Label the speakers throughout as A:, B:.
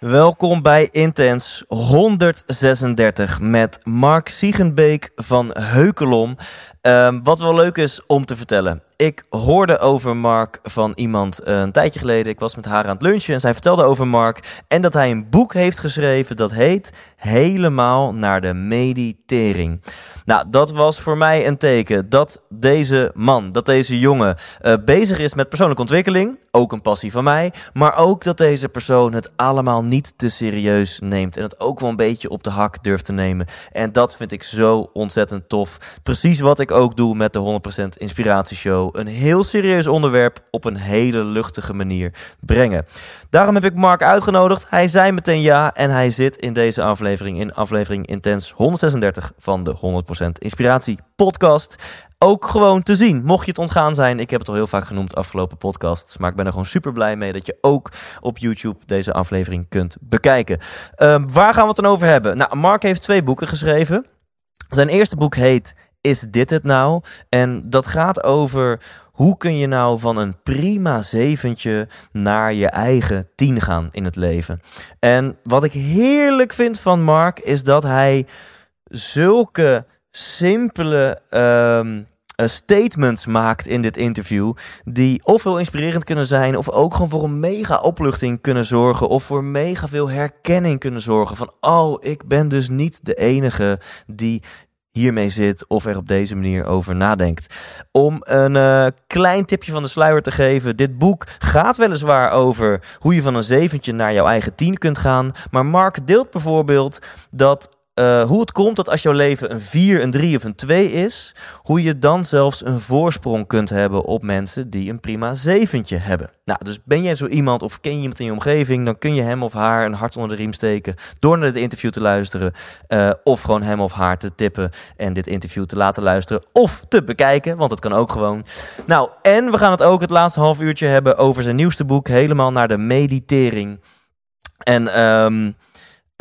A: Welkom bij Intens 136 met Mark Siegenbeek van Heukelom. Ehm, wat wel leuk is om te vertellen. Ik hoorde over Mark van iemand eh, een tijdje geleden. Ik was met haar aan het lunchen en zij vertelde over Mark. En dat hij een boek heeft geschreven dat heet Helemaal naar de meditering. Nou, dat was voor mij een teken dat deze man, dat deze jongen eh, bezig is met persoonlijke ontwikkeling. Ook een passie van mij. Maar ook dat deze persoon het allemaal niet te serieus neemt. En het ook wel een beetje op de hak durft te nemen. En dat vind ik zo ontzettend tof. Precies wat ik ook doe met de 100% Inspiratieshow. Een heel serieus onderwerp op een hele luchtige manier brengen. Daarom heb ik Mark uitgenodigd. Hij zei meteen ja en hij zit in deze aflevering, in aflevering Intens 136 van de 100% Inspiratie podcast. Ook gewoon te zien, mocht je het ontgaan zijn. Ik heb het al heel vaak genoemd afgelopen podcasts. Maar ik ben er gewoon super blij mee dat je ook op YouTube deze aflevering kunt bekijken. Ehm, waar gaan we het dan over hebben? Nou, Mark heeft twee boeken geschreven. Zijn eerste boek heet Is dit het nou? En dat gaat over hoe kun je nou van een prima zeventje naar je eigen tien gaan in het leven. En wat ik heerlijk vind van Mark is dat hij zulke simpele ehm, eh, statements maakt in dit interview. Die of heel inspirerend kunnen zijn. Of ook gewoon voor een mega opluchting kunnen zorgen. Of voor mega veel herkenning kunnen zorgen. Van oh, ik ben dus niet de enige die hiermee zit of er op deze manier over nadenkt. Om een eh, klein tipje van de sluier te geven. Dit boek gaat weliswaar over hoe je van een zeventje naar jouw eigen tien kunt gaan. Maar Mark deelt bijvoorbeeld dat uh, hoe het komt dat als jouw leven een 4, een 3 of een 2 is, hoe je dan zelfs een voorsprong kunt hebben op mensen die een prima zeventje hebben. Nou, dus ben jij zo iemand of ken je iemand in je omgeving, dan kun je hem of haar een hart onder de riem steken door naar dit interview te luisteren. Uh, of gewoon hem of haar te tippen en dit interview te laten luisteren of te bekijken, want dat kan ook gewoon. Nou, en we gaan het ook het laatste half uurtje hebben over zijn nieuwste boek, helemaal naar de meditering. En um,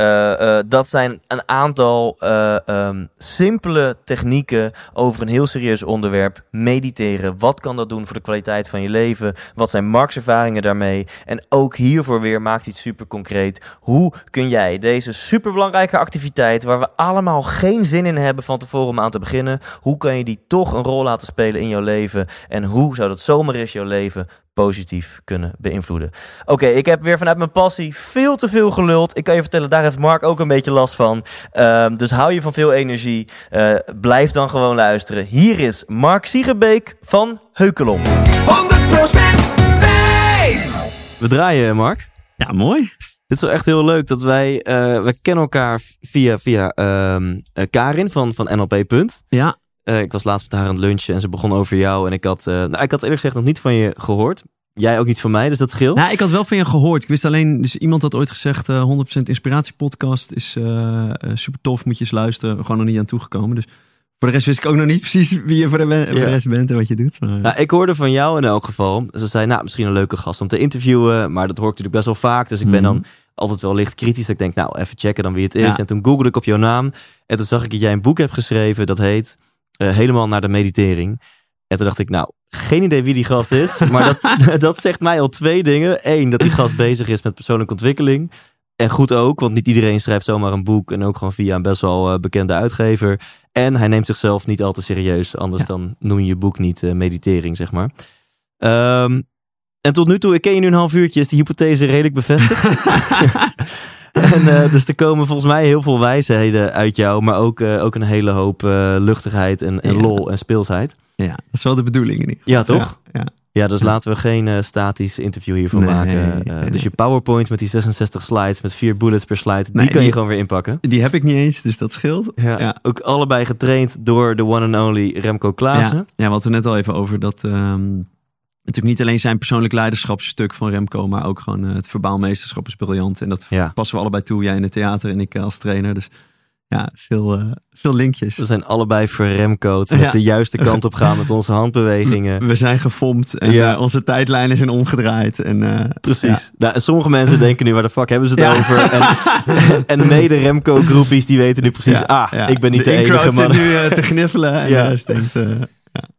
A: uh, uh, dat zijn een aantal uh, um, simpele technieken over een heel serieus onderwerp. Mediteren. Wat kan dat doen voor de kwaliteit van je leven? Wat zijn Marks ervaringen daarmee? En ook hiervoor weer maakt iets super concreet. Hoe kun jij deze superbelangrijke activiteit, waar we allemaal geen zin in hebben van tevoren om aan te beginnen, hoe kan je die toch een rol laten spelen in jouw leven? En hoe zou dat zomaar eens jouw leven positief kunnen beïnvloeden. Oké, okay, ik heb weer vanuit mijn passie veel te veel geluld. Ik kan je vertellen, daar heeft Mark ook een beetje last van. Um, dus hou je van veel energie. Uh, blijf dan gewoon luisteren. Hier is Mark Siegerbeek van Heukelom. 100%
B: wijs!
C: We draaien, Mark.
A: Ja, mooi.
C: Dit is wel echt heel leuk dat wij, uh, we kennen elkaar via, via um, Karin van, van NLP.
A: Ja.
C: Uh, ik was laatst met haar aan het lunchen en ze begon over jou. En ik had, uh, nou, ik had eerlijk gezegd nog niet van je gehoord. Jij ook niet van mij, dus dat scheelt.
A: Nou, ik had wel van je gehoord. Ik wist alleen, dus iemand had ooit gezegd: uh, 100% Inspiratiepodcast is super tof, moet je eens luisteren. Gewoon nog niet aan toegekomen. Dus voor de rest wist ik ook nog niet precies wie je voor de, ja. voor de rest bent en wat je doet. Maar...
C: Nou, ik hoorde van jou in elk geval. Ze zei, nou, misschien een leuke gast om te interviewen. Maar dat hoor ik natuurlijk best wel vaak. Dus ik ben dan altijd wel licht kritisch. Ik denk, nou, even checken dan wie het is. Ja. En toen googelde ik op jouw naam. En toen zag ik dat jij een boek hebt geschreven. Dat heet uh, helemaal naar de meditering. En toen dacht ik, nou, geen idee wie die gast is. Maar dat, dat zegt mij al twee dingen. Eén, dat die gast bezig is met persoonlijke ontwikkeling. En goed ook, want niet iedereen schrijft zomaar een boek. En ook gewoon via een best wel uh, bekende uitgever. En hij neemt zichzelf niet al te serieus. Anders ja. dan noem je je boek niet uh, meditering, zeg maar. Um, en tot nu toe, ik ken je nu een half uurtje, is die hypothese redelijk bevestigd. En uh, dus er komen volgens mij heel veel wijsheden uit jou, maar ook, uh, ook een hele hoop uh, luchtigheid en, en lol en speelsheid.
A: Ja, dat is wel de bedoeling in ieder
C: geval. Ja, toch? Ja, ja. ja dus laten we geen statisch interview hiervan nee, maken. Nee, nee, dus je PowerPoint met die 66 slides, met vier bullets per slide, die kan je gewoon weer inpakken.
A: Die heb ik niet eens, dus dat scheelt.
C: Ja, Ook allebei getraind door de one and only Remco Klaassen.
A: Ja, ja we hadden het net al even over dat... Um,
C: natuurlijk niet alleen zijn persoonlijk leiderschapsstuk van Remco, maar ook gewoon het verbaal meesterschap is briljant. En dat
A: Ja.
C: passen we allebei toe. Jij in het theater en ik als trainer. Dus ja, veel, eh, veel linkjes.
A: We zijn allebei verremcoat met
C: Ja.
A: de juiste kant op gaan met onze handbewegingen.
C: We zijn gefomd en
A: Ja.
C: eh, onze tijdlijnen zijn omgedraaid. En, eh,
A: Precies. Nou, en sommige mensen denken nu, waar de fuck hebben ze het
C: Ja.
A: over? En, en mede Remco-groepies, die weten nu precies,
C: ja,
A: ah,
C: ja.
A: ik ben niet de, enige
C: in-crowd
A: man.
C: nu eh, te gniffelen en
A: Ja.
C: de rest denkt...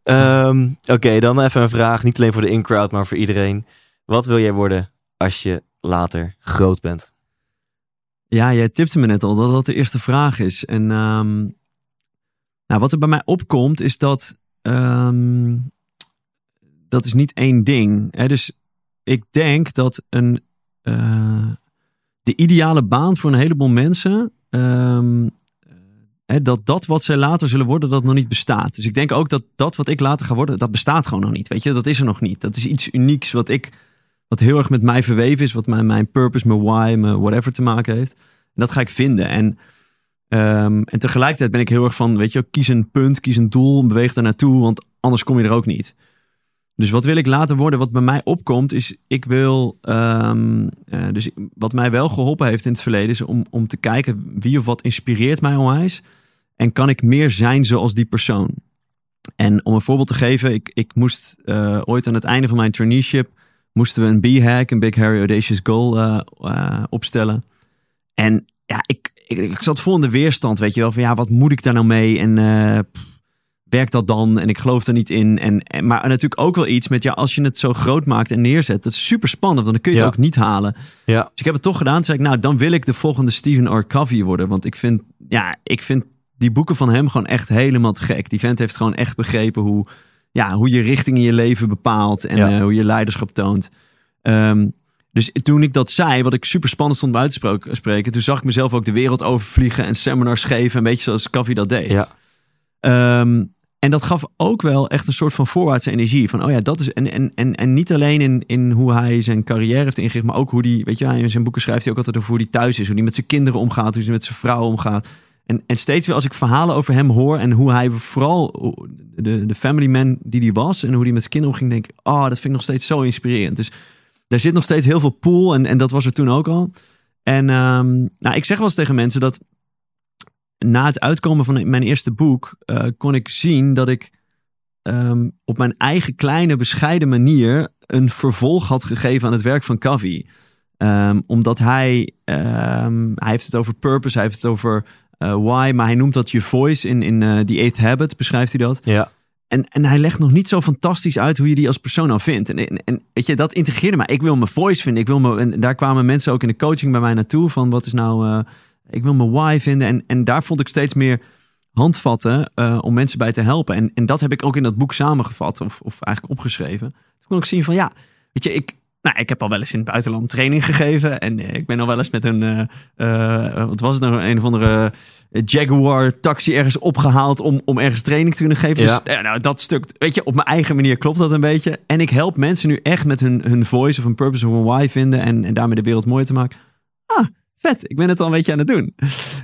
C: eh,
A: Ehm, Oké, dan even een vraag, niet alleen voor de in-crowd, maar voor iedereen. Wat wil jij worden als je later groot bent?
C: Ja, jij tipte me net al dat dat de eerste vraag is. En ehm, nou, wat er bij mij opkomt is dat ehm, dat is niet één ding. Hè? Dus ik denk dat een, eh, de ideale baan voor een heleboel mensen, dat dat wat zij later zullen worden, dat nog niet bestaat. Dus ik denk ook dat dat wat ik later ga worden, dat bestaat gewoon nog niet. Weet je, dat is er nog niet. Dat is iets unieks wat ik, wat heel erg met mij verweven is, wat mijn, mijn purpose, mijn why, mijn whatever te maken heeft. En dat ga ik vinden. En, ehm, en tegelijkertijd ben ik heel erg van, weet je, kies een punt, kies een doel, beweeg daar naartoe, want anders kom je er ook niet. Dus wat wil ik later worden? Wat bij mij opkomt, is ik wil. ehm, eh, dus wat mij wel geholpen heeft in het verleden, is om, om te kijken wie of wat inspireert mij onwijs. En kan ik meer zijn zoals die persoon? En om een voorbeeld te geven, ik, ik moest eh, ooit aan het einde van mijn traineeship. moesten we een B-hack, een Big Harry Audacious Goal, eh, eh, opstellen. En ja, ik, ik, ik zat vol in de weerstand, weet je wel. Van ja, wat moet ik daar nou mee? En pff, werkt dat dan? En ik geloof er niet in. En, en, maar natuurlijk ook wel iets met, ja, als je het zo groot maakt en neerzet, dat is super spannend, want dan kun je het ook niet halen.
A: Ja.
C: Dus ik heb het toch gedaan. Toen zei ik, nou, dan wil ik de volgende Stephen R. Covey worden. Want ik vind, ja, ik vind die boeken van hem gewoon echt helemaal te gek. Die vent heeft gewoon echt begrepen hoe, ja, hoe je richting in je leven bepaalt en
A: Ja.
C: eh, hoe je leiderschap toont. Ehm, dus toen ik dat zei, wat ik super spannend stond buiten spro- spreken, toen zag ik mezelf ook de wereld overvliegen en seminars geven. Een beetje zoals Covey dat deed.
A: Ja.
C: Ehm, en dat gaf ook wel echt een soort van voorwaartse energie. Van, oh ja, dat is. En, en, en, en niet alleen in, in hoe hij zijn carrière heeft ingericht, maar ook hoe die. Weet je, hij in zijn boeken schrijft hij ook altijd over hoe hij thuis is. Hoe hij met zijn kinderen omgaat, hoe hij met zijn vrouw omgaat. En, en steeds weer als ik verhalen over hem hoor en hoe hij vooral de, de family man die hij was en hoe hij met zijn kinderen omging, denk ik, oh, dat vind ik nog steeds zo inspirerend. Dus daar zit nog steeds heel veel pool en, en dat was er toen ook al. En ehm, nou, ik zeg wel eens tegen mensen dat na het uitkomen van mijn eerste boek eh, kon ik zien dat ik ehm, op mijn eigen kleine bescheiden manier een vervolg had gegeven aan het werk van Covey. Ehm, omdat hij, hij heeft het over purpose, hij heeft het over why, maar hij noemt dat je voice in, in eh The Eighth Habit, beschrijft hij dat.
A: Ja.
C: En, en hij legt nog niet zo fantastisch uit hoe je die als persoon nou vindt. En, en, en weet je, dat integreerde mij. Ik wil mijn voice vinden. Ik wil me, en daar kwamen mensen ook in de coaching bij mij naartoe. Van wat is nou, eh, ik wil mijn why vinden. En, en daar vond ik steeds meer handvatten eh, om mensen bij te helpen. En, en dat heb ik ook in dat boek samengevat. Of, of eigenlijk opgeschreven. Toen kon ik zien van ja, weet je, ik, nou, ik heb al wel eens in het buitenland training gegeven. En eh, ik ben al wel eens met een, eh, eh, wat was het nou, een of andere Jaguar taxi ergens opgehaald om, om ergens training te kunnen geven.
A: Ja.
C: Dus ja, nou, dat stuk, weet je, op mijn eigen manier klopt dat een beetje. En ik help mensen nu echt met hun, hun voice of een purpose of een why vinden en, en daarmee de wereld mooier te maken. Ah, vet. Ik ben het al een beetje aan het doen.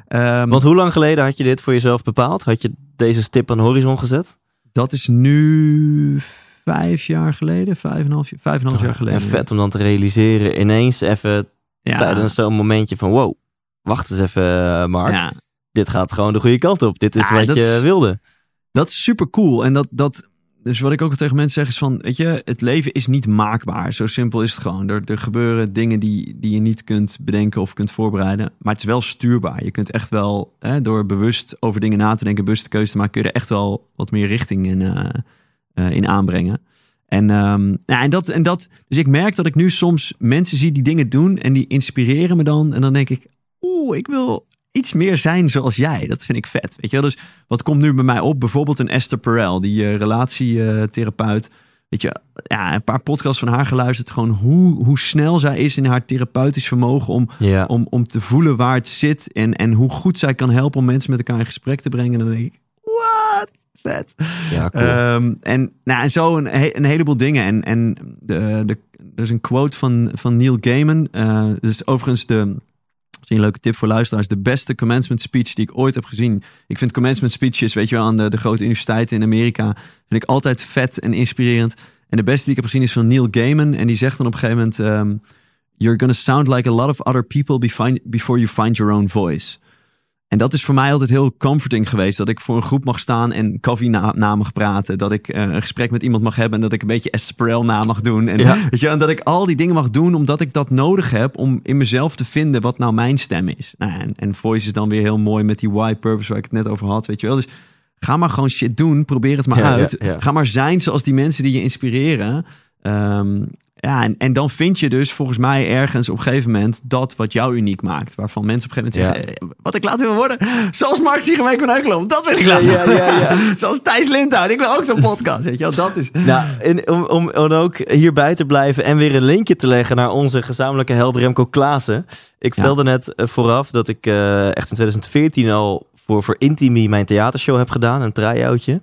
C: Ehm,
A: Want hoe lang geleden had je dit voor jezelf bepaald? Had je deze stip aan de horizon gezet?
C: dat is nu vijf jaar geleden, vijf en half, vijf en half jaar geleden.
A: En vet om dan te realiseren, ineens even
C: ja.
A: tijdens zo'n momentje van wow, wacht eens even eh, Mark.
C: Ja.
A: Dit gaat gewoon de goede kant op. Dit is
C: Ja,
A: wat je wilde.
C: Dat is super cool. En dat, dat, dus wat ik ook tegen mensen zeg is van, weet je, het leven is niet maakbaar. Zo simpel is het gewoon. Er, er gebeuren dingen die, die je niet kunt bedenken of kunt voorbereiden. Maar het is wel stuurbaar. Je kunt echt wel, hè, door bewust over dingen na te denken, bewust keuze te maken, kun je er echt wel wat meer richting in, eh, in aanbrengen. En, ehm, ja, en, dat, en dat, dus ik merk dat ik nu soms mensen zie die dingen doen en die inspireren me dan. En dan denk ik, oeh, ik wil iets meer zijn zoals jij. Dat vind ik vet. Weet je wel? Dus wat komt nu bij mij op? Bijvoorbeeld een Esther Perel, die eh, relatietherapeut. Weet je, ja, een paar podcasts van haar geluisterd. Gewoon hoe, hoe snel zij is in haar therapeutisch vermogen om,
A: Ja.
C: om, om te voelen waar het zit. En, en hoe goed zij kan helpen om mensen met elkaar in gesprek te brengen. En dan denk ik, vet.
A: ja, cool.
C: Ehm, en, nou, en zo een, he- een heleboel dingen. En, en de, de, er is een quote van, van Neil Gaiman. Eh dus overigens de, misschien een leuke tip voor luisteraars. De beste commencement speech die ik ooit heb gezien. Ik vind commencement speeches, weet je wel, aan de, de grote universiteiten in Amerika. Vind ik altijd vet en inspirerend. En de beste die ik heb gezien is van Neil Gaiman. En die zegt dan op een gegeven moment... ehm, You're gonna sound like a lot of other people before you find your own voice. En dat is voor mij altijd heel comforting geweest. Dat ik voor een groep mag staan en koffie na, mag praten. Dat ik eh, een gesprek met iemand mag hebben. En dat ik een beetje Esperel na mag doen. En,
A: Ja.
C: weet je, en dat ik al die dingen mag doen omdat ik dat nodig heb. Om in mezelf te vinden wat nou mijn stem is. Nou, en, en voice is dan weer heel mooi met die why purpose waar ik het net over had. Weet je wel. Dus ga maar gewoon shit doen. Probeer het maar
A: Ja,
C: uit.
A: ja.
C: Ga maar zijn zoals die mensen die je inspireren. Ehm, ja, en, en dan vind je dus volgens mij ergens op een gegeven moment dat wat jou uniek maakt. Waarvan mensen op een gegeven moment zeggen, eh, wat ik later wil worden. Zoals Mark Siegenbeek van Heukelom, dat wil ik laten
A: ja, ja, ja.
C: Zoals Thijs Lindhout, ik wil ook zo'n podcast. Weet je wel, dat is...
A: Nou, en om, om, om ook hierbij te blijven en weer een linkje te leggen naar onze gezamenlijke held Remco Klaassen. Ik vertelde net eh, vooraf dat ik eh, echt in 2014 al voor, voor Intimi mijn theatershow heb gedaan, een try-outje.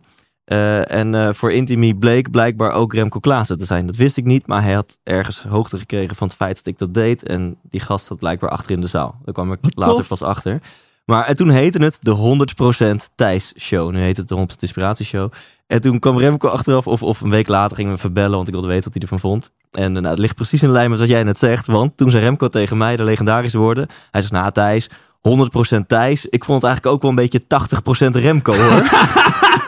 A: Eh, en eh, voor Intimi bleek blijkbaar ook Remco Klaassen te zijn. Dat wist ik niet, maar hij had ergens hoogte gekregen van het feit dat ik dat deed. En die gast zat blijkbaar achter in de zaal. Daar kwam ik later
C: tof.
A: pas achter. Maar en toen heette het de 100% Thijs Show. Nu heet het de 100% Inspiratie Show. En toen kwam Remco achteraf, of, of een week later gingen we verbellen, want ik wilde weten wat hij ervan vond. En eh, nou, het ligt precies in lijn met wat jij net zegt. Want toen zei Remco tegen mij de legendarische woorden. Hij zegt, nou Thijs, 100% Thijs. Ik vond het eigenlijk ook wel een beetje 80% Remco hoor.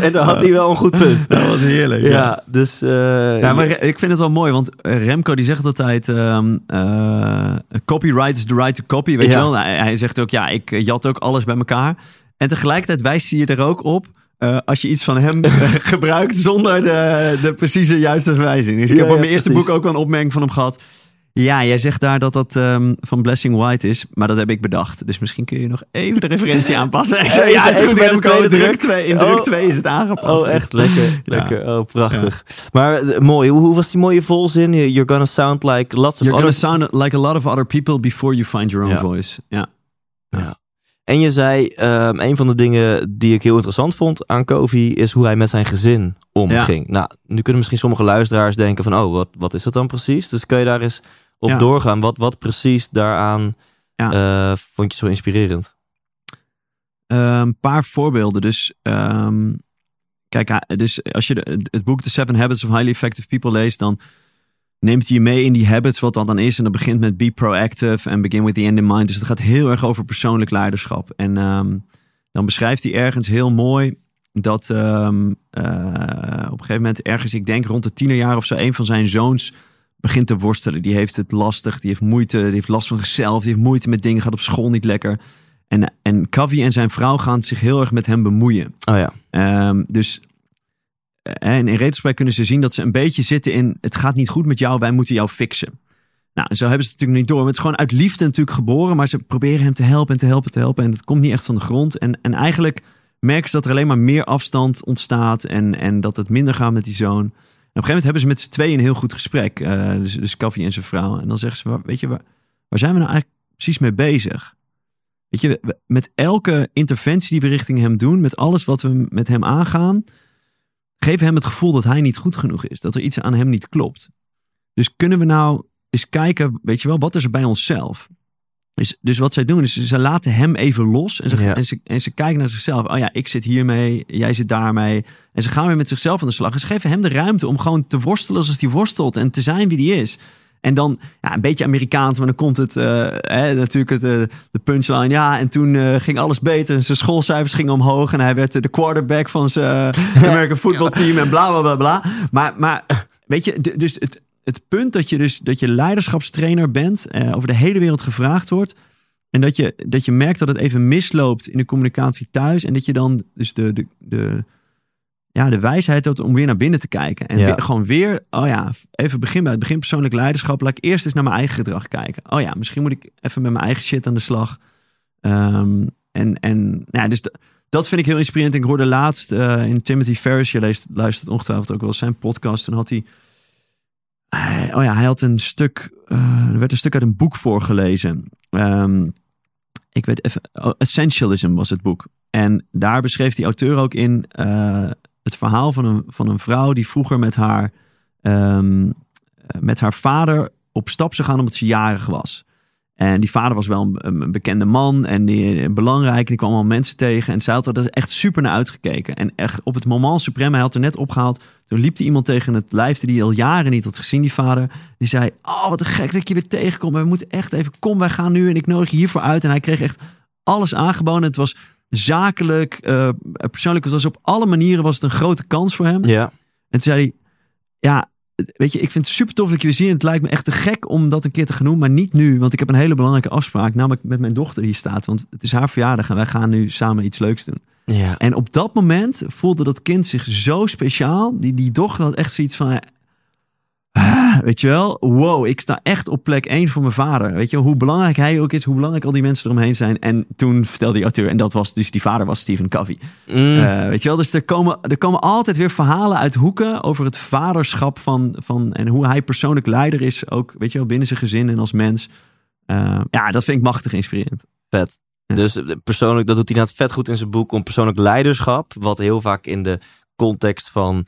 A: en daar had hij wel een goed punt.
C: Dat was heerlijk.
A: Ja, dus... eh,
C: Ja, maar ik vind het wel mooi, want Remco die zegt altijd: ehm, eh, copyright is the right to copy. Weet
A: Ja.
C: je wel? Hij, hij zegt ook: ja, ik jat ook alles bij elkaar. En tegelijkertijd wijst hij je er ook op. eh, als je iets van hem gebruikt zonder de, de precieze juiste verwijzing. Dus ik heb op mijn eerste boek ook wel een opmerking van hem gehad. Ja, jij zegt daar dat dat ehm, van Blessing White is, maar dat heb ik bedacht. Dus misschien kun je nog even de referentie aanpassen. Ik zei, ja, is goed,
A: de
C: Remco,
A: tweede
C: druk. 2, in druk
A: Oh.
C: 2 is het aangepast.
A: Oh, echt lekker.
C: Ja.
A: lekker. Oh, prachtig. Maar eh, mooi. Hoe, hoe was die mooie volzin? You're gonna sound like lots of
C: You're gonna
A: others.
C: sound like a lot of other people before you find your own
A: Ja.
C: voice. Ja.
A: En je zei, ehm, een van de dingen die ik heel interessant vond aan Kofi is hoe hij met zijn gezin omging. Nou, nu kunnen misschien sommige luisteraars denken van, oh, wat, wat is dat dan precies? Dus kun je daar eens op
C: Ja.
A: doorgaan? Wat, wat precies daaraan
C: Ja.
A: eh, vond je zo inspirerend?
C: Een Ehm, paar voorbeelden. Dus, ehm, kijk, dus als je de- het boek The Seven Habits of Highly Effective People leest, dan neemt hij je mee in die habits, wat dat dan is. En dat begint met be proactive en begin with the end in mind. Dus het gaat heel erg over persoonlijk leiderschap. En ehm, dan beschrijft hij ergens heel mooi dat ehm, eh, op een gegeven moment ergens, ik denk rond de tienerjaar of zo, een van zijn zoons begint te worstelen. Die heeft het lastig, die heeft moeite, die heeft last van zichzelf, die heeft moeite met dingen, gaat op school niet lekker. En, en Kavi en zijn vrouw gaan zich heel erg met hem bemoeien.
A: Oh ja.
C: Ehm, dus eh, en in retrospect kunnen ze zien dat ze een beetje zitten in... het gaat niet goed met jou, wij moeten jou fixen. Nou, en zo hebben ze het natuurlijk niet door. Maar het is gewoon uit liefde natuurlijk geboren... maar ze proberen hem te helpen en te helpen en te helpen... en het komt niet echt van de grond. En, en eigenlijk merken ze dat er alleen maar meer afstand ontstaat... en, en dat het minder gaat met die zoon. Een gegeven moment hebben ze met z'n tweeën een heel goed gesprek. eh, dus, dus en zijn vrouw. En dan zeggen ze, "Waar- weet je, waar, waar zijn we nou eigenlijk precies mee bezig? Weet je, met elke interventie die we richting hem doen... met alles wat we met hem aangaan geven hem het gevoel dat hij niet goed genoeg is. Dat er iets aan hem niet klopt. Dus kunnen we nou eens kijken, weet je wel, wat is er bij onszelf? Dus, dus wat zij doen is, ze laten hem even los. En ze,
A: Ja.
C: en, ze, en ze kijken naar zichzelf. Oh ja, ik zit hiermee, jij zit daarmee. En ze gaan weer met zichzelf aan de slag. En ze geven hem de ruimte om gewoon te worstelen zoals hij worstelt. En te zijn wie hij is. En dan, ja, een beetje Amerikaans, maar dan komt het, eh, hè, natuurlijk het, eh, de punchline. Ja, en toen eh, ging alles beter. Zijn schoolcijfers gingen omhoog. En hij werd de quarterback van zijn American football team en bla bla bla bla. Maar, maar weet je, dus het, het punt dat je dus dat je leiderschapstrainer bent, eh, over de hele wereld gevraagd wordt. En dat je, dat je merkt dat het even misloopt in de communicatie thuis. En dat je dan dus de, de, de, ja, de wijsheid hebt om weer naar binnen te kijken. En
A: Ja.
C: weer- gewoon weer, oh ja, even begin bij het begin persoonlijk leiderschap. Laat ik eerst eens naar mijn eigen gedrag kijken. Oh ja, misschien moet ik even met mijn eigen shit aan de slag. Ehm, en, en nou ja, dus dat vind ik heel inspirerend. Ik hoorde laatst eh, in Timothy Ferris, je leest, luistert ongetwijfeld ook wel zijn podcast. Toen had hij, hij- oh ja, hij had een stuk, eh, er werd een stuk uit een boek voorgelezen. Ehm, ik weet even, oh, Essentialism was het boek. En daar beschreef die auteur ook in eh, het verhaal van een, van een vrouw die vroeger met haar, ehm, eh, met haar vader op stap zou gaan omdat ze jarig was. En die vader was wel een, een bekende man en die, belangrijk. En die kwam allemaal mensen tegen. En zij had er echt super naar uitgekeken. En echt op het moment supreme, hij had er net opgehaald. Toen liep er iemand tegen het lijf die hij al jaren niet had gezien, die vader. Die zei, oh wat een gek dat je weer tegenkomt. We moeten echt even, kom wij gaan nu en ik nodig je hiervoor uit. En hij kreeg echt alles aangeboden. Het was zakelijk, uh, persoonlijk. Het was op alle manieren was het een grote kans voor hem.
A: Ja.
C: En toen zei hij, ja, weet je, ik vind het super tof dat je weer zie. Het lijkt me echt te gek om dat een keer te gaan doen, maar niet nu. Want ik heb een hele belangrijke afspraak, namelijk met mijn dochter die hier staat. Want het is haar verjaardag en wij gaan nu samen iets leuks doen.
A: Ja.
C: En op dat moment voelde dat kind zich zo speciaal. Die, die dochter had echt zoiets van, weet je wel, wow, ik sta echt op plek 1 voor mijn vader. Weet je hoe belangrijk hij ook is, hoe belangrijk al die mensen eromheen zijn. En toen vertelde die auteur, en dat was dus die vader was Stephen Covey.
A: Mm.
C: Uh, weet je wel, dus er komen, er komen altijd weer verhalen uit hoeken over het vaderschap van, van en hoe hij persoonlijk leider is, ook weet je wel, binnen zijn gezin en als mens. Uh, ja, dat vind ik machtig inspirerend.
A: Vet. Ja. Dus persoonlijk, dat doet hij inderdaad vet goed in zijn boek om persoonlijk leiderschap, wat heel vaak in de context van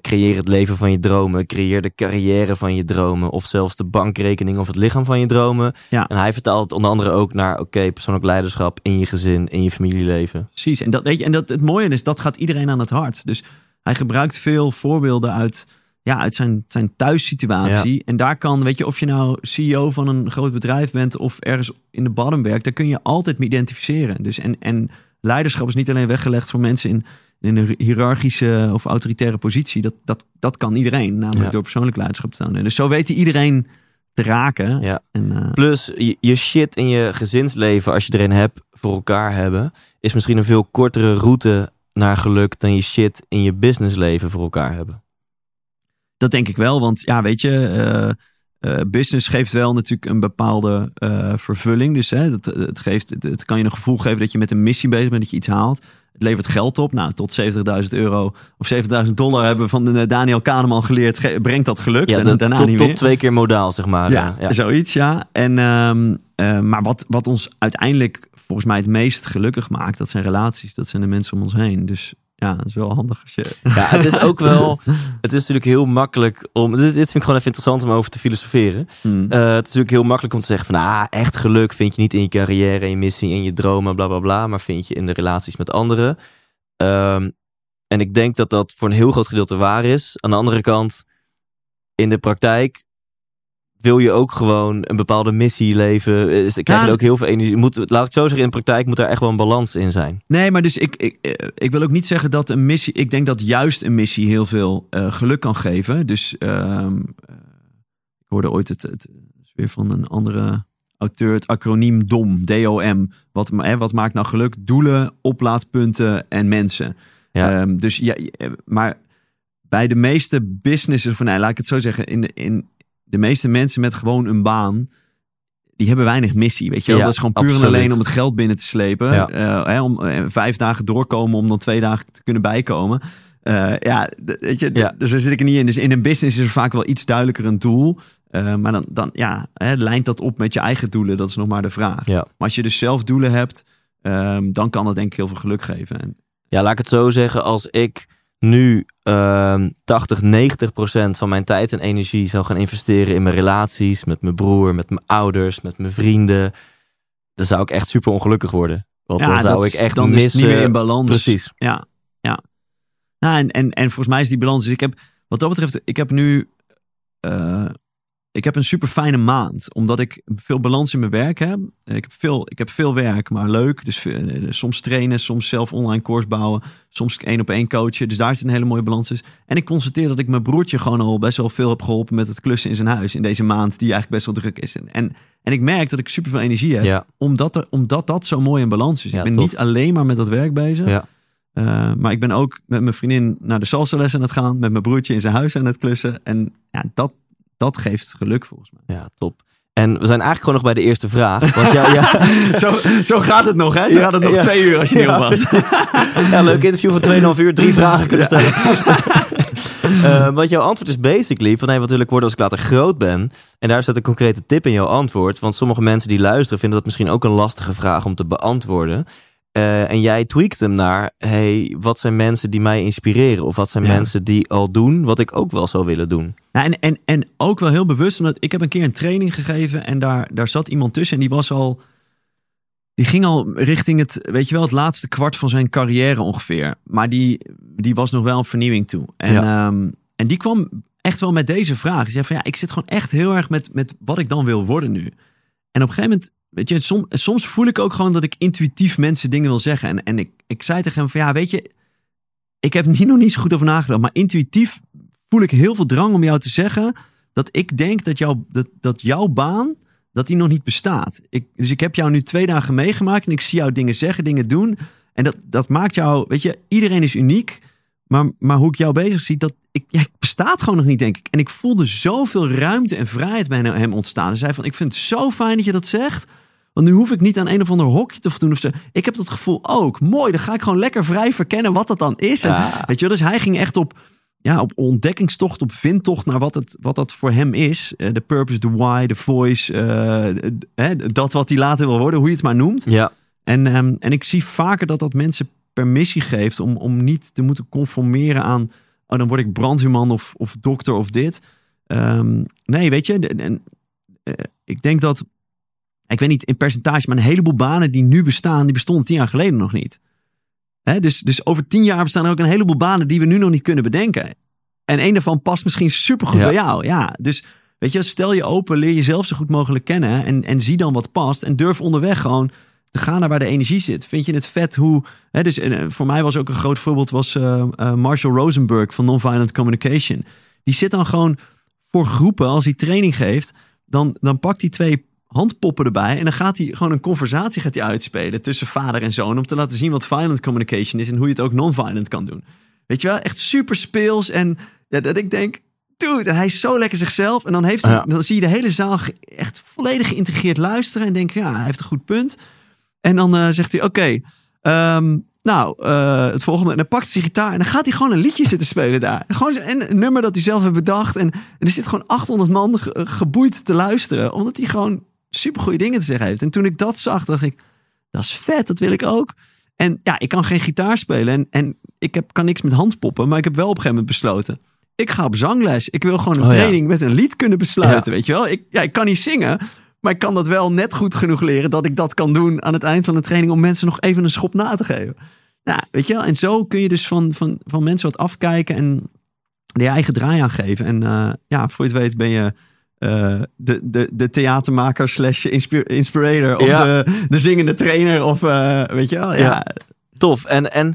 A: creëer het leven van je dromen. Creëer de carrière van je dromen. Of zelfs de bankrekening of het lichaam van je dromen.
C: Ja.
A: En hij vertaalt het onder andere ook naar... oké, persoonlijk leiderschap in je gezin, in je familieleven.
C: Precies. En, dat, weet je, en dat, het mooie is, dat gaat iedereen aan het hart. Dus hij gebruikt veel voorbeelden uit, ja, uit zijn, zijn thuissituatie.
A: Ja.
C: En daar kan, weet je, of je nou CEO van een groot bedrijf bent... of ergens in de bottom werkt, daar kun je altijd mee identificeren. Dus en, en leiderschap is niet alleen weggelegd voor mensen in in een hiërarchische of autoritaire positie. Dat, dat, dat kan iedereen, namelijk
A: Ja.
C: door persoonlijk leiderschap te tonen. Dus zo weet iedereen te raken.
A: Ja.
C: En, eh,
A: Plus, je, je shit in je gezinsleven, als je er een hebt, voor elkaar hebben... is misschien een veel kortere route naar geluk... dan je shit in je businessleven voor elkaar hebben.
C: dat denk ik wel, want ja, weet je, eh, eh, business geeft wel natuurlijk een bepaalde vervulling. Dus hè, het, het, geeft, het, het kan je een gevoel geven dat je met een missie bezig bent, dat je iets haalt. Het levert geld op. Nou, tot 70.000 euro of 70.000 dollar hebben we van de Daniel Kahneman geleerd. ge- Brengt dat geluk?
A: Ja,
C: en daarna
A: tot,
C: niet
A: tot
C: meer.
A: twee keer modaal, zeg maar.
C: Ja,
A: Eh, ja.
C: zoiets, ja. En, ehm, eh, maar wat, wat ons uiteindelijk volgens mij het meest gelukkig maakt, dat zijn relaties. Dat zijn de mensen om ons heen. Dus ja, dat is wel handig als je...
A: Ja, het is ook wel. Het is natuurlijk heel makkelijk om. Dit, dit vind ik gewoon even interessant om over te filosoferen.
C: Hmm.
A: Eh, het is natuurlijk heel makkelijk om te zeggen van ah, echt geluk vind je niet in je carrière, in je missie, in je dromen, bla bla bla. Maar vind je in de relaties met anderen. Ehm, en ik denk dat dat voor een heel groot gedeelte waar is. Aan de andere kant, in de praktijk wil je ook gewoon een bepaalde missie leven. Dus ik krijg
C: Ja,
A: er ook heel veel energie. Moet, laat ik zo zeggen, in de praktijk moet er echt wel een balans in zijn.
C: Nee, maar dus ik, ik, eh, ik wil ook niet zeggen dat een missie. Ik denk dat juist een missie heel veel eh, geluk kan geven. Dus ehm, eh, ik hoorde ooit het, het is weer van een andere auteur, het acroniem DOM, D-O-M. Wat, hè, wat maakt nou geluk? Doelen, oplaadpunten en mensen.
A: Ja.
C: Ehm, dus ja, eh, maar bij de meeste businesses, of nee, laat ik het zo zeggen, in de, in de meeste mensen met gewoon een baan, die hebben weinig missie, weet je wel?
A: Ja,
C: dat is gewoon puur en alleen om het geld binnen te slepen.
A: Ja.
C: Eh, hè, om eh, vijf dagen doorkomen om dan twee dagen te kunnen bijkomen. Eh, ja, weet je,
A: Ja.
C: dus daar zit ik er niet in. Dus in een business is er vaak wel iets duidelijker een doel. Maar dan, dan ja, hè, lijnt dat op met je eigen doelen? Dat is nog maar de vraag. Maar als je dus zelf doelen hebt, ehm, dan kan dat denk ik heel veel geluk geven. En,
A: Ja, laat ik het zo zeggen. Als ik nu ehm 80, 90 procent van mijn tijd en energie zou gaan investeren in mijn relaties, met mijn broer, met mijn ouders, met mijn vrienden, dan zou ik echt super ongelukkig worden. Want dan zou
C: dat
A: ik echt
C: dan is
A: missen.
C: het niet meer in balans.
A: Precies.
C: Ja, ja. Nou, en, en, en volgens mij is die balans. Dus ik heb, wat dat betreft, ik heb nu. eh, ik heb een super fijne maand. Omdat ik veel balans in mijn werk heb. Ik heb veel, ik heb veel werk, maar leuk. Dus eh, soms trainen, soms zelf online course bouwen. Soms één op één coachen. Dus daar zit een hele mooie balans is. En ik constateer dat ik mijn broertje gewoon al best wel veel heb geholpen met het klussen in zijn huis. In deze maand, die eigenlijk best wel druk is. En, en, en ik merk dat ik super veel energie heb.
A: Ja.
C: Omdat, er, omdat dat zo mooi in balans is.
A: Ja,
C: ik ben
A: tof.
C: niet alleen maar met dat werk bezig.
A: Ja.
C: Uh, maar ik ben ook met mijn vriendin naar de salsa les aan het gaan. Met mijn broertje in zijn huis aan het klussen. En ja, dat, dat geeft geluk volgens mij.
A: Ja, top. En we zijn eigenlijk gewoon nog bij de eerste vraag. Want ja, ja,
C: zo, zo gaat het nog, hè? Zo gaat het nog
A: ja.
C: twee uur als je
A: Ja,
C: niet oppast.
A: ja, leuk interview van 2,5 uur, drie vragen kunnen stellen. Eh, want jouw antwoord is basically van hey, wat wil ik worden als ik later groot ben? En daar zit een concrete tip in jouw antwoord. Want sommige mensen die luisteren vinden dat misschien ook een lastige vraag om te beantwoorden. Eh, en jij tweakt hem naar, hey, wat zijn mensen die mij inspireren? Of wat zijn
C: Ja.
A: mensen die al doen wat ik ook wel zou willen doen?
C: Nou, en, en, en ook wel heel bewust, omdat ik heb een keer een training gegeven en daar, daar zat iemand tussen en die was al, die ging al richting het, weet je wel, het laatste kwart van zijn carrière ongeveer. Maar die, die was nog wel een vernieuwing toe. En, ehm, en die kwam echt wel met deze vraag. Die zei van ja, ik zit gewoon echt heel erg met, met wat ik dan wil worden nu. En op een gegeven moment, weet je, som, soms voel ik ook gewoon dat ik intuïtief mensen dingen wil zeggen. En, en ik, ik zei tegen hem van ja, weet je, ik heb hier nog niet zo goed over nagedacht, maar intuïtief voel ik heel veel drang om jou te zeggen dat ik denk dat, jou, dat, dat jouw baan, dat die nog niet bestaat. Dus ik heb jou nu twee dagen meegemaakt en ik zie jou dingen zeggen, dingen doen. En dat, dat maakt jou, weet je, iedereen is uniek. Maar, maar hoe ik jou bezig zie, dat ik, bestaat gewoon nog niet, denk ik. En ik voelde zoveel ruimte en vrijheid bij hem ontstaan. Hij zei van, ik vind het zo fijn dat je dat zegt. Want nu hoef ik niet aan een of ander hokje te voldoen. Of zo. Ik heb dat gevoel ook. Mooi, dan ga ik gewoon lekker vrij verkennen wat dat dan is. En. Weet je dus hij ging echt op, ja, op ontdekkingstocht, op vindtocht naar wat, het, wat dat voor hem is. Eh, De purpose, de why, de voice. eh, dat wat hij later wil worden, hoe je het maar noemt.
A: Ja,
C: En, ehm, en ik zie vaker dat dat mensen permissie geeft om, om niet te moeten conformeren aan. Oh, dan word ik brandweerman of, of dokter of dit. Ehm, nee, weet je. En, eh, ik denk dat. Ik weet niet in percentage, maar een heleboel banen die nu bestaan, die bestonden tien jaar geleden nog niet. Hè, dus, dus over tien jaar bestaan er ook een heleboel banen die we nu nog niet kunnen bedenken. En een daarvan past misschien supergoed
A: Ja.
C: bij jou. Ja, dus weet je, stel je open, leer jezelf zo goed mogelijk kennen en, en zie dan wat past. En durf onderweg gewoon te gaan naar waar de energie zit. Vind je het vet hoe... Hè, dus, eh, voor mij was ook een groot voorbeeld was, eh, eh, Marshall Rosenberg van Nonviolent Communication. Die zit dan gewoon voor groepen, als hij training geeft, dan, dan pakt hij twee handpoppen erbij en dan gaat hij gewoon een conversatie gaat hij uitspelen tussen vader en zoon om te laten zien wat violent communication is en hoe je het ook non-violent kan doen. Weet je wel, echt super speels en ja, dat ik denk, dude, hij is zo lekker zichzelf en dan, heeft hij,
A: Ja.
C: dan zie je de hele zaal echt volledig geïntegreerd luisteren en denk ja, hij heeft een goed punt. En dan eh, zegt hij, oké, ehm, nou, eh, het volgende. En dan pakt hij zijn gitaar en dan gaat hij gewoon een liedje zitten spelen daar. En Gewoon een, een nummer dat hij zelf heeft bedacht. En, en er zit gewoon 800 man ge- geboeid te luisteren. Omdat hij gewoon super goede dingen te zeggen heeft. En toen ik dat zag, dacht ik, dat is vet, dat wil ik ook. En ja, ik kan geen gitaar spelen. En, en ik heb, kan niks met handpoppen. Maar ik heb wel op een gegeven moment besloten. Ik ga op zangles. Ik wil gewoon een
A: Oh ja.
C: training met een lied kunnen besluiten. Weet je wel? Ik, ja, ik kan niet zingen. Maar ik kan dat wel net goed genoeg leren dat ik dat kan doen aan het eind van de training om mensen nog even een schop na te geven. Nou, weet je wel, en zo kun je dus van, van, van mensen wat afkijken en je eigen draai aan geven. En eh, ja, voor je het weet ben je eh, de, de, de theatermaker slash inspi- inspirator of
A: Ja.
C: de, de zingende trainer of eh, weet je wel. Ja,
A: Ja. tof. En, en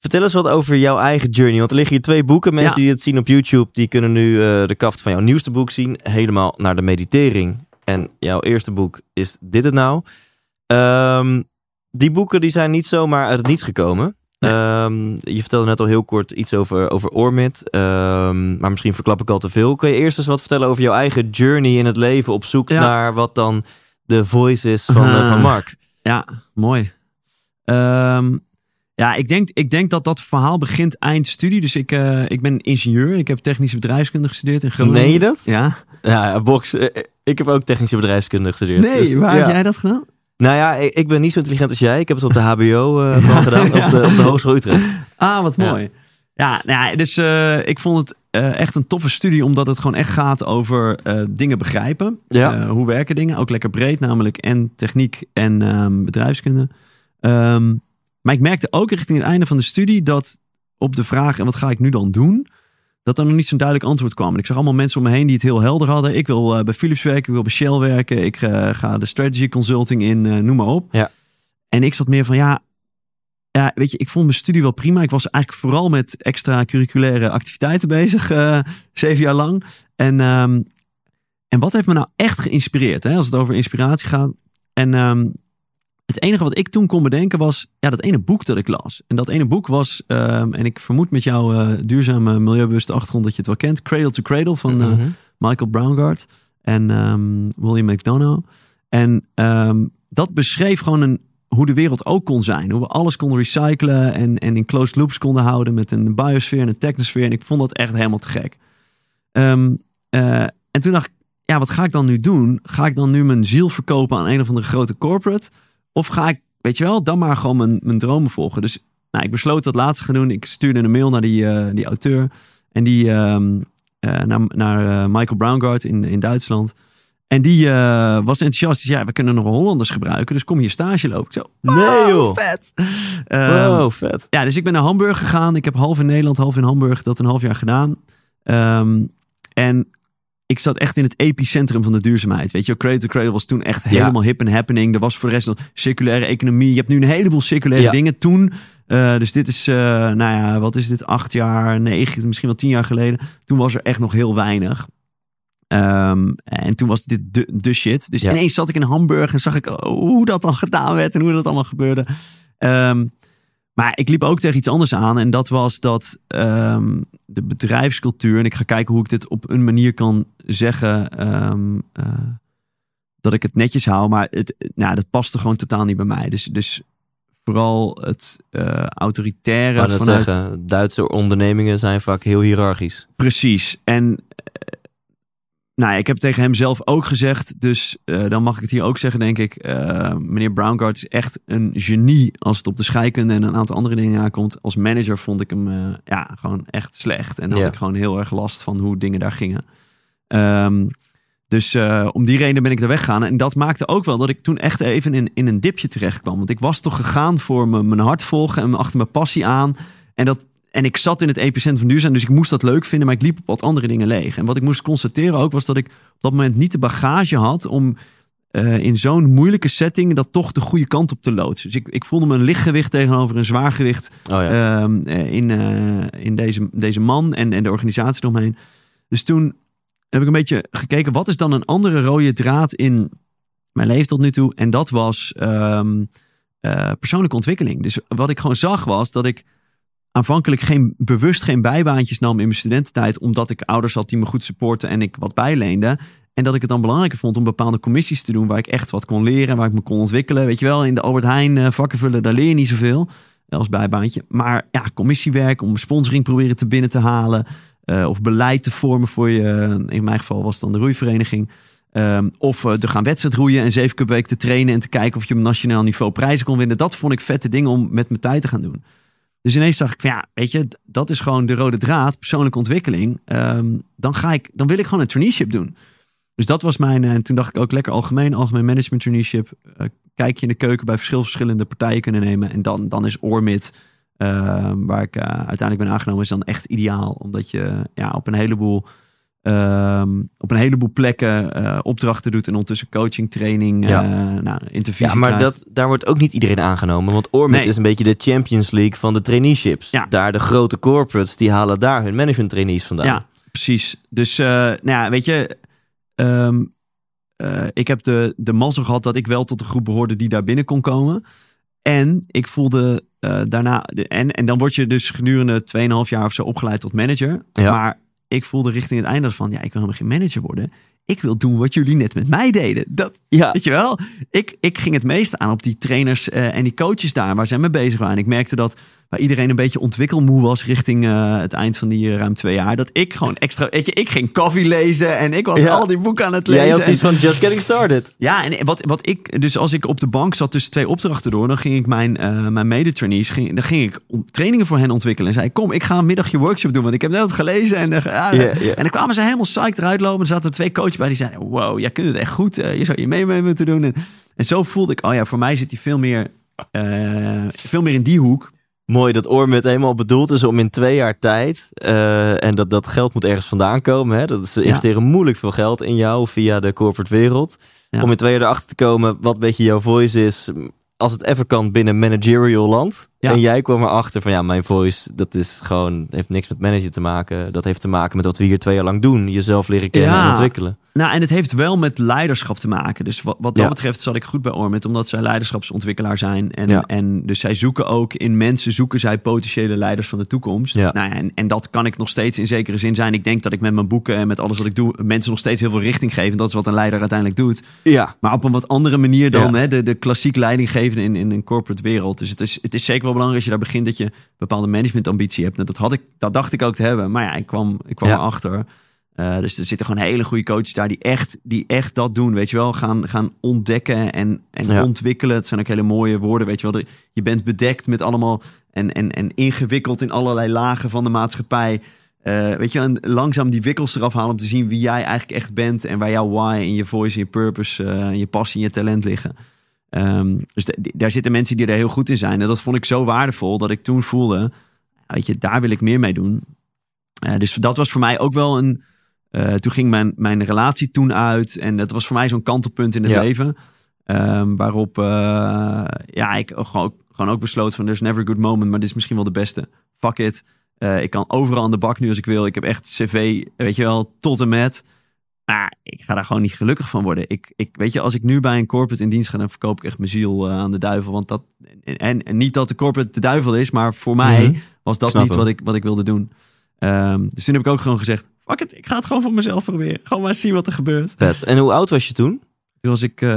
A: vertel eens wat over jouw eigen journey. Want er liggen hier twee boeken. Mensen
C: Ja.
A: die het zien op YouTube, die kunnen nu eh, de kaft van jouw nieuwste boek zien. Helemaal naar de meditering. En jouw eerste boek is Dit het nou. Ehm, die boeken die zijn niet zomaar uit het niets gekomen.
C: Nee.
A: Ehm, je vertelde net al heel kort iets over, over Ormit. Ehm, maar misschien verklap ik al te veel. Kun je eerst eens wat vertellen over jouw eigen journey in het leven op zoek
C: Ja.
A: naar wat dan de voice is van, eh, van. Mark?
C: Ja, mooi. Ehm, ja, ik denk, ik denk dat dat verhaal begint eind studie. Dus ik, eh, ik ben ingenieur. Ik heb technische bedrijfskunde gestudeerd in Groningen.
A: Meen je dat?
C: Ja.
A: Ja, box. eh, Ik heb ook technische bedrijfskunde gestudeerd.
C: Nee,
A: Dus,
C: waar
A: ja.
C: heb jij dat gedaan?
A: Nou ja, ik, ik ben niet zo intelligent als jij. Ik heb het op de HBO eh gedaan, op, de, op de Hogeschool Utrecht.
C: Ah, wat mooi. Ja, nou ja, dus eh, ik vond het eh, echt een toffe studie, omdat het gewoon echt gaat over dingen begrijpen.
A: Ja.
C: Hoe werken dingen? Ook lekker breed, namelijk en techniek en ehm, bedrijfskunde. Ehm, maar ik merkte ook richting het einde van de studie dat op de vraag: en wat ga ik nu dan doen? Dat er nog niet zo'n duidelijk antwoord kwam. En ik zag allemaal mensen om me heen die het heel helder hadden. Ik wil eh, bij Philips werken, ik wil bij Shell werken, ik eh, ga de strategy consulting in, eh, noem maar op.
A: Ja.
C: En ik zat meer van ja, ja, weet je, ik vond mijn studie wel prima. Ik was eigenlijk vooral met extra-curriculaire activiteiten bezig, zeven jaar lang. En, ehm, en wat heeft me nou echt geïnspireerd, hè, als het over inspiratie gaat? En ehm, het enige wat ik toen kon bedenken was, ja, dat ene boek dat ik las. En dat ene boek was, ehm, en ik vermoed met jouw eh, duurzame, milieubewuste achtergrond dat je het wel kent, Cradle to Cradle van eh,
A: Mhm.
C: Michael Braungart en ehm, William McDonough. En ehm, dat beschreef gewoon een, hoe de wereld ook kon zijn. Hoe we alles konden recyclen en, en in closed loops konden houden met een biosfeer en een technosfeer. En ik vond dat echt helemaal te gek. Eh, en toen dacht ik, ja, wat ga ik dan nu doen? Ga ik dan nu mijn ziel verkopen aan een of andere grote corporate? Of ga ik weet je wel, dan maar gewoon mijn, mijn dromen volgen. Dus nou, ik besloot dat laatste te gaan doen. Ik stuurde een mail naar die, eh, die auteur. En die ehm, eh, naar, naar eh, Michael Braungart in, in Duitsland. En die was enthousiast. Die zei, ja, we kunnen nog Hollanders gebruiken. Dus kom hier stage lopen. Ik zo,
A: Nee,
C: wow,
A: joh.
C: vet. Ehm,
A: Wow, vet.
C: ja, dus ik ben naar Hamburg gegaan. Ik heb half in Nederland, half in Hamburg. Dat een half jaar gedaan. Ehm, en ik zat echt in het epicentrum van de duurzaamheid. Weet je, Cradle to Cradle was toen echt
A: Ja.
C: helemaal hip en happening. Er was voor de rest nog circulaire economie. Je hebt nu een heleboel circulaire
A: Ja.
C: dingen. Toen, eh, dus dit is, eh, nou ja, wat is dit? Acht jaar, negen, misschien wel tien jaar geleden. Toen was er echt nog heel weinig. Ehm, en toen was dit de, de shit. Dus
A: Ja.
C: ineens zat ik in Hamburg en zag ik oh, hoe dat dan gedaan werd en hoe dat allemaal gebeurde. Ehm, maar ik liep ook tegen iets anders aan. En dat was dat ehm, de bedrijfscultuur. En ik ga kijken hoe ik dit op een manier kan zeggen. ehm, eh, dat ik het netjes hou. Maar het, nou, dat paste gewoon totaal niet bij mij. Dus, dus vooral het eh autoritaire.
A: Maar dat
C: vanuit,
A: zeggen, Duitse ondernemingen zijn vaak heel hiërarchisch.
C: Precies. En nou, ik heb tegen hem zelf ook gezegd, dus eh, dan mag ik het hier ook zeggen, denk ik. eh, meneer Braungart is echt een genie als het op de scheikunde en een aantal andere dingen aankomt. Als manager vond ik hem eh, ja, gewoon echt slecht. En had ik gewoon heel erg last van hoe dingen daar gingen. Ehm, dus om die reden ben ik er weggegaan. En dat maakte ook wel dat ik toen echt even in, in een dipje terecht kwam. Want ik was toch gegaan voor mijn, mijn hart volgen en achter mijn passie aan. En, dat, en ik zat in het epicentrum van duurzaam, dus ik moest dat leuk vinden. Maar ik liep op wat andere dingen leeg. En wat ik moest constateren ook was dat ik op dat moment niet de bagage had om eh, in zo'n moeilijke setting dat toch de goede kant op te loodsen. Dus ik, ik voelde me een lichtgewicht tegenover een zwaargewicht
A: Oh ja.
C: ehm, eh, in, eh, in deze, deze man en, en de organisatie eromheen. Dus toen heb ik een beetje gekeken, wat is dan een andere rode draad in mijn leven tot nu toe? En dat was ehm, eh, persoonlijke ontwikkeling. Dus wat ik gewoon zag was dat ik aanvankelijk geen, bewust geen bijbaantjes nam in mijn studententijd, omdat ik ouders had die me goed supporten en ik wat bijleende. En dat ik het dan belangrijker vond om bepaalde commissies te doen waar ik echt wat kon leren, waar ik me kon ontwikkelen. Weet je wel, in de Albert Heijn eh, vakken vullen, daar leer je niet zoveel eh, als bijbaantje. Maar ja, commissiewerk om sponsoring proberen te binnen te halen. eh, of beleid te vormen voor je. In mijn geval was het dan de roeivereniging. Ehm, of eh, te gaan wedstrijd roeien en zeven keer per week te trainen en te kijken of je op nationaal niveau prijzen kon winnen. Dat vond ik vette dingen om met mijn tijd te gaan doen. Dus ineens zag ik, van, ja, weet je, dat is gewoon de rode draad, persoonlijke ontwikkeling. Ehm, dan, ga ik, dan wil ik gewoon een traineeship doen. Dus dat was mijn, en toen dacht ik ook lekker algemeen, algemeen management traineeship. Eh, kijk je in de keuken bij verschil, verschillende partijen kunnen nemen. En dan, dan is Ormit, eh, waar ik eh, uiteindelijk ben aangenomen, is dan echt ideaal. Omdat je ja, op een heleboel, ehm, op een heleboel plekken eh, opdrachten doet. En ondertussen coaching, training,
A: Ja.
C: eh nou, intervisie
A: Ja, maar
C: krijgt.
A: dat, daar wordt ook niet iedereen aangenomen. Want Ormit
C: Nee.
A: is een beetje de Champions League van de traineeships.
C: Ja.
A: Daar de grote corporates, die halen daar hun management trainees vandaan.
C: Ja, precies. Dus, eh, nou ja, weet je, ehm, eh, ik heb de, de mazzel gehad dat ik wel tot de groep behoorde die daar binnen kon komen. En ik voelde daarna, de, en, en dan word je dus gedurende 2,5 jaar of zo opgeleid tot manager.
A: Ja.
C: Maar ik voelde richting het einde van, ja, ik wil helemaal geen manager worden. Ik wil doen wat jullie net met mij deden. Dat,
A: Ja.
C: Weet je wel? Ik, ik ging het meeste aan op die trainers eh, en die coaches daar waar zij mee bezig waren. En ik merkte dat waar iedereen een beetje ontwikkelmoe was richting eh, het eind van die eh, ruim twee jaar. Dat ik gewoon extra, weet je, ik ging koffie lezen en ik was
A: Ja.
C: al die boeken aan het lezen.
A: Jij had zoiets van just getting started.
C: ja, en wat, wat ik, dus als ik op de bank zat tussen twee opdrachten door, dan ging ik mijn, eh mijn mede-trainees, ging, dan ging ik trainingen voor hen ontwikkelen. En zei, kom, ik ga een middag je workshop doen, want ik heb net wat gelezen. En, en dan kwamen ze helemaal psyched eruit lopen. Er zaten twee coaches bij die zeiden, wow, jij kunt het echt goed. je zou je mee, mee moeten doen. En, en zo voelde ik, oh ja, voor mij zit hij veel meer, veel meer in die hoek.
A: Mooi dat Ormit helemaal bedoeld is om in twee jaar tijd. eh, en dat, dat geld moet ergens vandaan komen. Hè? Dat ze
C: Ja.
A: investeren moeilijk veel geld in jou via de corporate wereld.
C: Ja.
A: Om in twee jaar erachter te komen wat een beetje jouw voice is. Als het even kan binnen managerial land.
C: Ja.
A: En jij kwam erachter van ja, mijn voice, dat is gewoon, heeft niks met managen te maken. Dat heeft te maken met wat we hier twee jaar lang doen. Jezelf leren kennen en ontwikkelen.
C: Nou, en het heeft wel met leiderschap te maken. Dus wat, wat dat
A: Ja.
C: betreft zat ik goed bij Ormit, omdat zij leiderschapsontwikkelaar zijn. En,
A: Ja.
C: en dus zij zoeken ook in mensen, zoeken zij potentiële leiders van de toekomst.
A: Ja.
C: Nou ja, en, en dat kan ik nog steeds in zekere zin zijn. Ik denk dat ik met mijn boeken en met alles wat ik doe, mensen nog steeds heel veel richting geef. En dat is wat een leider uiteindelijk doet.
A: Ja.
C: Maar op een wat andere manier dan hè, de, de klassiek leidinggevende in, in een corporate wereld. Dus het is, het is zeker wel belangrijk als je daar begint dat je bepaalde managementambitie hebt. En dat, had ik, dat dacht ik ook te hebben. Maar ja, ik kwam, ik kwam erachter. Uh, dus er zitten gewoon hele goede coaches daar die echt, die echt dat doen. Weet je wel, gaan, gaan ontdekken en, en
A: Ja.
C: ontwikkelen. Het zijn ook hele mooie woorden. Weet je wel, je bent bedekt met allemaal en, en, en ingewikkeld in allerlei lagen van de maatschappij. Eh, weet je, en langzaam die wikkels eraf halen om te zien wie jij eigenlijk echt bent en waar jouw why en je voice en je purpose eh, en je passie en je talent liggen. Ehm, dus daar zitten mensen die er heel goed in zijn. En dat vond ik zo waardevol dat ik toen voelde, weet je, daar wil ik meer mee doen. Eh, dus dat was voor mij ook wel een. Eh, toen ging mijn, mijn relatie toen uit. En dat was voor mij zo'n kantelpunt in het
A: Ja.
C: leven. Ehm, waarop eh, ja, ik gewoon, ook- gewoon ook besloot van... there's never a good moment, maar dit is misschien wel de beste. Fuck it. Eh, ik kan overal aan de bak nu als ik wil. Ik heb echt cv, weet je wel, tot en met. Maar ik ga daar gewoon niet gelukkig van worden. Ik, ik, weet je, als ik nu bij een corporate in dienst ga... dan verkoop ik echt mijn ziel aan de duivel. Want dat, en, en, en niet dat de corporate de duivel is... maar voor mij
A: Mhm.
C: was dat niet wat ik, wat ik wilde doen. Ehm, dus toen heb ik ook gewoon gezegd... fuck it, ik ga het gewoon voor mezelf proberen. Gewoon maar zien wat er gebeurt.
A: Vet. En hoe oud was je toen?
C: Toen was ik eh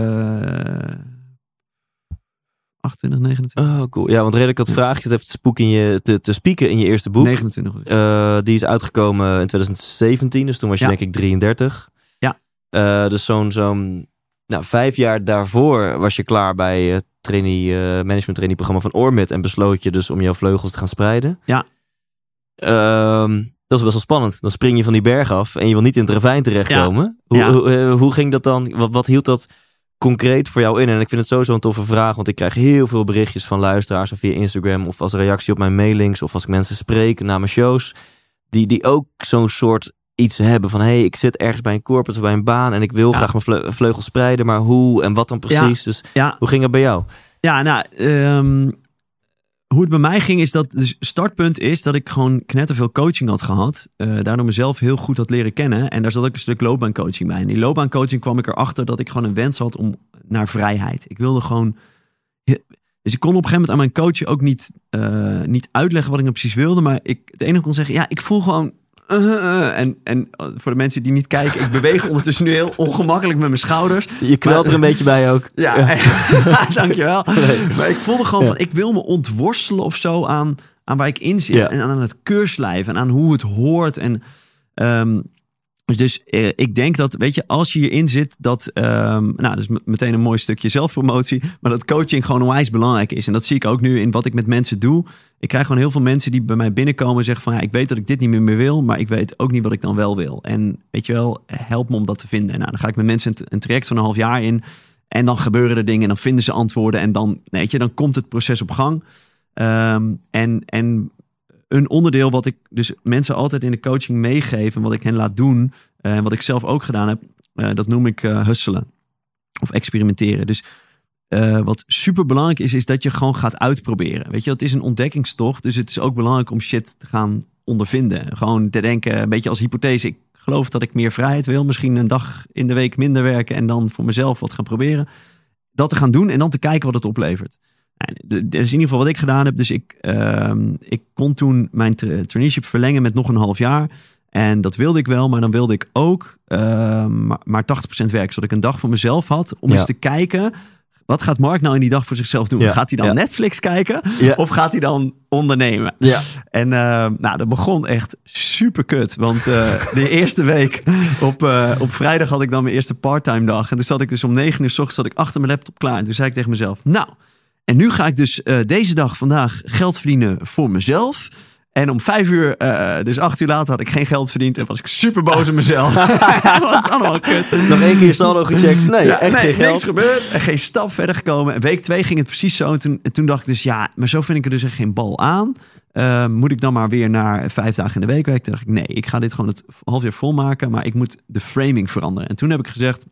C: 28, 29.
A: Oh, cool. Ja, want reden ik dat vraag, je zit even te, spook in je, te, te spieken in je eerste boek.
C: 29 was ik.
A: Eh, die is uitgekomen in 2017, dus toen was je
C: Ja.
A: denk ik 33.
C: Ja.
A: Eh, dus zo'n zo'n nou, vijf jaar daarvoor was je klaar bij het trainee, eh, management trainee programma van Ormit en besloot je dus om jouw vleugels te gaan spreiden.
C: Ja.
A: Ehm, dat is best wel spannend. Dan spring je van die berg af en je wil niet in het ravijn terechtkomen. Hoe,
C: Ja.
A: hoe, eh, hoe ging dat dan? Wat, wat hield dat concreet voor jou in? En ik vind het sowieso een toffe vraag, want ik krijg heel veel berichtjes van luisteraars of via Instagram of als reactie op mijn mailings of als ik mensen spreek na mijn shows, die, die ook zo'n soort iets hebben van hé, hey, ik zit ergens bij een corporate of bij een baan en ik wil
C: Ja.
A: graag mijn vleu- vleugels spreiden, maar hoe en wat dan precies? Dus
C: Ja,
A: hoe ging het bij jou?
C: ja nou, ehm, hoe het bij mij ging is dat het startpunt is dat ik gewoon knetterveel coaching had gehad. eh, daardoor mezelf heel goed had leren kennen. En daar zat ook een stuk loopbaancoaching bij. En die loopbaancoaching kwam ik erachter dat ik gewoon een wens had om naar vrijheid. Ik wilde gewoon... Dus ik kon op een gegeven moment aan mijn coach ook niet, eh, niet uitleggen wat ik nou precies wilde. Maar ik, het enige kon zeggen, ja, ik voel gewoon... eh, eh, en, en eh, voor de mensen die niet kijken, ik beweeg ondertussen nu heel ongemakkelijk met mijn schouders.
A: Je
C: Maar-
A: er een beetje bij ook.
C: Ja, dankjewel. Maar ik voelde gewoon van, ik wil me ontworstelen of zo aan, aan waar ik in zit.
A: Ja.
C: En aan het keurslijf en aan hoe het hoort. En, ehm, dus eh, ik denk dat, weet je, als je hierin zit, dat, ehm, nou, dat is meteen een mooi stukje zelfpromotie, maar dat coaching gewoon onwijs belangrijk is. En dat zie ik ook nu in wat ik met mensen doe. Ik krijg gewoon heel veel mensen die bij mij binnenkomen en zeggen van, ja, ik weet dat ik dit niet meer, meer wil, maar ik weet ook niet wat ik dan wel wil. En weet je wel, help me om dat te vinden. En nou, dan ga ik met mensen een, een traject van een half jaar in. En dan gebeuren er dingen en dan vinden ze antwoorden. En dan, weet je, dan komt het proces op gang. Ehm, en, en een onderdeel wat ik dus mensen altijd in de coaching meegeef... en wat ik hen laat doen, eh, en wat ik zelf ook gedaan heb... eh, dat noem ik eh husselen of experimenteren. Dus eh, wat super belangrijk is, is dat je gewoon gaat uitproberen. Weet je, het is een ontdekkingstocht, dus het is ook belangrijk om shit te gaan ondervinden. Gewoon te denken, een beetje als hypothese. Ik geloof dat ik meer vrijheid wil. Misschien een dag in de week minder werken en dan voor mezelf wat gaan proberen. Dat te gaan doen en dan te kijken wat het oplevert. Dat is in ieder geval wat ik gedaan heb. Dus ik, ehm, ik kon toen mijn tra- traineeship verlengen met nog een half jaar. En dat wilde ik wel, maar dan wilde ik ook ehm, maar, maar 80% werken. Zodat ik een dag voor mezelf had om
A: Ja.
C: eens te kijken... Wat gaat Mark nou in die dag voor zichzelf doen?
A: Ja,
C: Gaat hij dan
A: ja.
C: Netflix kijken? Of gaat hij dan ondernemen?
A: Ja.
C: En eh, nou, dat begon echt super kut. Want eh, de eerste week op, eh, op vrijdag had ik dan mijn eerste parttime dag. En toen zat ik dus om negen uur s ochtends zat ik achter mijn laptop klaar. En toen zei ik tegen mezelf, nou, en nu ga ik dus eh, deze dag vandaag geld verdienen voor mezelf. En om vijf uur, eh, dus acht uur later, had ik geen geld verdiend. En was ik super boos op mezelf. was het allemaal kut.
A: Nog één keer saldo gecheckt. Nee,
C: Ja,
A: echt
C: nee,
A: geen geld.
C: niks gebeurd. En geen stap verder gekomen. En week twee ging het precies zo. En toen, en toen dacht ik dus, ja, maar zo vind ik er dus echt geen bal aan. Eh, moet ik dan maar weer naar vijf dagen in de week werken? Toen dacht ik, nee, ik ga dit gewoon het half jaar volmaken. Maar ik moet de framing veranderen. En toen heb ik gezegd,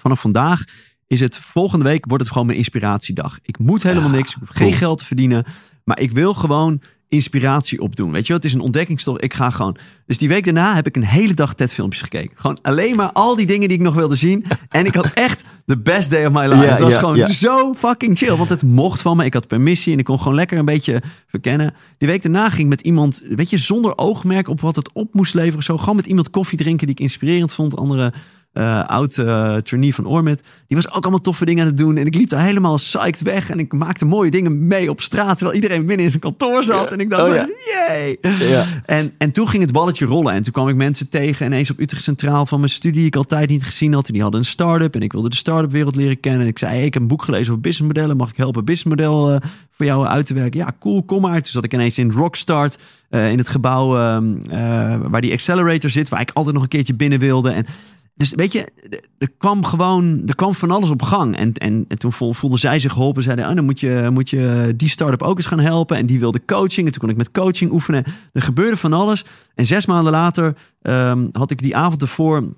C: vanaf vandaag is het volgende week wordt het gewoon mijn inspiratiedag. Ik moet helemaal niks. Ik hoef geen geld te verdienen. Maar ik wil gewoon inspiratie opdoen. Weet je wel, het is een ontdekkingstocht. Ik ga gewoon. Dus die week daarna heb ik een hele dag TED-filmpjes gekeken. Gewoon alleen maar al die dingen die ik nog wilde zien. En ik had echt de best day of my life.
A: Ja,
C: het was
A: ja,
C: gewoon
A: ja.
C: zo fucking chill. Want het mocht van me. Ik had permissie en ik kon gewoon lekker een beetje verkennen. Die week daarna ging ik met iemand, weet je, zonder oogmerk op wat het op moest leveren. Zo gewoon met iemand koffie drinken die ik inspirerend vond. Andere eh, oud uh, trainee van Ormit. Die was ook allemaal toffe dingen aan het doen. En ik liep daar helemaal psyched weg. En ik maakte mooie dingen mee op straat. Terwijl iedereen binnen in zijn kantoor zat. En ik dacht, oh, ja. jee. En, en toen ging het balletje rollen. En toen kwam ik mensen tegen. Ineens op Utrecht Centraal van mijn studie. Die ik altijd niet gezien had. En die hadden een start-up. En ik wilde de start-up wereld leren kennen. En ik zei, hey, ik heb een boek gelezen over businessmodellen. Mag ik helpen businessmodel uh, voor jou uit te werken? Ja, cool, kom maar. Toen zat ik ineens in Rockstart. in het gebouw ehm, waar die accelerator zit. Waar ik altijd nog een keertje binnen wilde. En dus weet je, er kwam gewoon, er kwam van alles op gang. En, en, en toen voelden zij zich geholpen. Zeiden, oh, dan moet je, moet je die start-up ook eens gaan helpen. En die wilde coaching. En toen kon ik met coaching oefenen. Er gebeurde van alles. En zes maanden later um, had ik die avond ervoor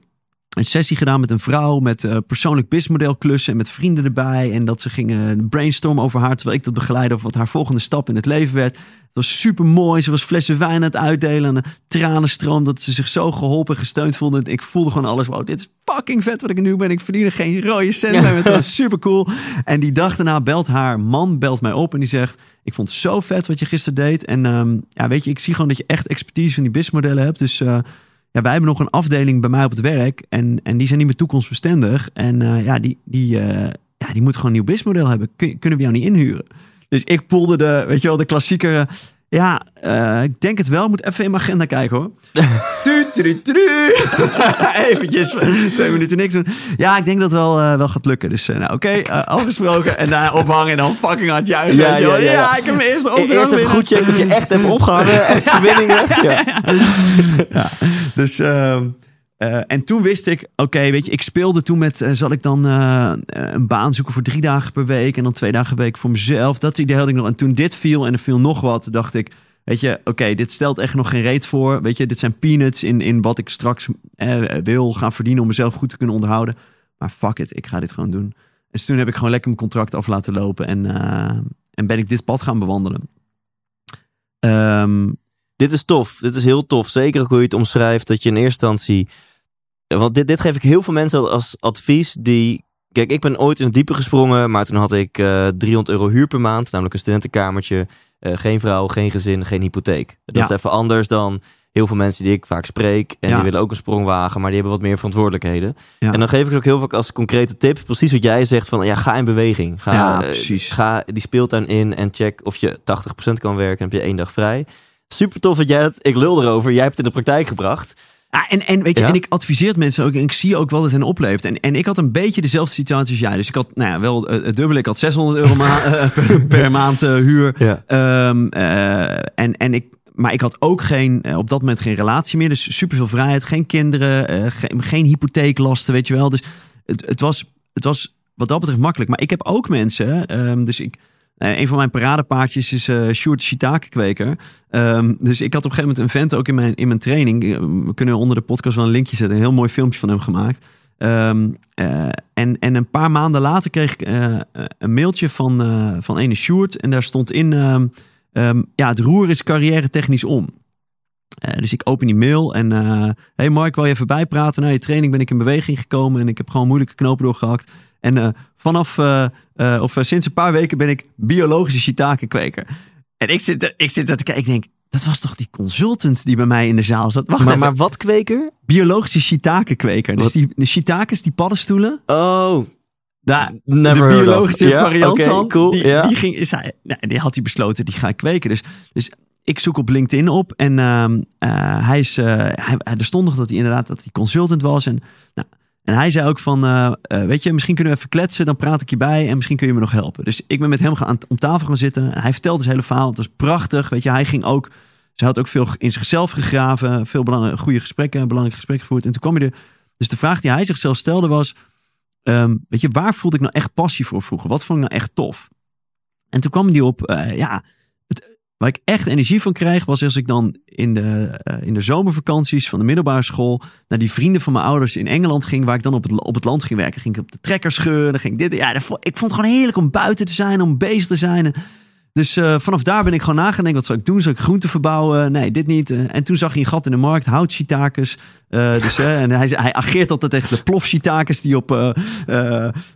C: een sessie gedaan met een vrouw met uh, persoonlijk businessmodel klussen en met vrienden erbij. En dat ze gingen brainstormen over haar, terwijl ik dat begeleidde over wat haar volgende stap in het leven werd. Het was super mooi. Ze was flessen wijn aan het uitdelen en tranenstroom dat ze zich zo geholpen en gesteund voelde. Ik voelde gewoon alles. Wow, dit is fucking vet wat ik nu ben. Ik verdien geen rode cent ja. Het was super cool. En die dag daarna belt haar man, belt mij op en die zegt, ik vond het zo vet wat je gisteren deed. En um, ja, weet je, ik zie gewoon dat je echt expertise van die businessmodellen hebt. Dus... Uh, ja, wij hebben nog een afdeling bij mij op het werk. En, en die zijn niet meer toekomstbestendig. En uh, ja, die, die, uh, ja, die moet gewoon een nieuw businessmodel hebben. Kun, kunnen we jou niet inhuren? Dus ik poelde de, weet je wel, de klassieke ja, uh, ik denk het wel. Moet even in mijn agenda kijken hoor. tu, tu, tu, Eventjes twee minuten niks doen. Ja, ik denk dat wel, uh, wel gaat lukken. Dus uh, nou, oké, okay, afgesproken. En daarna ophangen en dan fucking hard juichen. Ja, ja, ja, ja, ik heb mijn eerste opdracht
A: Eerst even goed checken of je echt hebt opgehangen. Echt verbindingen. Ja.
C: Dus... Uh, uh, en toen wist ik, oké, weet je, ik speelde toen met, uh, zal ik dan uh, een baan zoeken voor drie dagen per week en dan twee dagen per week voor mezelf. Dat idee had ik nog. En toen dit viel en er viel nog wat, dacht ik, weet je, oké, dit stelt echt nog geen reet voor. Weet je, dit zijn peanuts in, in wat ik straks wil gaan verdienen om mezelf goed te kunnen onderhouden. Maar fuck it, ik ga dit gewoon doen. Dus toen heb ik gewoon lekker mijn contract af laten lopen en, en ben ik dit pad gaan bewandelen.
A: Um, dit is tof. Dit is heel tof. Zeker ook hoe je het omschrijft. Dat je in eerste instantie. Want dit, dit geef ik heel veel mensen als advies. Die. Kijk, ik ben ooit in het diepe gesprongen. Maar toen had ik uh, eh, 300 euro huur per maand. Namelijk een studentenkamertje. Uh, geen vrouw, geen gezin, geen hypotheek. Dat is even anders dan heel veel mensen die ik vaak spreek. En die willen ook een sprong wagen, maar die hebben wat meer verantwoordelijkheden. En dan geef ik ook heel vaak als concrete tip, precies wat jij zegt, van ja, ga in beweging. Ga, precies. ga die speeltuin in en check of je 80% kan werken. En heb je één dag vrij. Super tof dat jij het, ik lul erover, jij hebt het in de praktijk gebracht.
C: Ja, en, en weet je, en ik adviseer mensen ook en ik zie ook wat het hen oplevert. En, en ik had een beetje dezelfde situatie als jij. Dus ik had, nou ja, wel het dubbele. Ik had 600 euro ma eh, per, maand uh, huur. Ja. Um, uh, en, en ik, maar ik had ook geen, op dat moment geen relatie meer. Dus superveel vrijheid, geen kinderen, geen, geen hypotheeklasten, weet je wel. Dus het, het, was, het was wat dat betreft makkelijk. Maar ik heb ook mensen, um, dus ik uh, een van mijn paradepaardjes is uh, Sjoerd Shiitake kweker. Um, dus ik had op een gegeven moment een vent ook in mijn, in mijn training. Eh, we kunnen onder de podcast wel een linkje zetten. Een heel mooi filmpje van hem gemaakt. Uh, en, en een paar maanden later kreeg ik een mailtje van, van ene Sjoerd. En daar stond in... Um, ja, het roer is carrière technisch om. Dus ik open die mail en... hey Mark, wil je even bijpraten? Na je training ben ik in beweging gekomen... en ik heb gewoon moeilijke knopen doorgehakt. En vanaf uh, of uh, sinds een paar weken ben ik biologische shiitake kweker. En ik zit, ik zit er te kijken. Ik denk, dat was toch die consultant die bij mij in de zaal zat.
A: Wacht maar, maar wat kweker?
C: Biologische shiitake kweker. Dus die de shiitakes, die paddenstoelen.
A: Oh.
C: Daar, Never de biologische variant yeah, okay, Cool, die, yeah. die, ging, is hij, nou, die had hij besloten, die ga ik kweken. Dus, dus ik zoek op LinkedIn op en uh, uh, hij is, uh, hij, er stond nog dat hij inderdaad dat hij consultant was. En nou, en hij zei ook van, uh, weet je, misschien kunnen we even kletsen, dan praat ik je bij en misschien kun je me nog helpen. Dus ik ben met hem gaan, om tafel gaan zitten. En hij vertelde zijn hele verhaal. Het was prachtig. Weet je, hij ging ook, ze had ook veel in zichzelf gegraven, veel goede gesprekken, belangrijke gesprekken gevoerd. En toen kwam hij er. Dus de vraag die hij zichzelf stelde was, um, weet je, waar voelde ik nou echt passie voor vroeger? Wat vond ik nou echt tof? En toen kwam hij op, ja, Waar ik echt energie van krijg, was als ik dan in de, uh, in de zomervakanties van de middelbare school naar die vrienden van mijn ouders in Engeland ging, waar ik dan op het, op het land ging werken. Ging ik op de trekker scheuren, ging ik dit. Ja, ik vond het gewoon heerlijk om buiten te zijn, om bezig te zijn. Dus uh, vanaf daar ben ik gewoon nagedacht, wat zou ik doen? Zou ik groenten verbouwen? Nee, dit niet. Uh, en toen zag hij een gat in de markt, hout-shiitakes. Uh, dus, en hij, hij ageert altijd tegen de plof-shiitakes die op,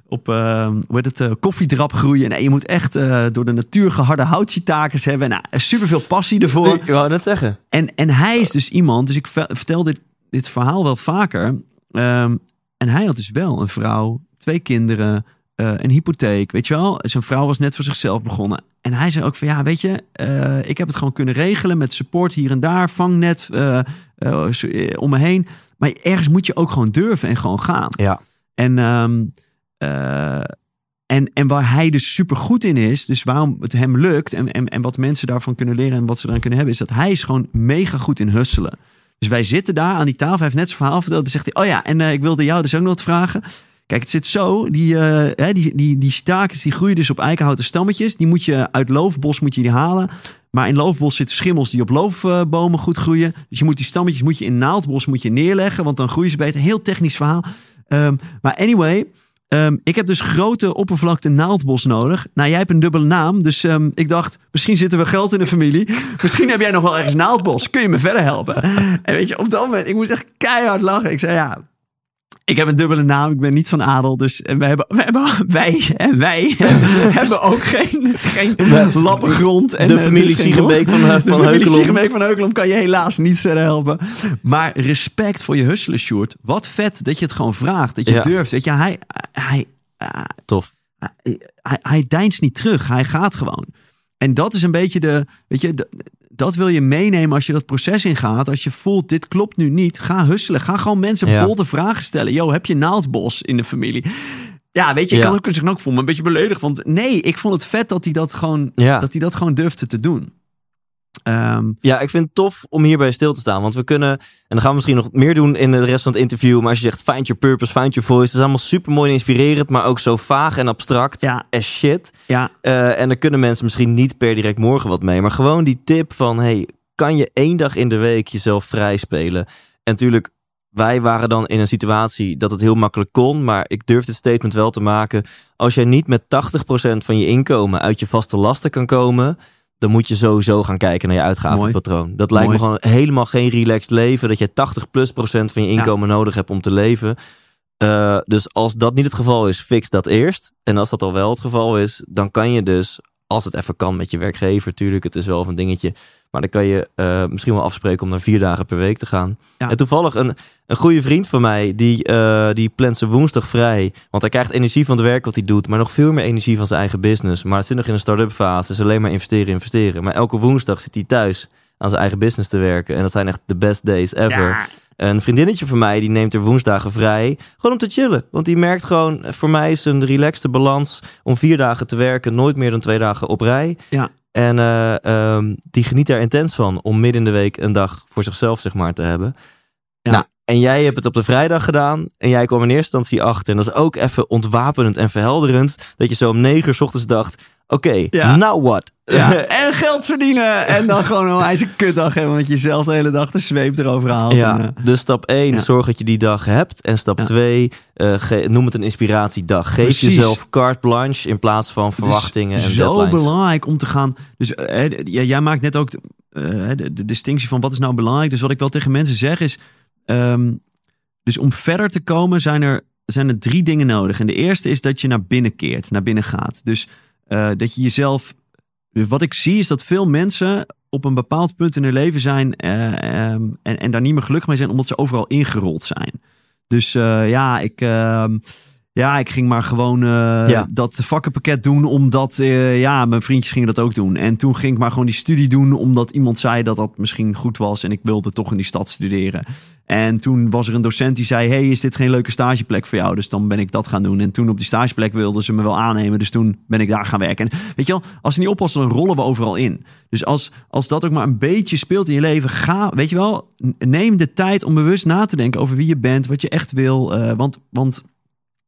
C: op hoe heet het, koffiedrap groeien. Nee, je moet echt door de natuur geharde hout-shiitakes hebben. Nou, superveel passie ervoor.
A: Ik wou net zeggen.
C: En, en hij is dus iemand, dus ik vertel dit, dit verhaal wel vaker. Um, en hij had dus wel een vrouw, twee kinderen, eh, een hypotheek. Weet je wel, zijn vrouw was net voor zichzelf begonnen. En hij zei ook van ja, weet je, eh, ik heb het gewoon kunnen regelen met support hier en daar, vangnet eh, om me heen. Maar ergens moet je ook gewoon durven en gewoon gaan.
A: Ja.
C: En, ehm, eh, en, en waar hij dus super goed in is, dus waarom het hem lukt en, en, en wat mensen daarvan kunnen leren en wat ze eraan kunnen hebben, is dat hij is gewoon mega goed in husselen. Dus wij zitten daar aan die tafel, hij heeft net zijn verhaal verteld. Dan zegt hij, oh ja, en ik wilde jou dus ook nog wat vragen. Kijk, het zit zo, die, eh, hè, die, die, die stakens die groeien dus op eikenhouten stammetjes. Die moet je uit loofbos moet je die halen. Maar in loofbos zitten schimmels die op loofbomen goed groeien. Dus je moet die stammetjes moet je in naaldbos moet je neerleggen, want dan groeien ze beter. Heel technisch verhaal. Ehm, maar anyway, ehm, ik heb dus grote oppervlakte naaldbos nodig. Nou, jij hebt een dubbele naam, dus ehm, ik dacht, misschien zitten we geld in de familie. Misschien heb jij nog wel ergens naaldbos. Kun je me verder helpen? En weet je, op dat moment, ik moest echt keihard lachen. Ik zei, ja, ik heb een dubbele naam, ik ben niet van adel. Dus en we hebben, we hebben, wij, en wij hebben ook geen, geen lappen grond. En,
A: de
C: eh,
A: familie
C: dus
A: Siegenbeek van, eh,
C: de
A: van
C: familie
A: Heukelom.
C: Siegenbeek van Heukelom kan je helaas niet verder helpen. Maar respect voor je husselen, Sjoerd. Wat vet dat je het gewoon vraagt. Dat je
A: Ja.
C: durft. Weet je, hij, hij, hij,
A: Tof.
C: hij, hij, hij deinst niet terug. Hij gaat gewoon. En dat is een beetje de, weet je, dat wil je meenemen als je dat proces ingaat. Als je voelt, dit klopt nu niet. Ga husselen. Ga gewoon mensen
A: Ja.
C: bolte vragen stellen. Yo, heb je naaldbos in de familie? Ja, weet je, ik
A: Ja.
C: kan ook zich ook voelen, een beetje beledigd. Want nee, ik vond het vet dat hij dat gewoon,
A: Ja.
C: dat hij dat gewoon durfde te doen. Ehm,
A: Ja, ik vind het tof om hierbij stil te staan. Want we kunnen, en dan gaan we misschien nog meer doen in de rest van het interview. Maar als je zegt, find your purpose, find your voice. Dat is allemaal super mooi en inspirerend, maar ook zo vaag en abstract
C: Ja.
A: as shit.
C: ja,
A: Eh, en daar kunnen mensen misschien niet per direct morgen wat mee. Maar gewoon die tip van, hey, kan je één dag in de week jezelf vrij spelen? En natuurlijk, wij waren dan in een situatie dat het heel makkelijk kon. Maar ik durf dit statement wel te maken. Als jij niet met 80% van je inkomen uit je vaste lasten kan komen... dan moet je sowieso gaan kijken naar je uitgavenpatroon. Dat lijkt me gewoon helemaal geen relaxed leven. Dat je 80 plus procent van je inkomen nodig hebt om te leven. Eh, dus als dat niet het geval is, fix dat eerst. En als dat al wel het geval is, dan kan je dus, als het even kan met je werkgever, natuurlijk, het is wel een dingetje. Maar dan kan je eh, misschien wel afspreken om naar vier dagen per week te gaan.
C: Ja.
A: En toevallig een, een goede vriend van mij, die, eh, die plant zijn woensdag vrij. Want hij krijgt energie van het werk wat hij doet, maar nog veel meer energie van zijn eigen business. Maar het zit nog in een start-up fase, is alleen maar investeren, investeren. Maar elke woensdag zit hij thuis aan zijn eigen business te werken. En dat zijn echt de best days ever.
C: Ja.
A: Een vriendinnetje van mij, die neemt er woensdagen vrij. Gewoon om te chillen. Want die merkt gewoon, voor mij is een relaxte balans om vier dagen te werken. Nooit meer dan twee dagen op rij.
C: Ja.
A: En eh, ehm, die geniet daar intens van om midden in de week een dag voor zichzelf zeg maar te hebben.
C: Ja.
A: Nou, en jij hebt het op de vrijdag gedaan. En jij kwam in eerste instantie achter. En dat is ook even ontwapenend en verhelderend. Dat je zo om negen uur 's ochtends dacht. Oké,
C: Ja.
A: now what?
C: Ja, en geld verdienen. En dan gewoon een wijze kutdag hebben. Want je zelf de hele dag de zweep erover haalt.
A: Ja,
C: En, eh,
A: dus stap 1,
C: ja.
A: zorg dat je die dag hebt. En stap
C: Ja.
A: 2, noem het een inspiratiedag. Geef
C: Precies.
A: jezelf carte blanche in plaats van
C: het is
A: verwachtingen en
C: zo
A: deadlines.
C: belangrijk om te gaan. Dus eh, jij maakt net ook de, eh, de, de distinctie van wat is nou belangrijk. Dus wat ik wel tegen mensen zeg is. ehm, dus om verder te komen zijn er, zijn er drie dingen nodig. En de eerste is dat je naar binnen keert, naar binnen gaat. Dus eh, dat je jezelf. Wat ik zie is dat veel mensen op een bepaald punt in hun leven zijn eh, ehm, en, en daar niet meer gelukkig mee zijn, omdat ze overal ingerold zijn. Dus eh, ja, ik, ehm, ja, ik ging maar gewoon eh,
A: Ja.
C: dat vakkenpakket doen, omdat eh, ja, mijn vriendjes gingen dat ook doen. En toen ging ik maar gewoon die studie doen, omdat iemand zei dat dat misschien goed was en ik wilde toch in die stad studeren. En toen was er een docent die zei: Hey, is dit geen leuke stageplek voor jou? Dus dan ben ik dat gaan doen. En toen op die stageplek wilden ze me wel aannemen. Dus toen ben ik daar gaan werken. En weet je wel, als ze niet oppassen, dan rollen we overal in. Dus als, als dat ook maar een beetje speelt in je leven, ga, weet je wel, neem de tijd om bewust na te denken over wie je bent, wat je echt wil. eh, want, want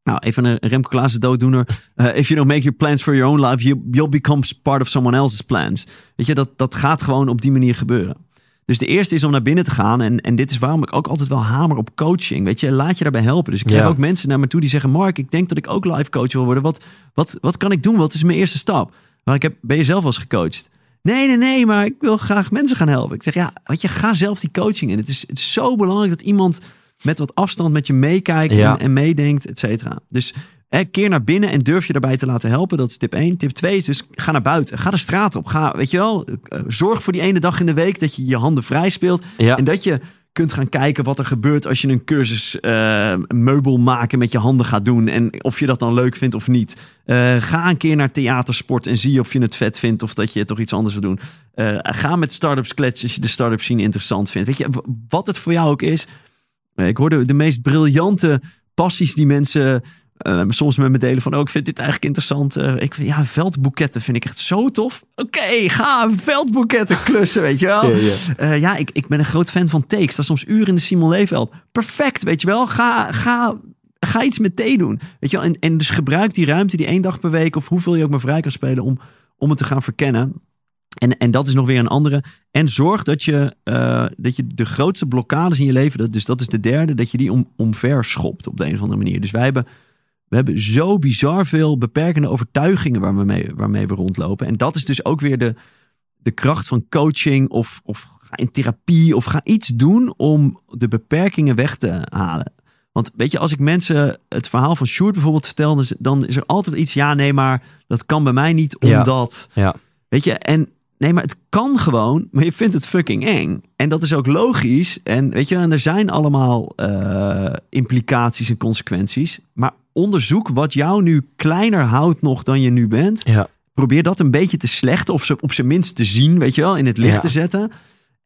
C: nou, even een Remco Klaassen dooddoener. Eh, if you don't make your plans for your own life, you, you'll become part of someone else's plans. Weet je, dat, dat gaat gewoon op die manier gebeuren. Dus de eerste is om naar binnen te gaan. En, en dit is waarom ik ook altijd wel hamer op coaching. Weet je, laat je daarbij helpen. Dus ik krijg
A: Ja.
C: ook mensen naar me toe die zeggen... Mark, ik denk dat ik ook life coach wil worden. Wat, wat, wat kan ik doen? Wat is mijn eerste stap? Maar ik heb, ben je zelf wel eens gecoacht? Nee, nee, nee, maar ik wil graag mensen gaan helpen. Ik zeg, ja, weet je, ga zelf die coaching in. Het is, het is zo belangrijk dat iemand met wat afstand met je meekijkt
A: Ja.
C: en, en meedenkt, et cetera. Dus hè, keer naar binnen en durf je daarbij te laten helpen. Dat is tip 1. Tip 2 is dus ga naar buiten. Ga de straat op. Ga, weet je wel, eh, zorg voor die ene dag in de week dat je je handen vrij speelt.
A: Ja.
C: En dat je kunt gaan kijken wat er gebeurt als je een cursus uh, meubel maken met je handen gaat doen. En of je dat dan leuk vindt of niet. Uh, ga een keer naar theatersport en zie of je het vet vindt of dat je toch iets anders wil doen. Uh, ga met startups kletsen als je de start-up scene interessant vindt. Weet je, wat het voor jou ook is. Ik hoorde de meest briljante passies die mensen uh, soms met me delen van, oh, ik vind dit eigenlijk interessant. Uh, ik vind, ja, veldboeketten vind ik echt zo tof. Oké, ga veldboeketten klussen, weet je wel. Ja. Uh, ik, ik ben een groot fan van takes. Dat is soms uren in de Simon Leefveld. Perfect, weet je wel. Ga, ga, ga iets met thee doen. Weet je wel. En, en dus gebruik die ruimte, die één dag per week... of hoeveel je ook maar vrij kan spelen... om, om het te gaan verkennen. En, en dat is nog weer een andere. En zorg dat je, uh, dat je de grootste blokkades in je leven... Dat, dus dat is de derde, dat je die om, omver schopt op de een of andere manier. Dus wij hebben we hebben zo bizar veel beperkende overtuigingen waar we mee, waarmee we rondlopen. En dat is dus ook weer de, de kracht van coaching of, of ga in therapie of ga iets doen om de beperkingen weg te halen. Want weet je, als ik mensen het verhaal van Sjoerd bijvoorbeeld vertel, dan is er altijd iets, ja nee, maar dat kan bij mij niet omdat...
A: Ja. ja.
C: Weet je, en nee, maar het kan gewoon, maar je vindt het fucking eng. En dat is ook logisch. En weet je, en er zijn allemaal uh, implicaties en consequenties. Maar onderzoek wat jou nu kleiner houdt nog dan je nu bent.
A: Ja.
C: Probeer dat een beetje te slechten of op zijn minst te zien, weet je wel, in het licht te zetten.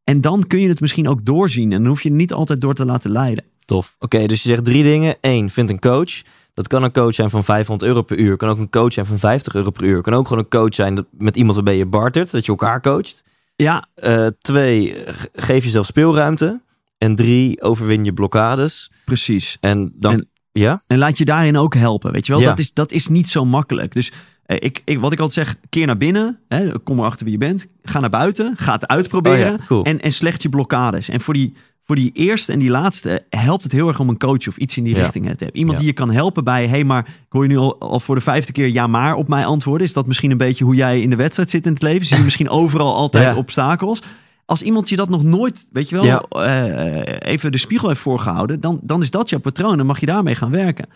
C: En dan kun je het misschien ook doorzien. En dan hoef je niet altijd door te laten leiden.
A: Tof. Oké, dus je zegt drie dingen. Eén, vind een coach. Dat kan een coach zijn van 500 euro per uur. Kan ook een coach zijn van 50 euro per uur. Kan ook gewoon een coach zijn met iemand waarbij je bartert. Dat je elkaar coacht.
C: Ja.
A: Uh, twee, geef jezelf speelruimte. En drie, overwin je blokkades.
C: Precies.
A: En dan... Ja?
C: En laat je daarin ook helpen. Weet je wel, dat, is, dat is niet zo makkelijk. Dus eh, ik, ik, wat ik altijd zeg, keer naar binnen. Hè, kom erachter wie je bent. Ga naar buiten. Ga het uitproberen.
A: Oh ja, cool.
C: en, en slecht je blokkades. En voor die, voor die eerste en die laatste helpt het heel erg om een coach of iets in die
A: Ja.
C: richting te hebben. Iemand
A: Ja.
C: die je kan helpen bij, hé, hey, maar ik hoor je nu al, al voor de vijfde keer ja maar op mij antwoorden. Is dat misschien een beetje hoe jij in de wedstrijd zit in het leven? Zie je misschien overal altijd
A: Ja.
C: obstakels? Als iemand je dat nog nooit, weet je wel, eh, even de spiegel heeft voorgehouden, dan, dan is dat jouw patroon. Dan mag je daarmee gaan werken.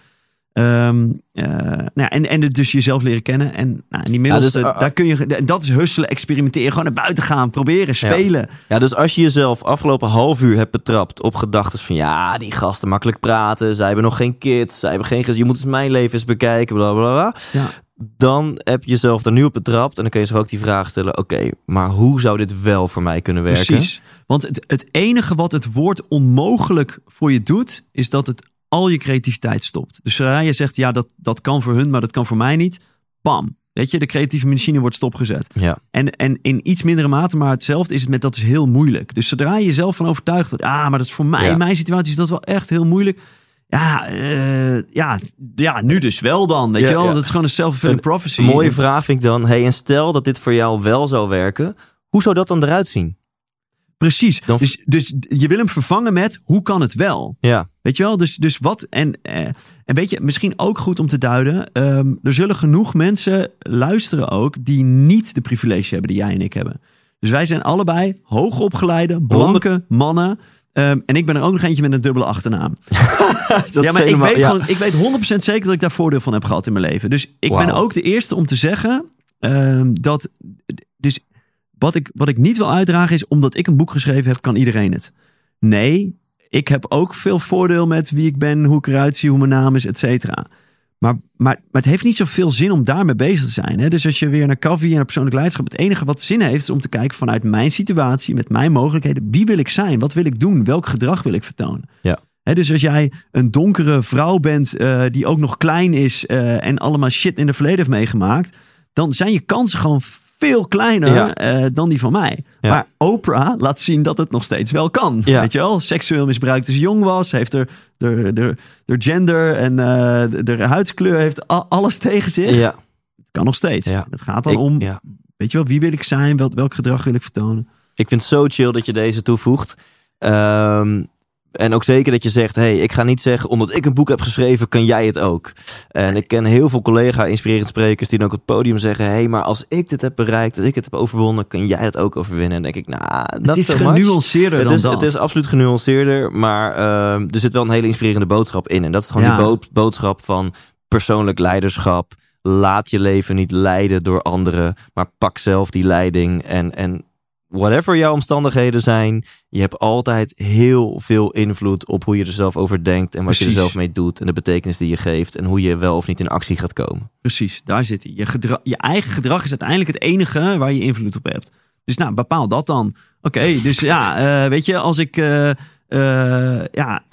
C: Eh, nou ja, en, en dus jezelf leren kennen. En nou, in die middelste,
A: dus, uh,
C: daar kun je, dat is husselen, experimenteren, gewoon naar buiten gaan, proberen, spelen.
A: Ja, dus als je jezelf afgelopen half uur hebt betrapt op gedachten van ja, die gasten makkelijk praten, zij hebben nog geen kids, zij hebben geen je moet eens mijn leven eens bekijken, bla bla bla.
C: Ja.
A: Dan heb je jezelf er nu op betrapt en dan kun je jezelf ook die vraag stellen: oké, maar hoe zou dit wel voor mij kunnen werken?
C: Precies. Want het, het enige wat het woord onmogelijk voor je doet, is dat het al je creativiteit stopt. Dus zodra je zegt, ja, dat, dat kan voor hun, maar dat kan voor mij niet. Pam. Weet je, de creatieve machine wordt stopgezet.
A: Ja.
C: En, en in iets mindere mate, maar hetzelfde is het met dat is heel moeilijk. Dus zodra je jezelf van overtuigt dat, ah, maar dat is voor mij,
A: Ja.
C: in mijn situatie is dat wel echt heel moeilijk. Ja, eh, ja, ja, nu dus wel dan. Weet
A: Ja,
C: je wel, dat is gewoon een self-fulfilling prophecy.
A: Een mooie vraag vind ik dan: hey, en stel dat dit voor jou wel zou werken, hoe zou dat dan eruit zien?
C: Precies.
A: Dan-
C: Dus, dus je wil hem vervangen met hoe kan het wel?
A: Ja,
C: Weet je wel? Dus, dus wat. En, eh, en weet je, misschien ook goed om te duiden. ehm, er zullen genoeg mensen luisteren ook. die niet de privilege hebben die jij en ik hebben. Dus wij zijn allebei hoogopgeleide, blanke mannen. Ehm, en ik ben er ook nog eentje met een dubbele achternaam.
A: dat
C: ja, maar ik weet,
A: ja.
C: gewoon, ik weet 100% zeker dat ik daar voordeel van heb gehad in mijn leven. Dus ik ben ook de eerste om te zeggen ehm, dat. Dus wat ik, wat ik niet wil uitdragen is, omdat ik een boek geschreven heb, kan iedereen het. Nee, ik heb ook veel voordeel met wie ik ben, hoe ik eruit zie, hoe mijn naam is, et cetera. Maar, maar, maar het heeft niet zoveel zin om daarmee bezig te zijn. Hè? Dus als je weer naar Covey en naar persoonlijk leiderschap... het enige wat zin heeft is om te kijken vanuit mijn situatie... met mijn mogelijkheden. Wie wil ik zijn? Wat wil ik doen? Welk gedrag wil ik vertonen?
A: Ja.
C: Dus als jij een donkere vrouw bent eh, die ook nog klein is... eh, en allemaal shit in de verleden heeft meegemaakt... dan zijn je kansen gewoon veel kleiner
A: Ja.
C: eh, dan die van mij.
A: Ja.
C: Maar Oprah laat zien dat het nog steeds wel kan.
A: Ja.
C: Weet je wel? Seksueel misbruikt toen ze jong was. Heeft er de, de, de gender en eh, de, huidskleur heeft alles tegen zich.
A: ja.
C: Het kan nog steeds. Het gaat dan
A: Ik-
C: om,
A: ja.
C: weet je wel, wie wil ik zijn? Wel, welk gedrag wil ik vertonen?
A: Ik vind het zo chill dat je deze toevoegt. Ehm, en ook zeker dat je zegt: hey, ik ga niet zeggen, omdat ik een boek heb geschreven, kan jij het ook. En ik ken heel veel collega inspirerend sprekers die dan ook op het podium zeggen: hey, maar als ik dit heb bereikt, als ik het heb overwonnen, kan jij het ook overwinnen. En denk ik, nou, dat
C: is genuanceerder
A: Het
C: dan
A: is,
C: dat.
A: het is absoluut genuanceerder, maar ehm, er zit wel een hele inspirerende boodschap in. En dat is gewoon
C: Ja.
A: die bo- boodschap van persoonlijk leiderschap. Laat je leven niet leiden door anderen, maar pak zelf die leiding en, en whatever jouw omstandigheden zijn, je hebt altijd heel veel invloed op hoe je er zelf over denkt en wat je er zelf mee doet en de betekenis die je geeft en hoe je wel of niet in actie gaat komen.
C: Precies, daar zit hij. Je, gedra- je eigen gedrag is uiteindelijk het enige waar je invloed op hebt. Dus nou, bepaal dat dan. Oké, dus ja, eh, weet je, als ik, eh, eh, ja,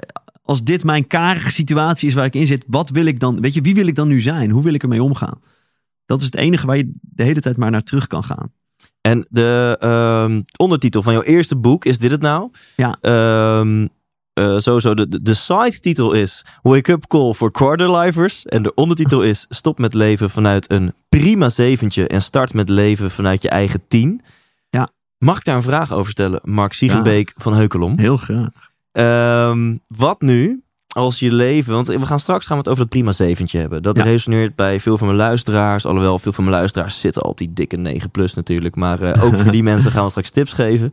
C: als dit mijn karige situatie is waar ik in zit, wat wil ik dan, weet je, wie wil ik dan nu zijn? Hoe wil ik ermee omgaan? Dat is het enige waar je de hele tijd maar naar terug kan gaan.
A: En de ehm, ondertitel van jouw eerste boek, is dit het nou?
C: Ja.
A: Ehm, eh, sowieso, de, de, de site-titel is Wake Up Call for Quarterlifers. En de ondertitel is Stop met leven vanuit een prima zeventje en start met leven vanuit je eigen tien.
C: Ja.
A: Mag ik daar een vraag over stellen? Mark Siegenbeek van Heukelom.
C: Heel graag.
A: Ehm, wat nu als je leven, want we gaan straks gaan we het over dat prima zeventje hebben. Dat
C: Ja.
A: resoneert bij veel van mijn luisteraars. Alhoewel veel van mijn luisteraars zitten al op die dikke 9 plus natuurlijk. Maar eh, ook voor die mensen gaan we straks tips geven.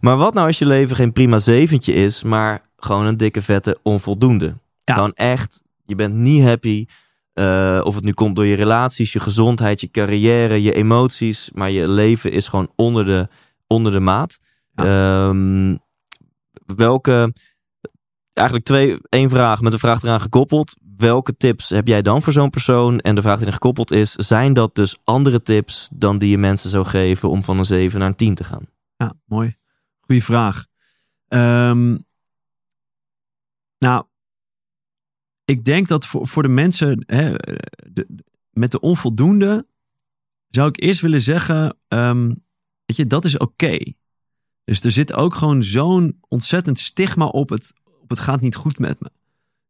A: Maar wat nou als je leven geen prima zeventje is, maar gewoon een dikke vette onvoldoende?
C: Ja.
A: Gewoon echt, je bent niet happy. eh, of het nu komt door je relaties, je gezondheid, je carrière, je emoties. Maar je leven is gewoon onder de, onder de maat. Ehm, welke, eigenlijk twee, één vraag met een vraag eraan gekoppeld. Welke tips heb jij dan voor zo'n persoon? En de vraag die eraan gekoppeld is, zijn dat dus andere tips dan die je mensen zou geven om van een 7 naar een 10 te gaan?
C: Ja, mooi. Goeie vraag. Ehm, nou, ik denk dat voor, voor de mensen hè, met de onvoldoende zou ik eerst willen zeggen, ehm, weet je, dat is oké. Dus er zit ook gewoon zo'n ontzettend stigma op het, op het gaat niet goed met me.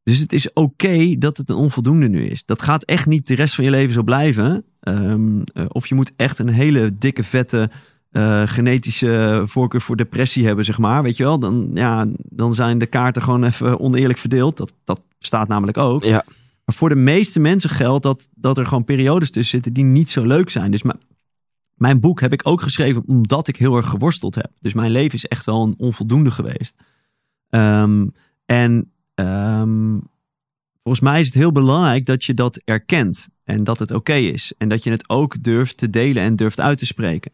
C: Dus het is oké dat het een onvoldoende nu is. Dat gaat echt niet de rest van je leven zo blijven. Ehm, eh, of je moet echt een hele dikke, vette eh, genetische voorkeur voor depressie hebben, zeg maar. Weet je wel, dan, ja, dan zijn de kaarten gewoon even oneerlijk verdeeld. Dat, dat staat namelijk ook.
A: Ja.
C: Maar voor de meeste mensen geldt dat, dat er gewoon periodes tussen zitten die niet zo leuk zijn. Dus mijn, boek heb ik ook geschreven omdat ik heel erg geworsteld heb. Dus mijn leven is echt wel een onvoldoende geweest. Ehm, en ehm, volgens mij is het heel belangrijk dat je dat erkent. En dat het oké is. En dat je het ook durft te delen en durft uit te spreken.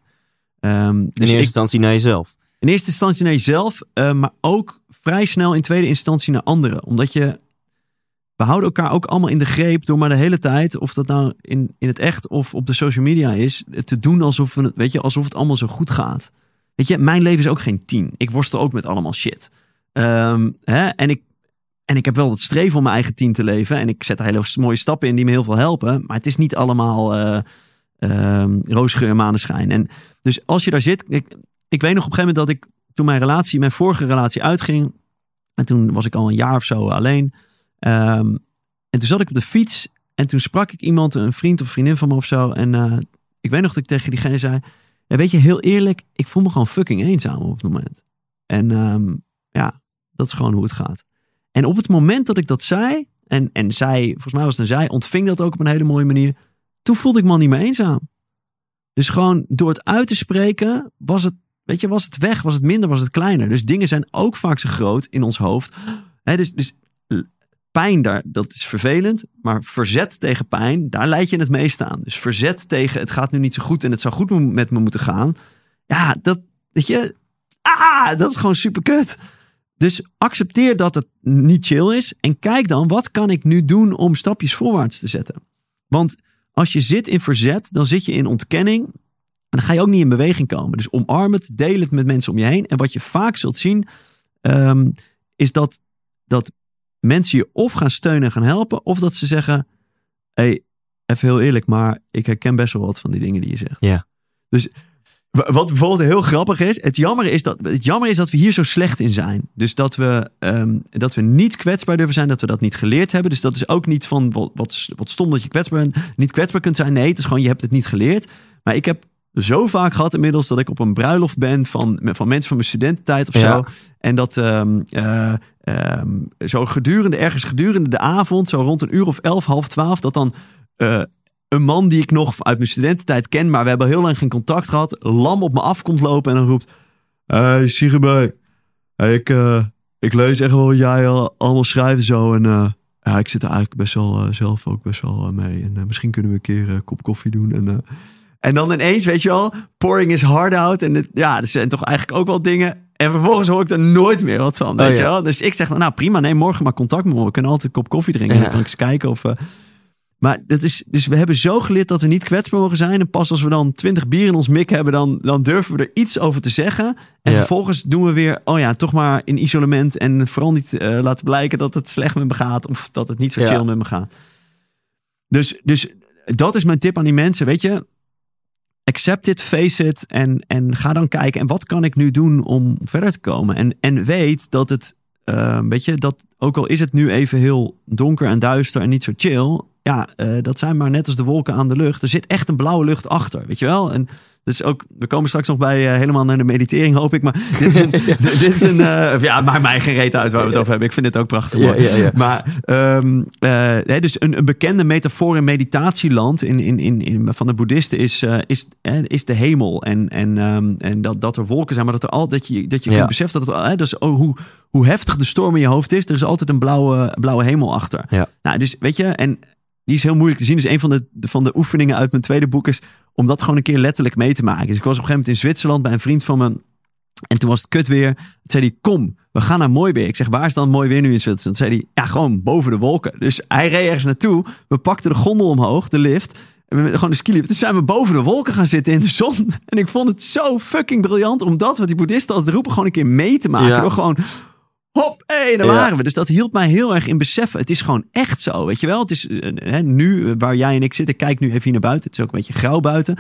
C: Ehm,
A: In
C: dus
A: eerste
C: ik,
A: instantie naar jezelf.
C: in eerste instantie naar jezelf, eh, maar ook vrij snel in tweede instantie naar anderen. Omdat je, we houden elkaar ook allemaal in de greep door maar de hele tijd, of dat nou in, in het echt of op de social media is, te doen alsof, we, het- weet je, alsof het allemaal zo goed gaat. Weet je, mijn leven is ook geen tien. Ik worstel ook met allemaal shit. Ehm, hè? En, ik, en ik heb wel het streven om mijn eigen tien te leven. En ik zet er hele mooie stappen in die me heel veel helpen. Maar het is niet allemaal eh ehm, roosgeur en maneschijn. En dus als je daar zit, ik, ik weet nog op een gegeven moment dat ik toen mijn relatie, mijn vorige relatie uitging. En toen was ik al een jaar of zo alleen. Ehm, en toen zat ik op de fiets. En toen sprak ik iemand, een vriend of vriendin van me of zo. En eh, ik weet nog dat ik tegen diegene zei. Weet je, heel eerlijk, ik voel me gewoon fucking eenzaam op het moment. En ja, dat is gewoon hoe het gaat. En op het moment dat ik dat zei, en, en zij, volgens mij was het een zij, ontving dat ook op een hele mooie manier. Toen voelde ik me al niet meer eenzaam. Dus gewoon door het uit te spreken, was het, weet je, was het weg, was het minder, was het kleiner. Dus dingen zijn ook vaak zo groot in ons hoofd. Dus, dus pijn, daar, dat is vervelend. Maar verzet tegen pijn, daar leid je het meest aan. Dus verzet tegen het gaat nu niet zo goed en het zou goed met me moeten gaan. Ja, dat, weet je, ah, dat is gewoon super kut. Dus accepteer dat het niet chill is. En kijk dan, wat kan ik nu doen om stapjes voorwaarts te zetten? Want als je zit in verzet, dan zit je in ontkenning. En dan ga je ook niet in beweging komen. Dus omarm het, deel het met mensen om je heen. En wat je vaak zult zien, ehm, is dat, dat mensen je of gaan steunen en gaan helpen. Of dat ze zeggen, hey, even heel eerlijk, maar ik herken best wel wat van die dingen die je zegt.
A: Ja.
C: Dus wat bijvoorbeeld heel grappig is, het jammer is dat, het jammer is dat we hier zo slecht in zijn. Dus dat we, ehm, dat we niet kwetsbaar durven zijn, dat we dat niet geleerd hebben. Dus dat is ook niet van wat, wat, wat stom dat je kwetsbaar bent, niet kwetsbaar kunt zijn. Nee, het is gewoon je hebt het niet geleerd. Maar ik heb zo vaak gehad inmiddels dat ik op een bruiloft ben van, van mensen van mijn studententijd of
A: Ja.
C: zo. En dat ehm, eh, ehm, zo gedurende, ergens gedurende de avond, zo rond een uur of elf, half twaalf, dat dan eh, een man die ik nog uit mijn studententijd ken, maar we hebben heel lang geen contact gehad, lam op me af komt lopen en dan roept: Hey, Sigebe, hey, ik, eh, ik lees echt wel wat jij al- allemaal schrijft en zo. En eh, ja, ik zit er eigenlijk best wel eh, zelf ook best wel mee. En misschien kunnen we een keer een kop koffie doen. En, En dan ineens, weet je wel, pouring is hard out. En het, ja, er zijn toch eigenlijk ook wel dingen. En vervolgens hoor ik er nooit meer wat van, weet
A: Oh, ja.
C: je wel. Dus ik zeg, nou prima, neem morgen maar contact met me. We kunnen altijd een kop koffie drinken.
A: Ja.
C: Dan kan ik eens kijken of... maar dat is, dus we hebben zo geleerd dat we niet kwetsbaar mogen zijn. En pas als we dan twintig bier in ons mik hebben, dan, dan durven we er iets over te zeggen. En
A: Ja.
C: vervolgens doen we weer, oh ja, toch maar in isolement. En vooral niet eh, laten blijken dat het slecht met me gaat. Of dat het niet zo
A: Ja.
C: chill met me gaat. Dus, dus dat is mijn tip aan die mensen. Weet je, accept it, face it. En, en ga dan kijken. En wat kan ik nu doen om verder te komen? En, en weet dat het, eh, weet je, dat ook al is het nu even heel donker en duister en niet zo chill. Ja, eh, dat zijn maar net als de wolken aan de lucht. Er zit echt een blauwe lucht achter, weet je wel? En dus ook, we komen straks nog bij eh, helemaal naar de meditering, hoop ik. Maar dit is een, dit is een eh, ja, maakt mij geen reet uit waar we het over hebben. Ik vind dit ook prachtig
A: Ja,
C: mooi.
A: ja, ja.
C: Maar ehm, eh, dus een, een bekende metafoor in meditatieland in, in, in, in, van de boeddhisten is, is, is de hemel. En, en, ehm, en dat, dat er wolken zijn, maar dat, er al, dat je, dat je
A: Ja.
C: kunt beseffen dat het, dus, oh, hoe, hoe heftig de storm in je hoofd is, er is altijd een blauwe, blauwe hemel achter.
A: Ja.
C: Nou, dus weet je, en die is heel moeilijk te zien. Dus een van de, van de oefeningen uit mijn tweede boek is om dat gewoon een keer letterlijk mee te maken. Dus ik was op een gegeven moment in Zwitserland bij een vriend van me. En toen was het kut weer. Toen zei hij, kom, we gaan naar mooi weer. Ik zeg, waar is dan mooi weer nu in Zwitserland? Toen zei hij, ja, gewoon boven de wolken. Dus hij reed ergens naartoe. We pakten de gondel omhoog, de lift. En we gewoon de skilift. Toen zijn we boven de wolken gaan zitten in de zon. En ik vond het zo fucking briljant om dat wat die boeddhisten altijd roepen, gewoon een keer mee te maken.
A: Ja.
C: Door gewoon, hop, hé, daar
A: Ja.
C: waren we. Dus dat hielp mij heel erg in beseffen. Het is gewoon echt zo, weet je wel. Het is eh, hè, nu, eh, waar jij en ik zitten, kijk nu even hier naar buiten. Het is ook een beetje grauw buiten.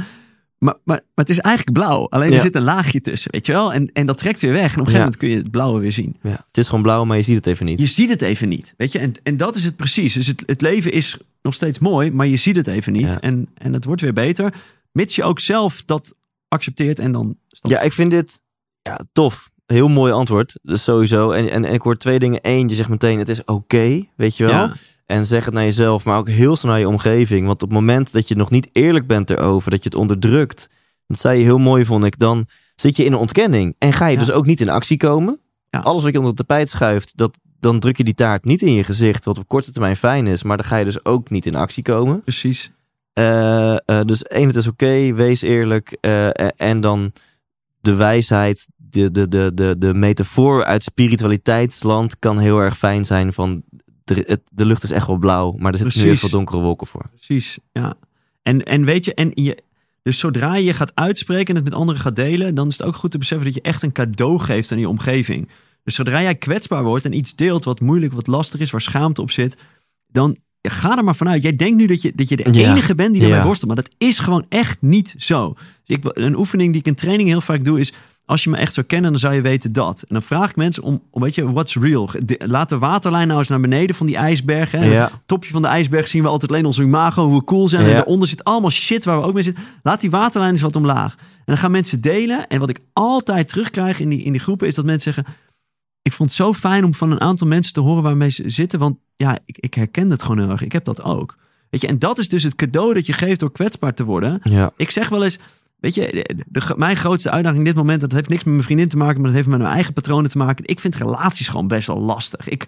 C: Maar, maar, maar het is eigenlijk blauw. Alleen er zit een laagje tussen, weet je wel. En, en dat trekt weer weg. En op een gegeven
A: Ja.
C: moment kun je het blauwe weer zien.
A: Ja, het is gewoon blauw, maar je ziet het even niet.
C: Je ziet het even niet, weet je. En, en dat is het precies. Dus het, het leven is nog steeds mooi, maar je ziet het even niet. En, en het wordt weer beter. Mits je ook zelf dat accepteert en dan...
A: Ja, ik vind dit ja, tof. Heel mooi antwoord. Dus sowieso. En, en, en ik hoor twee dingen. Eén, je zegt meteen, het is oké, weet je wel.
C: Ja.
A: En zeg het naar jezelf, maar ook heel snel naar je omgeving. Want op het moment dat je nog niet eerlijk bent erover, dat je het onderdrukt, dat zei je heel mooi, vond ik, dan zit je in een ontkenning. En ga je
C: Ja.
A: dus ook niet in actie komen.
C: Ja.
A: Alles wat je onder de tapijt schuift, dat, dan druk je die taart niet in je gezicht, wat op korte termijn fijn is. Maar dan ga je dus ook niet in actie komen.
C: Precies.
A: Eh, eh, dus één, het is oké, wees eerlijk. eh, en dan de wijsheid, de, de, de, de, de metafoor uit spiritualiteitsland kan heel erg fijn zijn van de, het, de lucht is echt wel blauw, maar er zitten nu heel veel donkere wolken voor.
C: Precies, ja. En, en weet je, en je, dus zodra je gaat uitspreken en het met anderen gaat delen, dan is het ook goed te beseffen dat je echt een cadeau geeft aan je omgeving. Dus zodra jij kwetsbaar wordt en iets deelt wat moeilijk, wat lastig is, waar schaamte op zit, dan ga er maar vanuit. Jij denkt nu dat je, dat je de
A: Ja.
C: enige bent die ermee
A: Ja.
C: worstelt, maar dat is gewoon echt niet zo. Dus ik, een oefening die ik in training heel vaak doe is, als je me echt zou kennen, dan zou je weten dat. En dan vraag ik mensen om, om weet je, what's real? De- laat de waterlijn nou eens naar beneden van die ijsberg. Hè?
A: Ja.
C: topje van de ijsberg zien we altijd alleen ons imago, hoe we cool zijn. En daaronder zit allemaal shit waar we ook mee zitten. Laat die waterlijn eens wat omlaag. En dan gaan mensen delen. En wat ik altijd terugkrijg in die, in die groepen is dat mensen zeggen... Ik vond het zo fijn om van een aantal mensen te horen waarmee ze zitten. Want ja, ik, ik herken het gewoon heel erg. Ik heb dat ook. Weet je, en dat is dus het cadeau dat je geeft door kwetsbaar te worden.
A: Ja.
C: Ik zeg wel eens, weet je, de, de- mijn grootste uitdaging in dit moment, dat heeft niks met mijn vriendin te maken, maar dat heeft met mijn eigen patronen te maken. Ik vind relaties gewoon best wel lastig. Ik,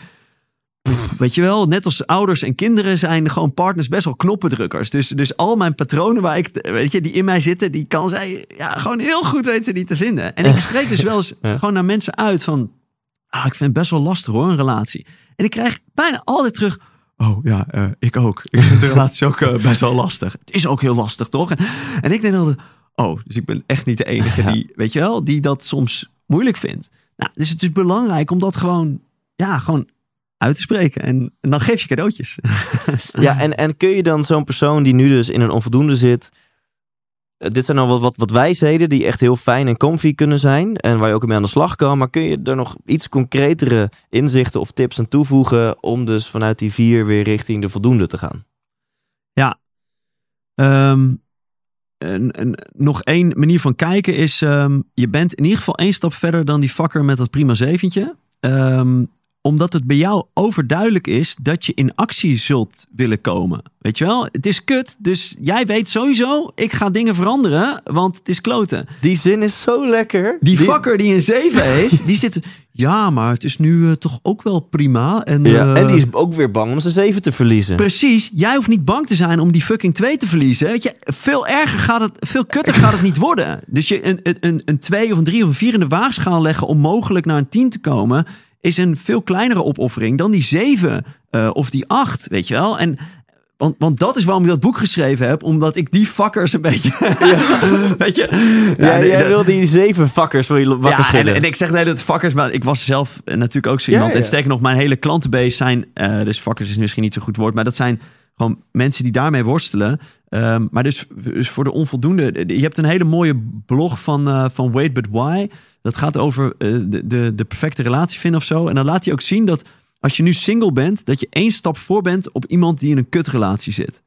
C: pff, weet je wel, net als ouders en kinderen zijn gewoon partners best wel knoppendrukkers. Dus, dus al mijn patronen waar ik, weet je, die in mij zitten, die kan zij ja, gewoon heel goed weten die te vinden. En ik spreek dus wel eens
A: Ja.
C: gewoon naar mensen uit van, ah, ik vind het best wel lastig hoor, een relatie. En ik krijg bijna altijd terug, Oh ja, eh, ik ook. Ik vind de relatie ook eh, best wel lastig. Het is ook heel lastig, toch? En, en ik denk altijd, oh, dus ik ben echt niet de enige die, weet je wel, die dat soms moeilijk vindt. Nou, dus het is belangrijk om dat gewoon, ja, gewoon uit te spreken. En, en dan geef je cadeautjes.
A: Ja, en, en kun je dan zo'n persoon die nu dus in een onvoldoende zit. eh, Dit zijn al wat, wat, wat wijsheden die echt heel fijn en comfy kunnen zijn. En waar je ook mee aan de slag kan. Maar kun je er nog iets concretere inzichten of tips aan toevoegen. om dus vanuit die vier weer richting de voldoende te gaan?
C: Ehm, een, een, nog één manier van kijken is, ehm, je bent in ieder geval één stap verder dan die vakker met dat prima zeventje. Ehm, omdat het bij jou overduidelijk is dat je in actie zult willen komen. Weet je wel? Het is kut, dus jij weet sowieso, ik ga dingen veranderen, want het is kloten.
A: Die zin is zo lekker.
C: Die fucker die een 7 heeft, die zit... Ja, maar het is nu eh, toch ook wel prima. En,
A: Ja,
C: eh,
A: en die is ook weer bang om zijn zeven te verliezen.
C: Precies, jij hoeft niet bang te zijn om die fucking 2 te verliezen. Weet je, veel erger gaat het, veel kutter gaat het niet worden. Dus je een, een- een, een 2 of een 3 of een 4 in de waagschaal leggen om mogelijk naar een 10 te komen, is een veel kleinere opoffering dan die 7 eh, of die 8, weet je wel. En want, want dat is waarom ik dat boek geschreven heb, omdat ik die fuckers een beetje. weet je,
A: Ja,
C: nee,
A: jij wil die zeven vakkers wil je wakker
C: ja, en, ik zeg nee dat vakkers, maar ik was zelf eh, natuurlijk ook zo
A: Ja,
C: iemand.
A: ja.
C: En sterker nog, mijn hele klantenbase zijn, eh, dus vakkers is misschien niet zo goed woord, maar dat zijn gewoon mensen die daarmee worstelen. Ehm, maar dus, dus voor de onvoldoende, je hebt een hele mooie blog van, eh, van Wait But Why. Dat gaat over eh, de, de, de perfecte relatie vinden of zo. En dan laat hij ook zien dat als je nu single bent, dat je één stap voor bent op iemand die in een kutrelatie zit.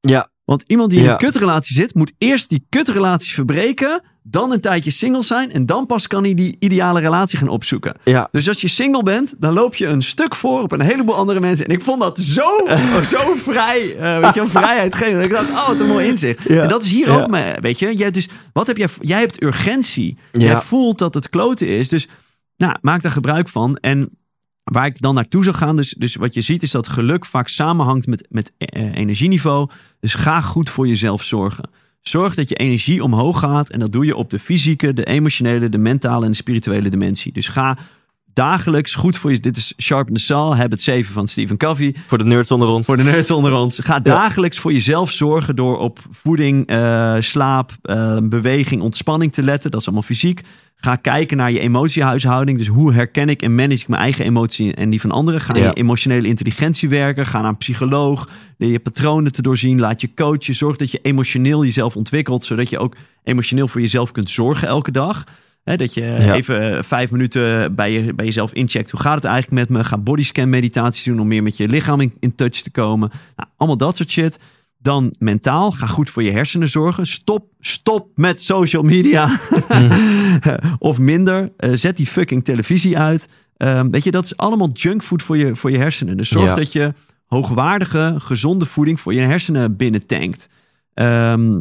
A: Ja,
C: Want iemand die in
A: Ja.
C: een kutrelatie zit, moet eerst die kutrelatie verbreken, dan een tijdje single zijn en dan pas kan hij die ideale relatie gaan opzoeken.
A: ja.
C: Dus als je single bent, dan loop je een stuk voor op een heleboel andere mensen. En ik vond dat zo, zo vrij, eh, weet je, een vrijheid geven. Ik dacht, oh, wat een mooi inzicht.
A: Ja.
C: En dat is hier ook mee, weet je. Jij, dus, wat heb jij, jij hebt urgentie.
A: Ja.
C: Jij voelt dat het kloten is. Dus nou, maak daar gebruik van. En waar ik dan naartoe zou gaan, dus, dus wat je ziet is dat geluk vaak samenhangt met, met eh, energieniveau. Dus ga goed voor jezelf zorgen. Zorg dat je energie omhoog gaat. En dat doe je op de fysieke, de emotionele, de mentale en de spirituele dimensie. Dus ga dagelijks goed voor je. Dit is Sharpen the Saw, Habit 7 van Stephen Covey.
A: Voor de nerds onder ons.
C: Voor de nerds onder ons. Ga dagelijks voor jezelf zorgen door op voeding, eh, slaap, eh, beweging, ontspanning te letten. Dat is allemaal fysiek. Ga kijken naar je emotiehuishouding. Dus hoe herken ik en manage ik mijn eigen emotie en die van anderen? Ga
A: Ja.
C: je emotionele intelligentie werken. Ga naar een psycholoog. Leer je patronen te doorzien. Laat je coachen. Zorg dat je emotioneel jezelf ontwikkelt. Zodat je ook emotioneel voor jezelf kunt zorgen elke dag. Hè, dat je
A: Ja.
C: even eh, vijf minuten bij, je, bij jezelf incheckt. Hoe gaat het eigenlijk met me? Ga bodyscan meditaties doen om meer met je lichaam in, in touch te komen. Nou, allemaal dat soort shit. Dan mentaal, ga goed voor je hersenen zorgen. Stop, stop met social media. of minder. Eh, zet die fucking televisie uit. Ehm, weet je, dat is allemaal junkfood voor je, voor je hersenen. Dus zorg
A: Ja.
C: dat je hoogwaardige, gezonde voeding voor je hersenen binnentankt. Ehm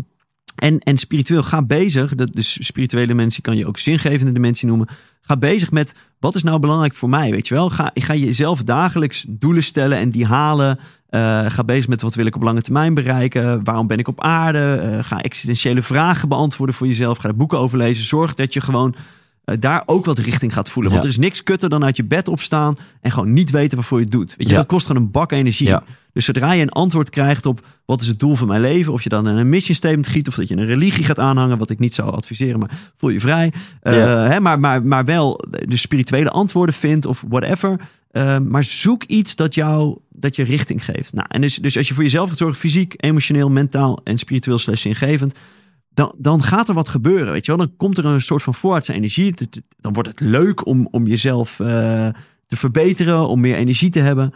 C: en, en spiritueel, ga bezig. Dat, dus spirituele mensen kan je ook zingevende dimensie noemen. Ga bezig met wat is nou belangrijk voor mij, weet je wel? Ga, ga jezelf dagelijks doelen stellen en die halen. Eh, ga bezig met wat wil ik op lange termijn bereiken? Waarom ben ik op aarde? Eh, ga existentiële vragen beantwoorden voor jezelf. Ga er boeken over lezen. Zorg dat je gewoon eh, daar ook wat richting gaat voelen. Want er is niks kutter dan uit je bed opstaan en gewoon niet weten waarvoor je het doet. Weet je,
A: Ja.
C: dat kost gewoon een bak energie.
A: Ja.
C: Dus zodra je een antwoord krijgt op wat is het doel van mijn leven, of je dan een mission statement giet, of dat je een religie gaat aanhangen, wat ik niet zou adviseren, maar voel je vrij. Eh,
A: Ja.
C: hè, maar, maar, maar wel de spirituele antwoorden vindt of whatever. Eh, maar zoek iets dat jou dat je richting geeft. Nou, en dus, dus als je voor jezelf gaat zorgen, fysiek, emotioneel, mentaal en spiritueel zingevend, dan, dan gaat er wat gebeuren. Weet je wel? Dan komt er een soort van voorwaartse energie. Dan wordt het leuk om, om jezelf eh, te verbeteren, om meer energie te hebben.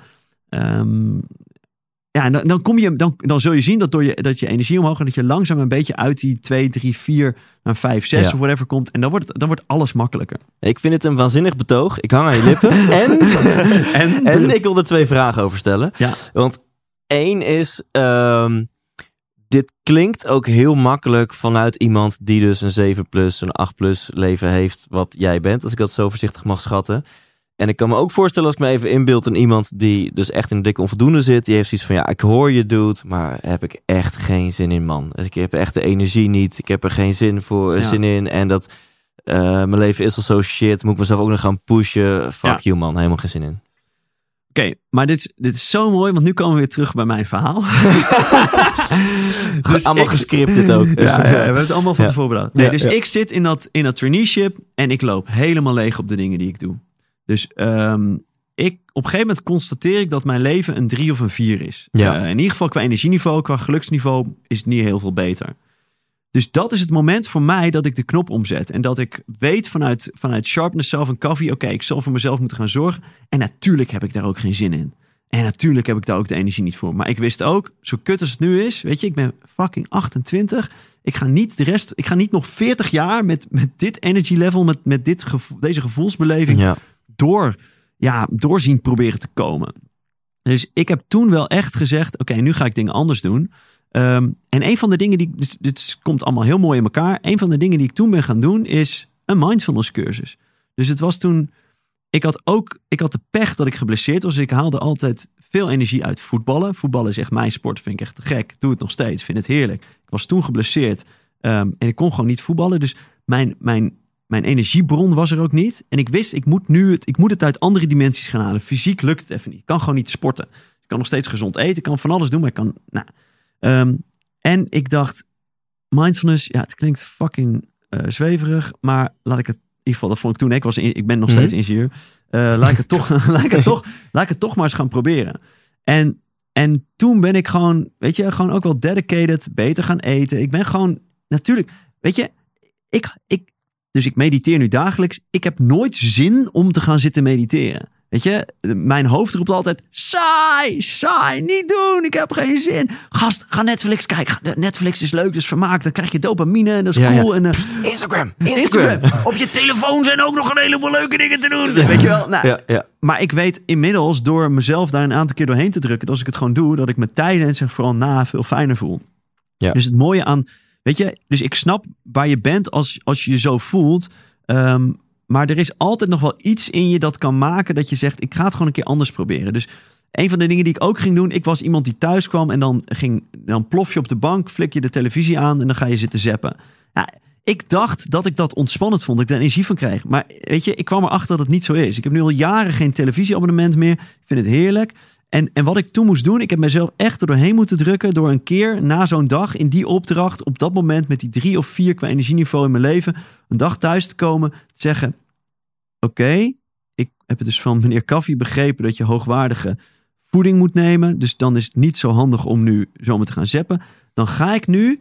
C: Ehm, ja, en dan, dan, kom je, dan, dan zul je zien dat, door je, dat je energie omhoog gaat, dat je langzaam een beetje uit die 2, 3, 4 naar 5, 6
A: Ja.
C: of whatever komt. En dan wordt, dan wordt alles makkelijker.
A: Ik vind het een waanzinnig betoog. Ik hang aan je lippen. en,
C: En,
A: en ik wil er twee vragen over stellen.
C: Ja.
A: Want één is, ehm, dit klinkt ook heel makkelijk vanuit iemand die dus een 7 plus, een 8 plus leven heeft, wat jij bent, als ik dat zo voorzichtig mag schatten. En ik kan me ook voorstellen als ik me even inbeeld in iemand die dus echt in een dikke onvoldoende zit. Die heeft zoiets van, ja, ik hoor je doet, maar heb ik echt geen zin in, man. Ik heb echt de energie niet. Ik heb er geen zin, voor,
C: Ja.
A: zin in. En dat, eh, mijn leven is al zo shit. Moet ik mezelf ook nog gaan pushen? Fuck
C: Ja.
A: you, man. Helemaal geen zin in.
C: Oké, maar dit is, dit is zo mooi, want nu komen we weer terug bij mijn verhaal. Dus
A: Allemaal
C: ik-
A: gescript dit ook.
C: Ja, ja, we hebben het allemaal van tevoren bedacht. Nee, dus ik zit in dat, in dat traineeship en ik loop helemaal leeg op de dingen die ik doe. Dus ehm, ik, op een gegeven moment constateer ik dat mijn leven een drie of een vier is.
A: Ja.
C: Eh, in ieder geval qua energieniveau, qua geluksniveau is het niet heel veel beter. Dus dat is het moment voor mij dat ik de knop omzet. En dat ik weet vanuit, vanuit Sharpness zelf en Coffee... oké, ik zal voor mezelf moeten gaan zorgen. En natuurlijk heb ik daar ook geen zin in. En natuurlijk heb ik daar ook de energie niet voor. Maar ik wist ook, zo kut als het nu is... weet je, ik ben fucking 28. Ik ga niet de rest... ik ga niet nog 40 jaar met, met dit energy level... met, met dit gevo- deze gevoelsbeleving
A: Ja.
C: Door... ja, doorzien proberen te komen. Dus ik heb toen wel echt gezegd: oké, nu ga ik dingen anders doen. Ehm, en een van de dingen die. Dus, dit komt allemaal heel mooi in elkaar. Een van de dingen die ik toen ben gaan doen is een mindfulness cursus. Dus het was toen. Ik had ook. Ik had de pech dat ik geblesseerd was. Dus ik haalde altijd veel energie uit voetballen. Voetballen is echt mijn sport. Vind ik echt gek. Doe het nog steeds. Vind het heerlijk. Ik was toen geblesseerd. ehm, en ik kon gewoon niet voetballen. Dus mijn, mijn, mijn energiebron was er ook niet. En ik wist, ik moet nu het, ik moet het uit andere dimensies gaan halen. Fysiek lukt het even niet. Ik kan gewoon niet sporten. Ik kan nog steeds gezond eten. Ik kan van alles doen. Maar ik kan. Nou. Ehm, en ik dacht, mindfulness, ja, het klinkt fucking eh, zweverig. Maar laat ik het. In ieder geval, dat vond ik toen. Ik, was, in- ik ben nog steeds
A: Mhm.
C: ingenieur. Eh, laat, ik het toch, laat, ik het toch, laat ik het toch maar eens gaan proberen. En, en toen ben ik gewoon, weet je, gewoon ook wel dedicated, beter gaan eten. Ik ben gewoon, natuurlijk, weet je, ik, ik, dus ik mediteer nu dagelijks. Ik heb nooit zin om te gaan zitten mediteren. Weet je, mijn hoofd roept altijd: saai, saai, niet doen, ik heb geen zin. Gast, ga Netflix kijken. Netflix is leuk, dus vermaak. Dan krijg je dopamine en dat is
A: Ja, ja.
C: cool. En, eh,
A: Instagram,
C: Instagram. Op je telefoon zijn ook nog een heleboel leuke dingen te doen. Weet je wel? Nou,
A: Ja, ja.
C: maar ik weet inmiddels door mezelf daar een aantal keer doorheen te drukken, dat als ik het gewoon doe, dat ik mijn tijden en zeg vooral na veel fijner voel. Dus het mooie aan, weet je, dus ik snap waar je bent als, als je je zo voelt. Ehm, maar er is altijd nog wel iets in je dat kan maken dat je zegt, ik ga het gewoon een keer anders proberen. Dus een van de dingen die ik ook ging doen, ik was iemand die thuis kwam en dan, ging, dan plof je op de bank, flik je de televisie aan en dan ga je zitten zappen. Ja, ik dacht dat ik dat ontspannend vond, ik daar energie van kreeg. Maar weet je, ik kwam erachter dat het niet zo is. Ik heb nu al jaren geen televisieabonnement meer. Ik vind het heerlijk. En, en wat ik toen moest doen, ik heb mezelf echt er doorheen moeten drukken door een keer na zo'n dag in die opdracht, op dat moment met die drie of vier qua energieniveau in mijn leven, een dag thuis te komen, te zeggen: Oké, ik heb het dus van meneer Kaffie begrepen dat je hoogwaardige voeding moet nemen. Dus dan is het niet zo handig om nu zomaar te gaan zeppen. Dan ga ik nu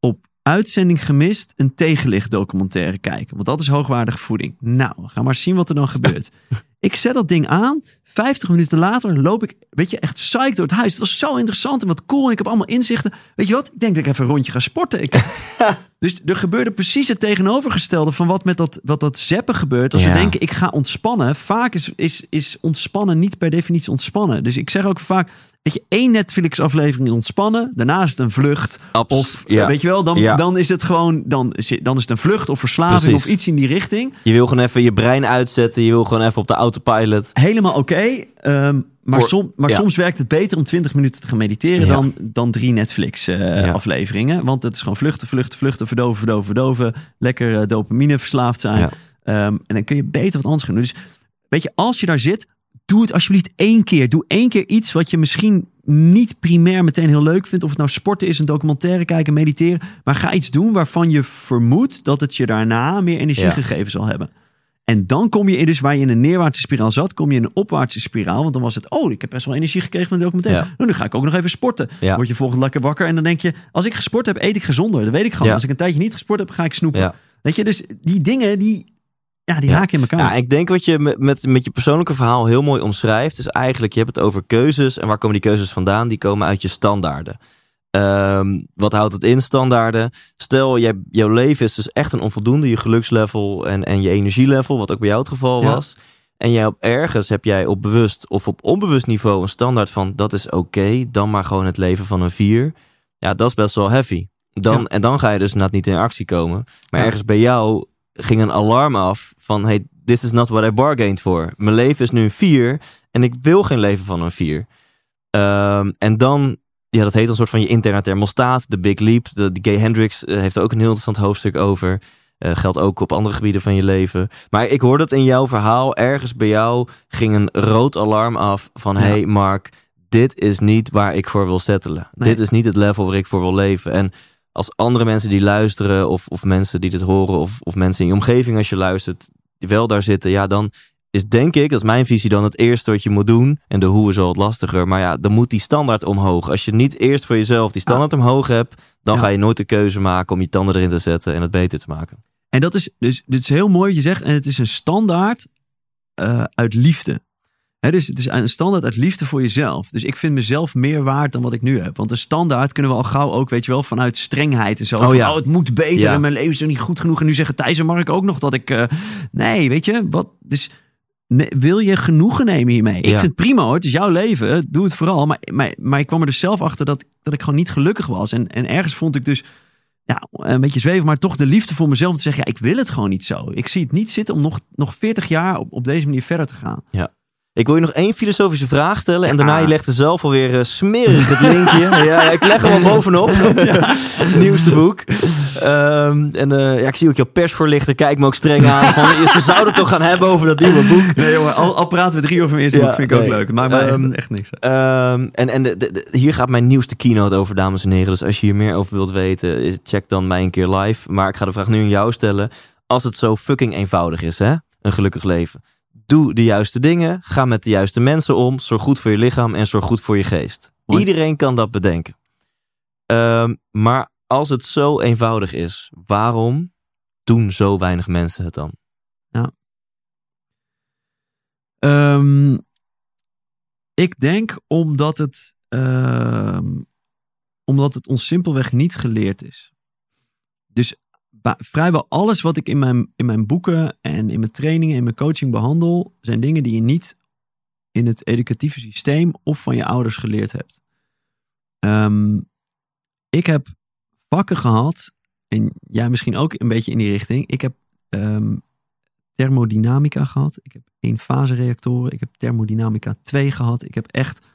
C: op uitzending gemist een tegenlichtdocumentaire kijken. Want dat is hoogwaardige voeding. Nou, ga maar zien wat er dan gebeurt. Ik zet dat ding aan. 50 minuten later loop ik, weet je, echt psyched door het huis. Het was zo interessant en wat cool. En ik heb allemaal inzichten. Weet je wat? Ik denk dat ik even een rondje ga sporten. Ik, dus er gebeurde precies het tegenovergestelde van wat met dat, wat dat zeppen gebeurt. Als
A: Ja.
C: we denken, ik ga ontspannen. Vaak is, is, is ontspannen niet per definitie ontspannen. Dus ik zeg ook vaak, weet je, één Netflix-aflevering ontspannen. Daarna is het een vlucht.
A: Abs-
C: Of,
A: ja.
C: weet je wel, dan,
A: Ja.
C: dan is het gewoon, dan, is- dan is het een vlucht of verslaving
A: Precies.
C: of iets in die richting.
A: Je wil gewoon even je brein uitzetten. Je wil gewoon even op de autopilot.
C: Helemaal oké. ehm, maar
A: Voor-
C: som, maar
A: ja.
C: soms werkt het beter om 20 minuten te gaan mediteren dan, dan drie. Netflix-afleveringen. Want het is gewoon vluchten, vluchten, vluchten, verdoven, verdoven, verdoven. Lekker eh, dopamine verslaafd zijn. Ehm, en dan kun je beter wat anders gaan doen. Dus weet je, als je daar zit, doe het alsjeblieft één keer. Doe één keer iets wat je misschien niet primair meteen heel leuk vindt. Of het nou sporten is, een documentaire kijken, mediteren. Maar ga iets doen waarvan je vermoedt dat het je daarna meer energie
A: Ja.
C: gegeven zal hebben. En dan kom je in, dus waar je in een neerwaartse spiraal zat, kom je in een opwaartse spiraal. Want dan was het, oh, ik heb best wel energie gekregen van de documentaire.
A: Ja.
C: Nou, nu ga ik ook nog even sporten.
A: Ja.
C: Word je volgende lekker wakker en dan denk je, als ik gesport heb, eet ik gezonder. Dat weet ik gewoon.
A: Ja.
C: Als ik een tijdje niet gesport heb, ga ik snoepen. Weet je, dus die dingen, die, ja, die
A: Ja.
C: haken in elkaar.
A: Ja, ik denk wat je met, met, met je persoonlijke verhaal heel mooi omschrijft, is eigenlijk, je hebt het over keuzes. En waar komen die keuzes vandaan? Die komen uit je standaarden. Ehm, wat houdt het in, standaarden? Stel, jij, jouw leven is dus echt een onvoldoende, je gelukslevel en, en je energielevel, wat ook bij jou het geval
C: Ja.
A: was. En jij op ergens heb jij op bewust of op onbewust niveau een standaard van dat is oké, dan maar gewoon het leven van een vier. Ja, dat is best wel heavy. Dan,
C: Ja.
A: En dan ga je dus net niet in actie komen. Maar
C: Ja.
A: ergens bij jou ging een alarm af van hey, this is not what I bargained for. Mijn leven is nu een vier en ik wil geen leven van een vier. Ehm, en dan, ja, dat heet een soort van je interne thermostaat, de Big Leap. De, de Gay Hendricks eh, heeft er ook een heel interessant hoofdstuk over. Eh, geldt ook op andere gebieden van je leven. Maar ik hoor dat in jouw verhaal, ergens bij jou ging een rood alarm af van
C: Ja.
A: hey Mark, dit is niet waar ik voor wil settelen.
C: Nee.
A: Dit is niet het level waar ik voor wil leven. En als andere mensen die luisteren, of, of mensen die dit horen, of, of mensen in je omgeving als je luistert, die wel daar zitten, ja, dan is denk ik, dat is mijn visie, dan het eerste wat je moet doen. En de hoe is wel wat lastiger, maar ja, dan moet die standaard omhoog. Als je niet eerst voor jezelf die standaard omhoog hebt, dan
C: Ja.
A: ga je nooit de keuze maken om je tanden erin te zetten en het beter te maken.
C: En dat is dus dit is heel mooi wat je zegt. En het is een standaard eh, uit liefde. Dus het is een standaard uit liefde voor jezelf. Dus ik vind mezelf meer waard dan wat ik nu heb. Want een standaard kunnen we al gauw ook, weet je wel, vanuit strengheid en zo.
A: Oh
C: van,
A: ja.
C: oh, het moet beter
A: Ja.
C: en mijn leven is nog niet goed genoeg. En nu zeggen Thijs en Mark ook nog dat ik... eh, nee, weet je, wat... Dus nee, wil je genoegen nemen hiermee? Ik
A: Ja.
C: vind het prima hoor, het is jouw leven, doe het vooral. Maar, maar, maar ik kwam er dus zelf achter dat, dat ik gewoon niet gelukkig was. En, en ergens vond ik dus ja, een beetje zweven, maar toch de liefde voor mezelf om te zeggen, ja, ik wil het gewoon niet zo. Ik zie het niet zitten om nog, nog 40 jaar op, op deze manier verder te gaan.
A: Ik wil je nog één filosofische vraag stellen. En
C: Ja.
A: daarna je legt er zelf alweer eh, smerig het linkje. ja, ik leg hem al bovenop. Nieuwste boek. Ehm, en eh, ja, ik zie ook jouw persvoorlichter. Kijk me ook streng aan. Van, ze zouden het toch gaan hebben over dat nieuwe boek.
C: Nee jongen, al, al praten we drie over mijn eerste
A: Ja,
C: boek, vind ik ook leuk. Maar,
A: Ehm,
C: echt, echt niks.
A: Ehm, en en de, de- de- hier gaat mijn nieuwste keynote over, dames en heren. Dus als je hier meer over wilt weten, is- check dan mij een keer live. Maar ik ga de vraag nu aan jou stellen. Als het zo fucking eenvoudig is, hè? Een gelukkig leven. Doe de juiste dingen. Ga met de juiste mensen om. Zorg goed voor je lichaam en zorg goed voor je geest. Iedereen kan dat bedenken. Ehm, maar als het zo eenvoudig is, waarom doen zo weinig mensen het dan?
C: Ehm, ik denk omdat het, ehm, omdat het ons simpelweg niet geleerd is. Dus vrijwel alles wat ik in mijn, in mijn boeken en in mijn trainingen en mijn coaching behandel, zijn dingen die je niet in het educatieve systeem of van je ouders geleerd hebt. Ehm, ik heb vakken gehad, en jij misschien ook een beetje in die richting. Ik heb ehm, thermodynamica gehad. Ik heb eenfase reactoren. Ik heb thermodynamica 2 gehad. Ik heb echt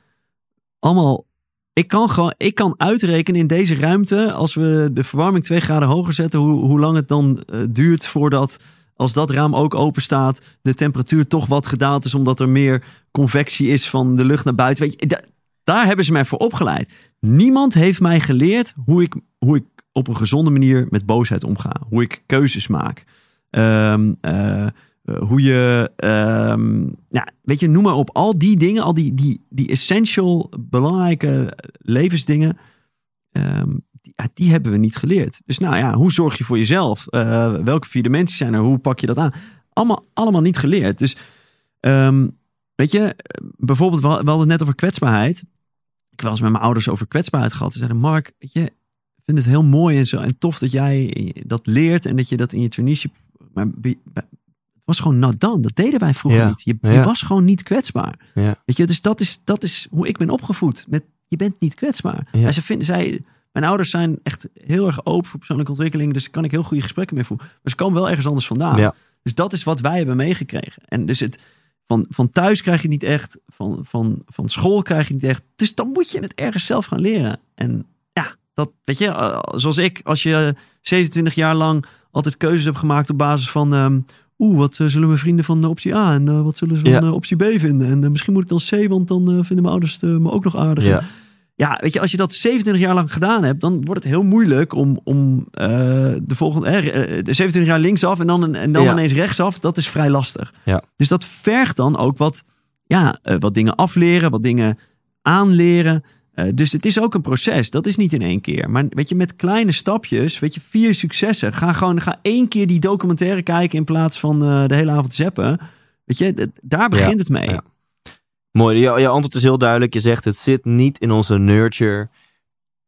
C: allemaal. Ik kan gewoon, ik kan uitrekenen in deze ruimte, als we de verwarming 2 graden hoger zetten, hoe, hoe lang het dan eh, duurt voordat, als dat raam ook open staat, de temperatuur toch wat gedaald is, omdat er meer convectie is van de lucht naar buiten. Weet je, da- daar hebben ze mij voor opgeleid. Niemand heeft mij geleerd hoe ik, hoe ik op een gezonde manier met boosheid omga. Hoe ik keuzes maak. Eh, hoe je, ehm, ja, weet je, noem maar op. Al die dingen, al die, die, die essential, belangrijke levensdingen, ehm, die, ja, die hebben we niet geleerd. Dus nou ja, hoe zorg je voor jezelf? Eh, welke vier dimensies zijn er? Hoe pak je dat aan? Allemaal, allemaal niet geleerd. Dus ehm, weet je, bijvoorbeeld, we hadden het net over kwetsbaarheid. Ik heb eens met mijn ouders over kwetsbaarheid gehad. Ze zeiden, Mark, weet je, ik vind het heel mooi en zo en tof dat jij dat leert en dat je dat in je traineeship. Maar was gewoon not done. Dat deden wij vroeger
A: Ja.
C: niet. Je, je
A: Ja.
C: was gewoon niet kwetsbaar.
A: Ja.
C: Weet je, dus dat is, dat is hoe ik ben opgevoed. Met je bent niet kwetsbaar. En ze vinden, zij, mijn ouders zijn echt heel erg open voor persoonlijke ontwikkeling. Dus daar kan ik heel goede gesprekken mee voeren. Maar ze komen wel ergens anders vandaan.
A: Ja.
C: Dus dat is wat wij hebben meegekregen. En dus het, van, van thuis krijg je niet echt. Van, van, van school krijg je niet echt. Dus dan moet je het ergens zelf gaan leren. En ja, dat weet je, eh, zoals ik, als je 27 jaar lang altijd keuzes hebt gemaakt op basis van. ehm, Oeh, wat eh, zullen mijn vrienden van de optie A en eh, wat zullen ze van
A: Ja.
C: eh, optie B vinden? En eh, misschien moet ik dan C, want dan eh, vinden mijn ouders eh, me ook nog aardig.
A: Ja.
C: Ja, weet je, als je dat 27 jaar lang gedaan hebt, dan wordt het heel moeilijk om, om eh, de volgende, eh, eh, de 27 jaar linksaf en dan, en dan
A: Ja.
C: ineens rechtsaf. Dat is vrij lastig.
A: Ja.
C: Dus dat vergt dan ook wat, ja, eh, wat dingen afleren, wat dingen aanleren. Eh, dus het is ook een proces. Dat is niet in één keer. Maar weet je, met kleine stapjes, weet je, vier successen. Ga gewoon, ga één keer die documentaire kijken in plaats van eh, de hele avond zappen. Weet je, daar begint het mee.
A: ja. Mooi, jouw, jouw antwoord is heel duidelijk. Je zegt het zit niet in onze nurture.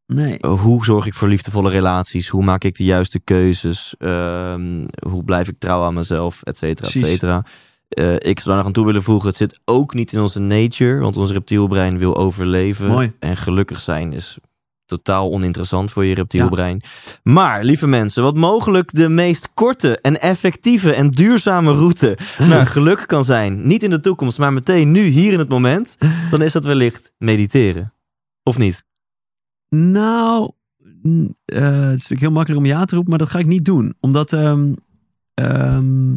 C: Nee.
A: Hoe zorg ik voor liefdevolle relaties? Hoe maak ik de juiste keuzes? Ehm, hoe blijf ik trouw aan mezelf? Et cetera, et cetera. Eh, ik zou daar nog aan toe willen voegen. Het zit ook niet in onze nature. Want ons reptielbrein wil overleven.
C: Mooi.
A: En gelukkig zijn is totaal oninteressant voor je reptielbrein. Maar, lieve mensen, wat mogelijk de meest korte en effectieve en duurzame route naar geluk kan zijn. Niet in de toekomst, maar meteen nu, hier in het moment. Dan is dat wellicht mediteren. Of niet?
C: Nou, eh, het is natuurlijk heel makkelijk om ja te roepen, maar dat ga ik niet doen. Omdat, ehm, ehm,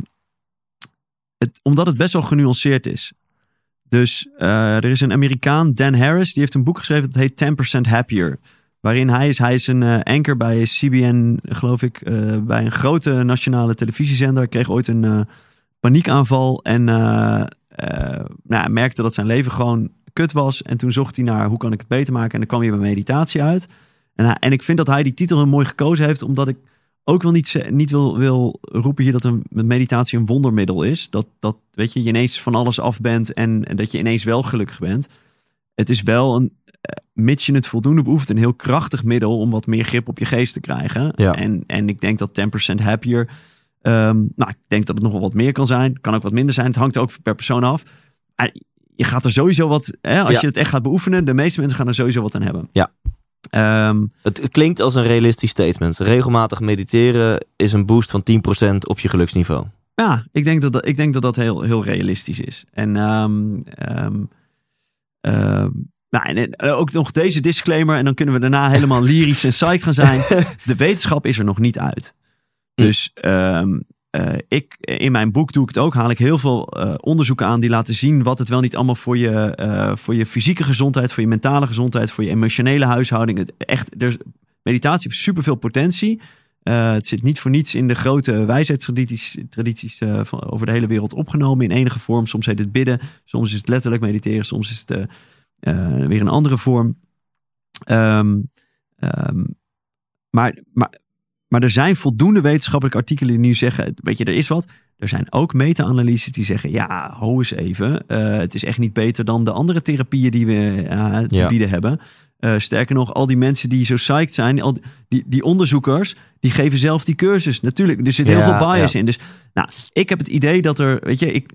C: het, omdat het best wel genuanceerd is. Dus eh, er is een Amerikaan, Dan Harris, die heeft een boek geschreven dat heet 10% Happier. Waarin hij is, hij is een eh, anchor bij CBN, geloof ik, eh, bij een grote nationale televisiezender. Kreeg ooit een paniekaanval en nou, merkte dat zijn leven gewoon kut was. En toen zocht hij naar hoe kan ik het beter maken. En dan kwam hij bij meditatie uit. En, en ik vind dat hij die titel heel mooi gekozen heeft, omdat ik ook wel niet, niet wil, wil roepen hier dat een meditatie een wondermiddel is. Dat, dat weet je, je ineens van alles af bent en, en dat je ineens wel gelukkig bent. Het is wel een, eh, mits je het voldoende behoeft, een heel krachtig middel om wat meer grip op je geest te krijgen.
A: Ja.
C: En, en ik denk dat 10% happier Ehm, nou, ik denk dat het nog wel wat meer kan zijn. Kan ook wat minder zijn. Het hangt ook per persoon af. Je gaat er sowieso wat, hè, als
A: Ja.
C: je het echt gaat beoefenen, de meeste mensen gaan er sowieso wat aan hebben.
A: Ja.
C: Ehm,
A: Het, het klinkt als een realistisch statement. Regelmatig mediteren is een boost van 10% op je geluksniveau.
C: ja, ik denk dat dat, ik denk dat, dat heel, heel realistisch is. En, ehm, ehm, nou, en, en ook nog deze disclaimer. En dan kunnen we daarna helemaal lyrisch en psyched gaan zijn. De wetenschap is er nog niet uit. Dus eh, ik, in mijn boek doe ik het ook. Haal ik heel veel eh, onderzoeken aan die laten zien wat het wel niet allemaal voor je, eh, voor je fysieke gezondheid, voor je mentale gezondheid, voor je emotionele huishouding. Echt, er, meditatie heeft superveel potentie. Het zit niet voor niets in de grote wijsheidstradities tradities, over de hele wereld opgenomen in enige vorm. Soms heet het bidden, soms is het letterlijk mediteren, soms is het weer een andere vorm. Ehm, ehm, maar, maar, maar er zijn voldoende wetenschappelijke artikelen die nu zeggen, weet je, er is wat. Er zijn ook meta-analyses die zeggen, ja, ho eens even. eh, het is echt niet beter dan de andere therapieën die we eh, te
A: Ja.
C: bieden hebben. Eh, sterker nog, al die mensen die zo psyched zijn, al die, die onderzoekers, die geven zelf die cursus. Natuurlijk, er zit heel
A: Ja,
C: veel bias
A: ja.
C: in. Dus nou, ik heb het idee dat er, weet je, ik,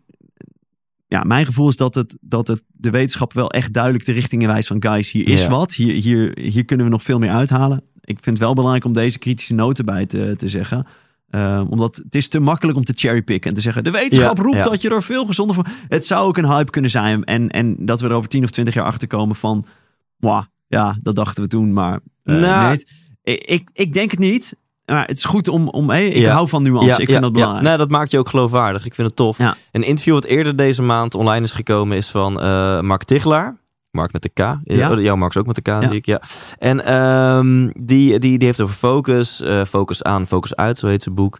C: ja, mijn gevoel is dat het, dat het de wetenschap wel echt duidelijk de richting in wijst van guys, hier is
A: Ja.
C: wat. Hier, hier, hier kunnen we nog veel meer uithalen. Ik vind het wel belangrijk om deze kritische noten bij te, te zeggen. Eh, omdat het is te makkelijk om te cherrypicken en te zeggen... de wetenschap
A: Ja,
C: roept
A: ja.
C: dat je er veel gezonder van... Het zou ook een hype kunnen zijn. En, en dat we er over 10 of 20 jaar achter komen van... Wah, ja, dat dachten we toen, maar eh,
A: Nou.
C: nee. Ik, ik, ik denk het niet. Maar het is goed om... om hey, ik
A: Ja.
C: hou van nuance. ik vind dat belangrijk.
A: Nee, dat maakt je ook geloofwaardig. Ik vind het tof. Een interview wat eerder deze maand online is gekomen is van eh, Mark Tichelaar. Mark met de K.
C: Ja.
A: Oh, Jouw Mark is ook met de K,
C: Ja.
A: zie ik. Ja. En ehm, die, die, die heeft over focus. eh, focus aan, focus uit, zo heet zijn boek.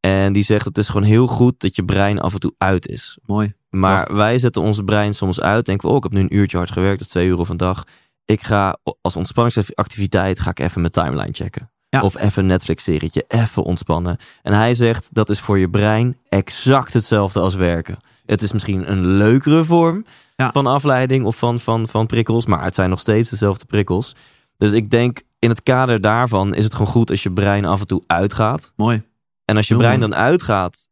A: En die zegt het is gewoon heel goed dat je brein af en toe uit is.
C: Mooi.
A: Maar
C: Wacht.
A: wij zetten onze brein soms uit. Denken we, oh, ik heb nu een uurtje hard gewerkt, of twee uur of een dag. Ik ga als ontspanningsactiviteit ga ik even mijn timeline checken.
C: Ja.
A: Of even een Netflix-serietje, even ontspannen. En hij zegt, dat is voor je brein exact hetzelfde als werken. Het is misschien een leukere vorm
C: Ja.
A: van afleiding of van, van, van prikkels. Maar het zijn nog steeds dezelfde prikkels. Dus ik denk, in het kader daarvan is het gewoon goed als je brein af en toe uitgaat.
C: Mooi.
A: En als je brein dan uitgaat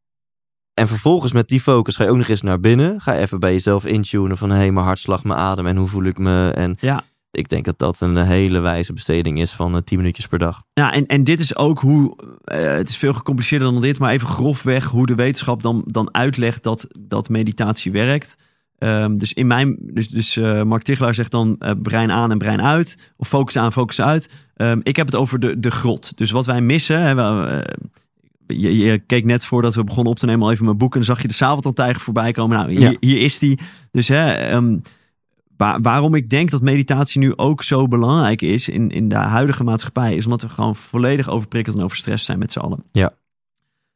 A: en vervolgens met die focus ga je ook nog eens naar binnen. Ga je even bij jezelf intunen van hé, hey, mijn hartslag, mijn adem en hoe voel ik me. En
C: Ja.
A: Ik denk dat dat een hele wijze besteding is van eh, 10 minuutjes per dag.
C: Ja, en, en dit is ook hoe. eh, het is veel gecompliceerder dan dit, maar even grofweg hoe de wetenschap dan, dan uitlegt dat, dat meditatie werkt. Ehm, dus in mijn. Dus, dus eh, Mark Tichelaar zegt dan eh, brein aan en brein uit. Of focus aan, focus uit. Ehm, ik heb het over de, de grot. Dus wat wij missen. Hè, we, eh, je, je keek net voordat we begonnen op te nemen al even mijn boek. En dan zag je de Sabeltandtijger voorbij komen. Nou, hier,
A: Ja.
C: hier is die. Dus hè, ehm, Waar- waarom ik denk dat meditatie nu ook zo belangrijk is in, in de huidige maatschappij, is omdat we gewoon volledig overprikkeld en overstrest zijn met z'n allen.
A: Ja.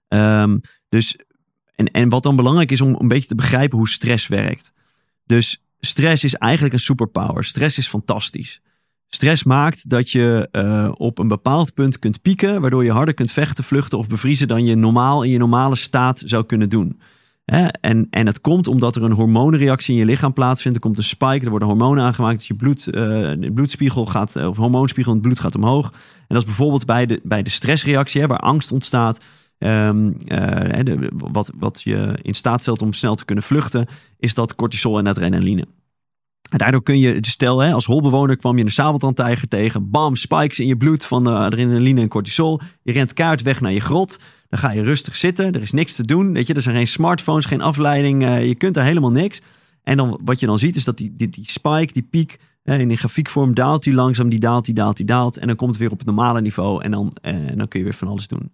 C: Ehm, dus, en, en wat dan belangrijk is om een beetje te begrijpen hoe stress werkt. Dus stress is eigenlijk een superpower. Stress is fantastisch. Stress maakt dat je eh, op een bepaald punt kunt pieken, waardoor je harder kunt vechten, vluchten of bevriezen dan je normaal in je normale staat zou kunnen doen. En, en het komt omdat er een hormoonreactie in je lichaam plaatsvindt. Er komt een spike, er worden hormonen aangemaakt. Dus je bloed, eh, bloedspiegel gaat, eh, of hormoonspiegel in het bloed gaat omhoog. En dat is bijvoorbeeld bij de, bij de stressreactie, hè, waar angst ontstaat. Ehm, eh, wat, wat je in staat stelt om snel te kunnen vluchten, is dat cortisol en adrenaline. Daardoor kun je, stel hè, als holbewoner kwam je een sabeltandtijger tegen. Bam, spikes in je bloed van eh, adrenaline en cortisol. Je rent kaart weg naar je grot. Dan ga je rustig zitten. Er is niks te doen. Weet je, er zijn geen smartphones, geen afleiding. eh, je kunt daar helemaal niks. En dan, wat je dan ziet is dat die, die, die spike, die piek, in die grafiekvorm daalt die langzaam. Die daalt, die daalt, die daalt. En dan komt het weer op het normale niveau. En dan, eh, en dan kun je weer van alles doen.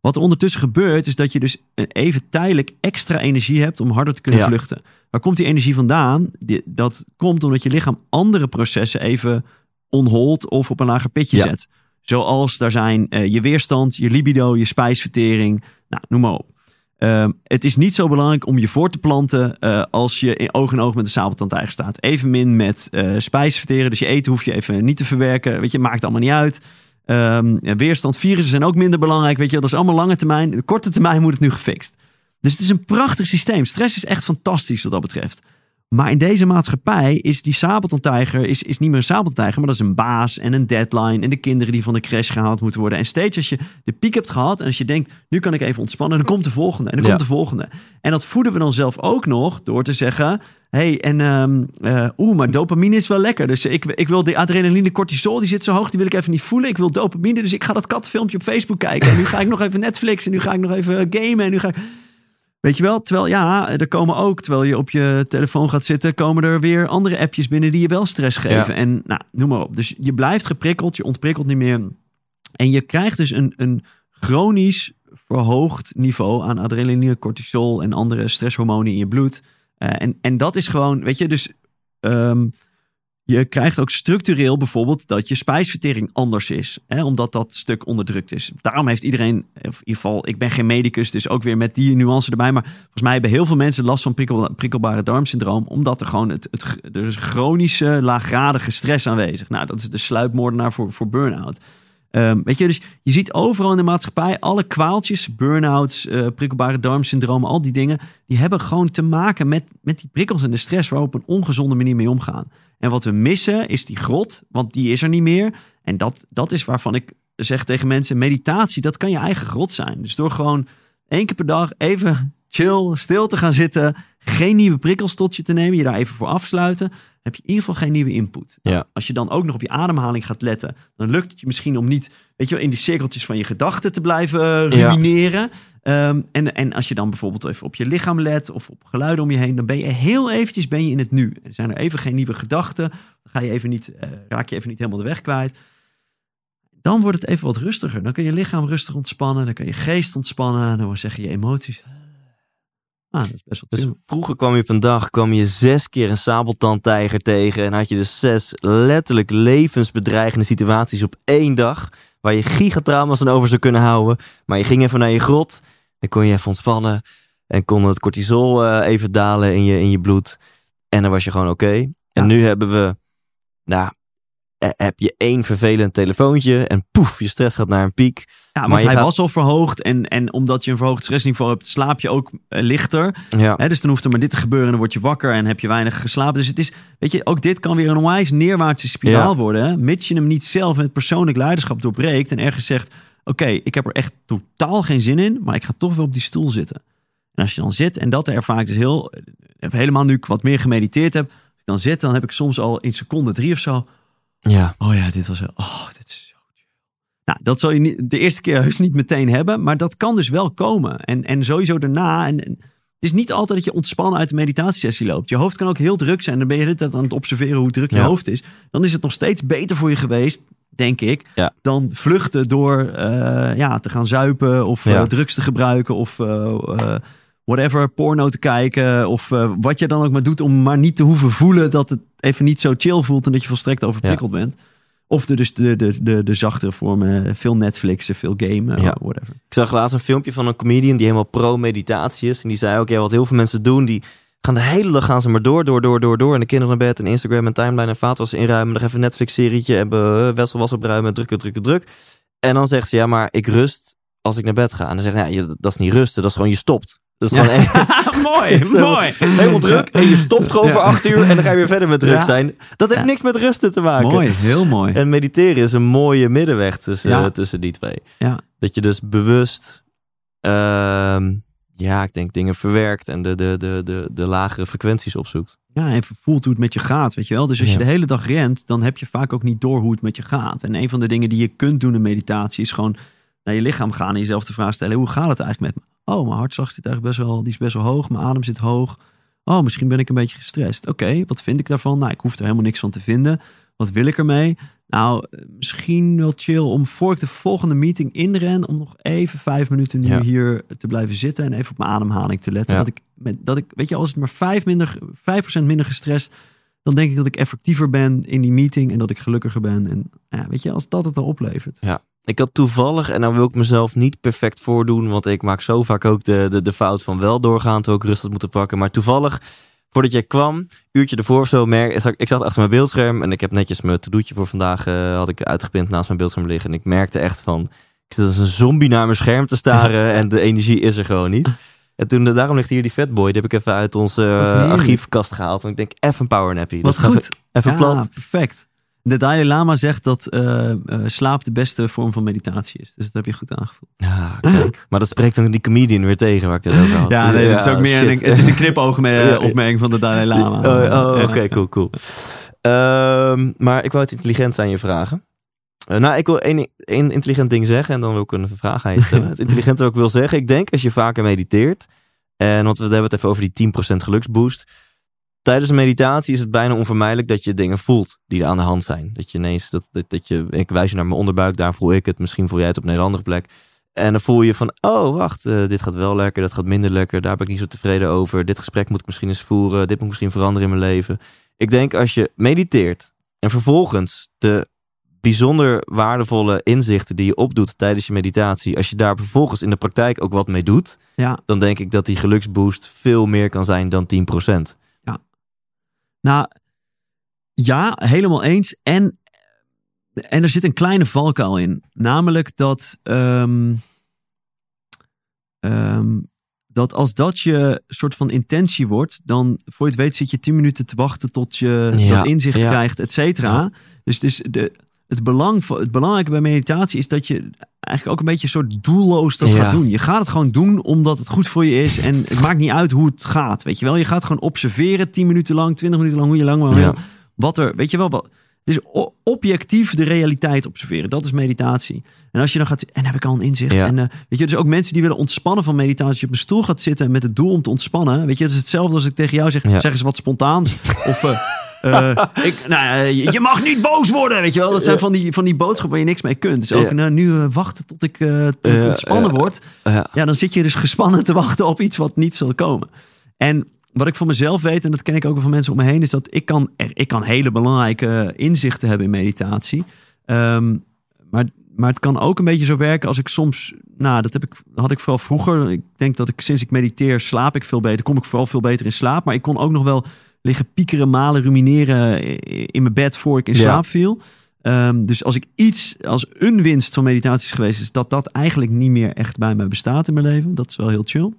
C: Wat er ondertussen gebeurt, is dat je dus eh, even tijdelijk extra energie hebt om harder te kunnen
A: Ja.
C: vluchten. Waar komt die energie vandaan? Dat komt omdat je lichaam andere processen even onhold of op een lager pitje
A: Ja.
C: zet. Zoals daar zijn eh, je weerstand, je libido, je spijsvertering. Nou, noem maar op. Ehm, het is niet zo belangrijk om je voor te planten eh, als je in oog in oog met een sabeltandtijger staat. Evenmin met spijsverteren. Dus je eten hoef je even niet te verwerken. Weet je, maakt allemaal niet uit. Ehm, weerstand, virussen zijn ook minder belangrijk. Weet je, dat is allemaal lange termijn. De korte termijn moet het nu gefixt. Dus het is een prachtig systeem. Stress is echt fantastisch wat dat betreft. Maar in deze maatschappij is die sabeltandtijger is, is niet meer een sabeltandtijger, maar dat is een baas en een deadline en de kinderen die van de crash gehaald moeten worden. En steeds als je de piek hebt gehad en als je denkt, nu kan ik even ontspannen, dan komt de volgende en dan
A: Ja.
C: komt de volgende. En dat voeden we dan zelf ook nog door te zeggen, hey, en ehm eh, oeh, maar dopamine is wel lekker. Dus ik, ik wil die adrenaline cortisol, die zit zo hoog, die wil ik even niet voelen. Ik wil dopamine, dus ik ga dat katfilmpje op Facebook kijken. En nu ga ik nog even Netflix en nu ga ik nog even gamen en nu ga ik... Weet je wel, terwijl ja, er komen ook, terwijl je op je telefoon gaat zitten, komen er weer andere appjes binnen die je wel stress geven.
A: Ja.
C: En nou, noem maar op. Dus je blijft geprikkeld, je ontprikkelt niet meer. En je krijgt dus een, een chronisch verhoogd niveau aan adrenaline, cortisol en andere stresshormonen in je bloed. Eh, en, en dat is gewoon, weet je, dus ehm, je krijgt ook structureel bijvoorbeeld dat je spijsvertering anders is. Hè, omdat dat stuk onderdrukt is. Daarom heeft iedereen, in ieder geval, ik ben geen medicus, dus ook weer met die nuance erbij. Maar volgens mij hebben heel veel mensen last van prikkel, prikkelbare darmsyndroom. Omdat er gewoon het, er is chronische, laaggradige stress aanwezig. Nou, dat is de sluipmoordenaar voor, voor burn-out. Ehm, weet je, dus je ziet overal in de maatschappij alle kwaaltjes, burn-outs, eh, prikkelbare darmsyndroom, al die dingen, die hebben gewoon te maken met, met die prikkels en de stress waar we op een ongezonde manier mee omgaan. En wat we missen is die grot, want die is er niet meer. En dat, dat is waarvan ik zeg tegen mensen, meditatie, dat kan je eigen grot zijn. Dus door gewoon één keer per dag even chill, stil te gaan zitten, geen nieuwe prikkels tot je te nemen, je daar even voor afsluiten, heb je in ieder geval geen nieuwe input.
A: Ja.
C: Als je dan ook nog op je ademhaling gaat letten, dan lukt het je misschien om niet, weet je wel, in die cirkeltjes van je gedachten te blijven eh,
A: Ja.
C: rumineren. Ehm, en, en als je dan bijvoorbeeld even op je lichaam let of op geluiden om je heen, dan ben je heel eventjes ben je in het nu. Er zijn er even geen nieuwe gedachten, dan ga je even niet, eh, raak je even niet helemaal de weg kwijt. Dan wordt het even wat rustiger. Dan kun je lichaam rustig ontspannen, dan kun je geest ontspannen, dan zeggen je emoties. Ah, dat is best wel
A: Dus vroeger kwam je op een dag kwam je zes keer een sabeltandtijger tegen. En had je dus zes letterlijk levensbedreigende situaties op één dag. Waar je gigatrauma's aan over zou kunnen houden. Maar je ging even naar je grot. Dan kon je even ontspannen. En kon het cortisol eh, even dalen in je, in je bloed. En dan was je gewoon oké. En
C: Ja.
A: nu hebben we, nou, eh, heb je één vervelend telefoontje. En poef, je stress gaat naar een piek.
C: Ja,
A: Maar
C: want hij
A: gaat-
C: was al verhoogd. En, en omdat je een verhoogd stressniveau hebt, slaap je ook eh, lichter.
A: Ja,
C: Hè, dus dan hoeft er maar dit te gebeuren en dan word je wakker en heb je weinig geslapen. Dus het is, weet je, ook dit kan weer een onwijs neerwaartse spiraal
A: Ja.
C: worden. Hè? Mits je hem niet zelf met persoonlijk leiderschap doorbreekt en ergens zegt: Oké, ik heb er echt totaal geen zin in, maar ik ga toch wel op die stoel zitten. En als je dan zit, en dat ervaar ik dus heel, eh, helemaal nu ik wat meer gemediteerd heb, als ik dan zit, dan heb ik soms al in seconde drie of zo.
A: ja.
C: Oh ja, dit was. Oh, dit is. Nou, dat zal je niet, de eerste keer heus niet meteen hebben, maar dat kan dus wel komen. En, en sowieso daarna. En, en het is niet altijd dat je ontspannen uit de meditatiesessie loopt. Je hoofd kan ook heel druk zijn. Dan ben je de tijd aan het observeren hoe druk je
A: Ja.
C: hoofd is. Dan is het nog steeds beter voor je geweest, denk ik,
A: Ja.
C: dan vluchten door eh, ja, te gaan zuipen of
A: Ja.
C: eh, drugs te gebruiken of eh, whatever, porno te kijken of wat je dan ook maar doet om maar niet te hoeven voelen dat het even niet zo chill voelt en dat je volstrekt overprikkeld bent. Of de, dus de, de, de, de zachtere vormen, veel Netflixen, veel gamen,
A: Ja.
C: whatever.
A: Ik zag laatst een filmpje van een comedian die helemaal pro-meditatie is. En die zei ook, ja, wat heel veel mensen doen, die gaan de hele dag gaan ze maar door, door, door, door, door. En de kinderen naar bed en Instagram en timeline en vaatwas inruimen. Nog even een Netflix-serietje hebben, uh, wessel was opruimen, drukken, drukken, druk. En dan zegt ze, ja, maar ik rust als ik naar bed ga. En dan zegt ze, ja, dat is niet rusten, dat is gewoon je stopt. Dat is gewoon één-
C: mooi,
A: Zo,
C: mooi.
A: helemaal druk. En je stopt gewoon
C: Ja.
A: voor acht uur en dan ga je weer verder met druk
C: Ja.
A: zijn. Dat heeft
C: Ja.
A: niks met rusten te maken.
C: Mooi, heel mooi.
A: En mediteren is een mooie middenweg tussen,
C: Ja.
A: tussen die twee.
C: Ja.
A: Dat je dus bewust, ehm, ja, ik denk dingen verwerkt en de, de, de, de, de lagere frequenties opzoekt.
C: Ja, even voelt hoe het met je gaat, weet je wel. Dus als je
A: Ja.
C: de hele dag rent, dan heb je vaak ook niet door hoe het met je gaat. En een van de dingen die je kunt doen in meditatie is gewoon naar je lichaam gaan en jezelf de vraag stellen: hoe gaat het eigenlijk met me? Oh, mijn hartslag zit eigenlijk best wel, die is best wel hoog, mijn adem zit hoog. Oh, misschien ben ik een beetje gestrest. Oké, wat vind ik daarvan? Nou, ik hoef er helemaal niks van te vinden. Wat wil ik ermee? Nou, eh, misschien wel chill om voor ik de volgende meeting inren, om nog even vijf minuten nu
A: Ja.
C: hier te blijven zitten en even op mijn ademhaling te letten.
A: Ja.
C: Dat ik, dat ik, weet je, als het maar vijf minder, 5% minder gestrest, dan denk ik dat ik effectiever ben in die meeting en dat ik gelukkiger ben. En ja, weet je, als dat het al oplevert.
A: Ik had toevallig, en nou wil ik mezelf niet perfect voordoen, want ik maak zo vaak ook de, de, de fout van wel doorgaan, terwijl ik rust had moeten pakken. Maar toevallig, voordat jij kwam, uurtje ervoor of zo, merk, ik zat achter mijn beeldscherm en ik heb netjes mijn to-doetje voor vandaag eh, had ik uitgepind naast mijn beeldscherm liggen. En ik merkte echt van, ik zit als een zombie naar mijn scherm te staren en de energie is er gewoon niet. En toen, daarom ligt hier die Fatboy. Die heb ik even uit onze eh, archiefkast gehaald. Want ik denk, even een powernappy.
C: Wat
A: even-
C: goed.
A: Even
C: ja,
A: plat.
C: perfect. De Dalai Lama zegt dat eh, eh, slaap de beste vorm van meditatie is. Dus dat heb je goed aangevoeld.
A: Ja, kijk. Maar dat spreekt dan die comedian weer tegen waar ik het over had.
C: Ja, nee, dat is ook meer een, het is een knipoogopmerking van de Dalai Lama.
A: Oh, oh, oké, cool, cool. Ehm, maar ik wou het intelligent aan je vragen. Eh, nou, ik wil één, één intelligent ding zeggen en dan wil ik een vraag aan je stellen. het intelligente wat ik wil zeggen, ik denk als je vaker mediteert, en want we hebben het even over die 10% geluksboost. Tijdens een meditatie is het bijna onvermijdelijk dat je dingen voelt die er aan de hand zijn. Dat je ineens, dat, dat, dat je, ik wijs je naar mijn onderbuik, daar voel ik het, misschien voel jij het op een hele andere plek. En dan voel je van, oh wacht, eh, dit gaat wel lekker, dat gaat minder lekker, daar ben ik niet zo tevreden over. Dit gesprek moet ik misschien eens voeren, dit moet misschien veranderen in mijn leven. Ik denk als je mediteert en vervolgens de bijzonder waardevolle inzichten die je opdoet tijdens je meditatie, als je daar vervolgens in de praktijk ook wat mee doet,
C: Ja,
A: dan denk ik dat die geluksboost veel meer kan zijn dan 10%.
C: Nou, ja, helemaal eens. En, en er zit een kleine valkuil in. Namelijk dat, ehm, ehm, dat als dat je soort van intentie wordt, dan voor je het weet zit je 10 minuten te wachten tot je
A: Ja,
C: dat inzicht
A: ja.
C: krijgt, et cetera. Dus, dus de, het, belang, van- het belangrijke bij meditatie is dat je eigenlijk ook een beetje een soort doelloos dat
A: Ja.
C: gaat doen. Je gaat het gewoon doen omdat het goed voor je is en het maakt niet uit hoe het gaat. Weet je wel, je gaat gewoon observeren 10 minuten lang, 20 minuten lang, hoe je lang maar wil.
A: Ja.
C: Wat er, weet je wel, wat, het is o- objectief de realiteit observeren. Dat is meditatie. En als je dan gaat, en heb ik al een inzicht.
A: Ja.
C: En eh, weet je, dus ook mensen die willen ontspannen van meditatie. Als je op een stoel gaat zitten met het doel om te ontspannen. Weet je, het is hetzelfde als ik tegen jou zeg,
A: Ja.
C: zeg eens wat spontaans. of eh, eh, ik, nou, ja, je, mag niet boos worden, weet je wel. Dat zijn van die, van die boodschappen waar je niks mee kunt. Dus ook
A: Ja.
C: nou, nu eh, wachten tot ik, eh, tot ik ontspannen word.
A: Ja.
C: Dan zit je dus gespannen te wachten op iets wat niet zal komen. En wat ik van mezelf weet, en dat ken ik ook van mensen om me heen, is dat ik kan, ik kan hele belangrijke inzichten hebben in meditatie. Ehm, maar, maar het kan ook een beetje zo werken als ik soms, nou, dat heb ik, had ik vooral vroeger. Ik denk dat ik sinds ik mediteer slaap ik veel beter, kom ik vooral veel beter in slaap. Maar ik kon ook nog wel liggen piekeren, malen, rumineren in mijn bed voor ik in
A: Ja.
C: slaap viel. Ehm, dus als ik iets, als een winst van meditatie is geweest, is dat dat eigenlijk niet meer echt bij mij bestaat in mijn leven. Dat is wel heel chill.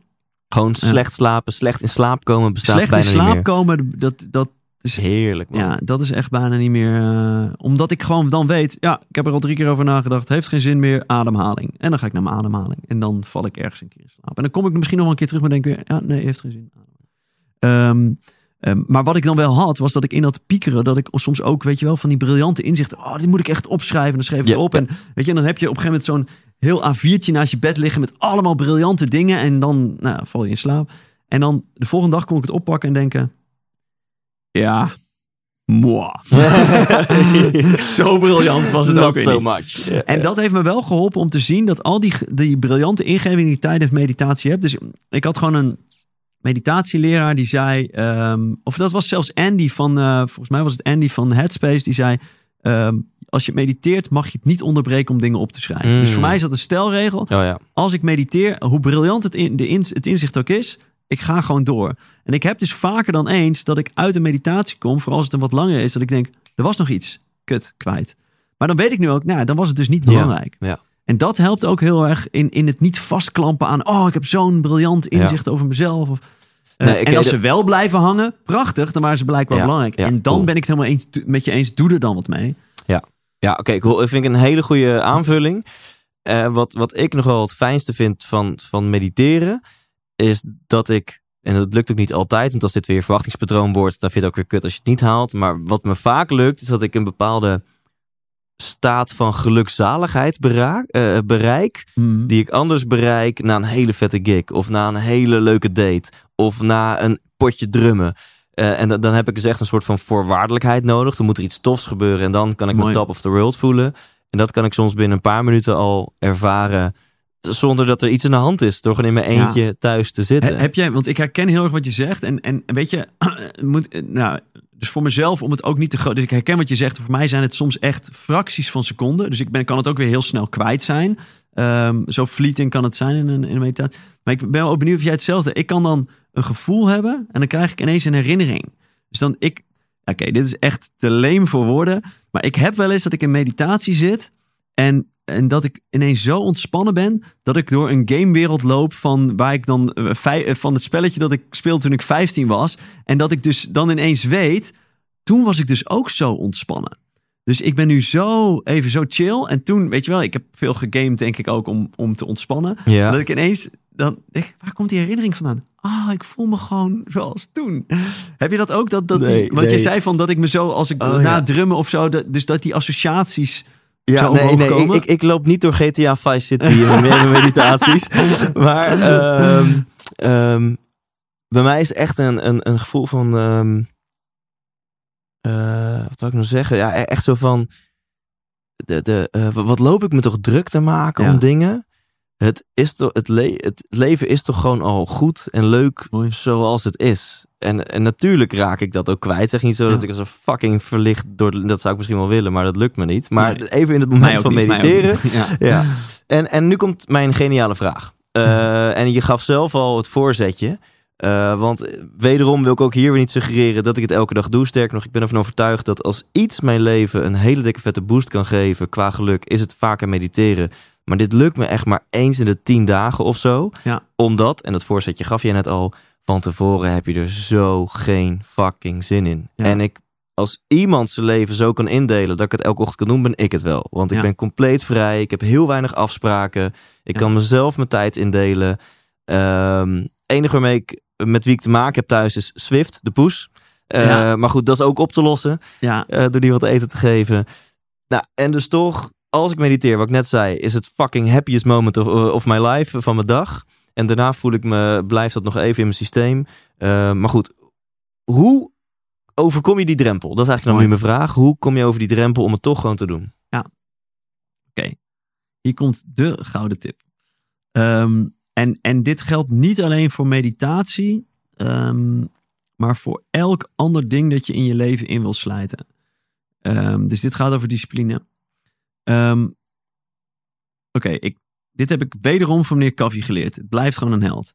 A: Gewoon slecht slapen, slecht in slaap komen bestaat
C: Slecht in
A: bijna
C: slaap
A: niet meer.
C: komen, dat, dat is
A: Heerlijk man.
C: ja, dat is echt bijna niet meer. eh, omdat ik gewoon dan weet, ja, ik heb er al drie keer over nagedacht. Heeft geen zin meer, ademhaling. En dan ga ik naar mijn ademhaling. En dan val ik ergens een keer in slaap. En dan kom ik misschien nog wel een keer terug, maar denk ik, ja, nee, heeft geen zin. Ehm, ehm, maar wat ik dan wel had, was dat ik in dat piekeren, dat ik soms ook, weet je wel, van die briljante inzichten. Oh, dit moet ik echt opschrijven. Dan schreef ik
A: Ja,
C: het op. En weet je, en dan heb je op een gegeven moment zo'n heel A4'tje naast je bed liggen met allemaal briljante dingen. En dan nou, val je in slaap. En dan de volgende dag kon ik het oppakken en denken, ja, moi. Zo briljant was het
A: Not
C: ook weer
A: so
C: niet.
A: much.
C: En dat heeft me wel geholpen om te zien dat al die, die briljante ingevingen die je tijdens meditatie hebt. Dus ik had gewoon een meditatieleraar die zei, ehm, of dat was zelfs Andy van, eh, volgens mij was het Andy van Headspace, die zei, ehm, als je mediteert mag je het niet onderbreken om dingen op te schrijven.
A: Mm.
C: Dus voor mij is dat een stelregel.
A: Oh ja.
C: Als ik mediteer, hoe briljant het, in, de in, het inzicht ook is, ik ga gewoon door. En ik heb dus vaker dan eens dat ik uit een meditatie kom, vooral als het een wat langer is, dat ik denk, er was nog iets, kut, kwijt. Maar dan weet ik nu ook, nou, dan was het dus niet
A: Ja,
C: belangrijk.
A: ja.
C: En dat helpt ook heel erg in, in het niet vastklampen aan, oh, ik heb zo'n briljant inzicht over mezelf. Of, eh,
A: Nee,
C: en als ze wel blijven hangen, prachtig, dan waren ze blijkbaar
A: Ja,
C: belangrijk.
A: ja,
C: en dan
A: cool.
C: ben ik het helemaal eens, met je eens, doe er dan wat mee.
A: Ja, oké, cool. Dat vind ik een hele goede aanvulling. Eh, wat, wat ik nog wel het fijnste vind van, van mediteren, is dat ik, en dat lukt ook niet altijd, want als dit weer verwachtingspatroon wordt, dan vind je het ook weer kut als je het niet haalt. Maar wat me vaak lukt, is dat ik een bepaalde staat van gelukzaligheid eh, bereik, die ik anders bereik na een hele vette gig, of na een hele leuke date, of na een potje drummen. Eh, en dan, heb ik dus echt een soort van voorwaardelijkheid nodig. Dan moet er iets tofs gebeuren en dan kan ik me
C: Mooi.
A: top of the world voelen. En dat kan ik soms binnen een paar minuten al ervaren. Zonder dat er iets in de hand is. Door gewoon in mijn
C: Ja.
A: eentje thuis te zitten.
C: He- heb jij, want ik herken heel erg wat je zegt. En, en weet je, moet, nou, dus voor mezelf om het ook niet te groot. Dus ik herken wat je zegt. Voor mij zijn het soms echt fracties van seconden. Dus ik ben, kan het ook weer heel snel kwijt zijn. Ehm, zo fleeting kan het zijn in een, in een meditatie. Maar ik ben ook benieuwd of jij hetzelfde. Ik kan dan een gevoel hebben en dan krijg ik ineens een herinnering. Dus dan ik, oké, dit is echt te leem voor woorden. Maar ik heb wel eens dat ik in meditatie zit en en dat ik ineens zo ontspannen ben dat ik door een gamewereld loop van waar ik dan eh, eh, van het spelletje dat ik speelde toen ik 15 was. En dat ik dus dan ineens weet, toen was ik dus ook zo ontspannen. Dus ik ben nu zo even zo chill. En toen, weet je wel, ik heb veel gegamed, denk ik ook, om, om te ontspannen.
A: Ja.
C: Dat ik ineens, dan denk waar komt die herinnering vandaan? Ah, ik voel me gewoon zoals toen. Heb je dat ook? Dat, dat
A: Nee,
C: die, want je zei van dat ik me zo, als ik
A: Oh,
C: na
A: ja.
C: drummen of zo, dat, dus dat die associaties
A: Ja, nee, nee ik,
C: komen?
A: ik, ik loop niet door GTA Vice City in mijn meditaties. Maar ehm, ehm, bij mij is het echt een, een, een gevoel van... ehm, eh, wat zou ik nou zeggen? Ja, e- echt zo van... De, de, eh, wat loop ik me toch druk te maken
C: Ja.
A: om dingen? Het, is toch, het, le het leven is toch gewoon al goed en leuk
C: Mooi.
A: zoals het is. En, en natuurlijk raak ik dat ook kwijt. Zeg niet zo dat ik als een fucking verlicht door... Dat zou ik misschien wel willen, maar dat lukt me niet. Maar
C: Nee.
A: even in het moment van
C: niet,
A: mediteren...
C: Ja.
A: En, en nu komt mijn geniale vraag. Eh, en je gaf zelf al het voorzetje. Eh, want wederom wil ik ook hier weer niet suggereren dat ik het elke dag doe. Sterker nog, ik ben ervan overtuigd dat als iets mijn leven een hele dikke vette boost kan geven qua geluk, is het vaker mediteren. Maar dit lukt me echt maar eens in de tien dagen of zo.
C: Ja.
A: Omdat, en dat voorzetje gaf je net al, van tevoren heb je er zo geen fucking zin in.
C: Ja.
A: En ik, als iemand zijn leven zo kan indelen dat ik het elke ochtend kan doen, ben ik het wel. Want ik
C: Ja.
A: ben compleet vrij. Ik heb heel weinig afspraken. Ik kan mezelf mijn tijd indelen. Ehm enige waarmee ik met wie ik te maken heb thuis is Swift, de poes.
C: Ja.
A: Maar goed, dat is ook op te lossen
C: ja,
A: eh, door die wat eten te geven. Nou, en dus toch, als ik mediteer, wat ik net zei, is het fucking happiest moment of, of my life van mijn dag. En daarna voel ik me, blijft dat nog even in mijn systeem. Eh, maar goed, hoe overkom je die drempel? Dat is eigenlijk dan nu
C: Mooi.
A: mijn vraag. Hoe kom je over die drempel om het toch gewoon te doen?
C: hier komt de gouden tip. Ehm, en, en dit geldt niet alleen voor meditatie, ehm, maar voor elk ander ding dat je in je leven in wil slijten. Ehm, dus dit gaat over discipline. Ehm, Oké, ik dit heb ik wederom van meneer Kaffie geleerd. Het blijft gewoon een held.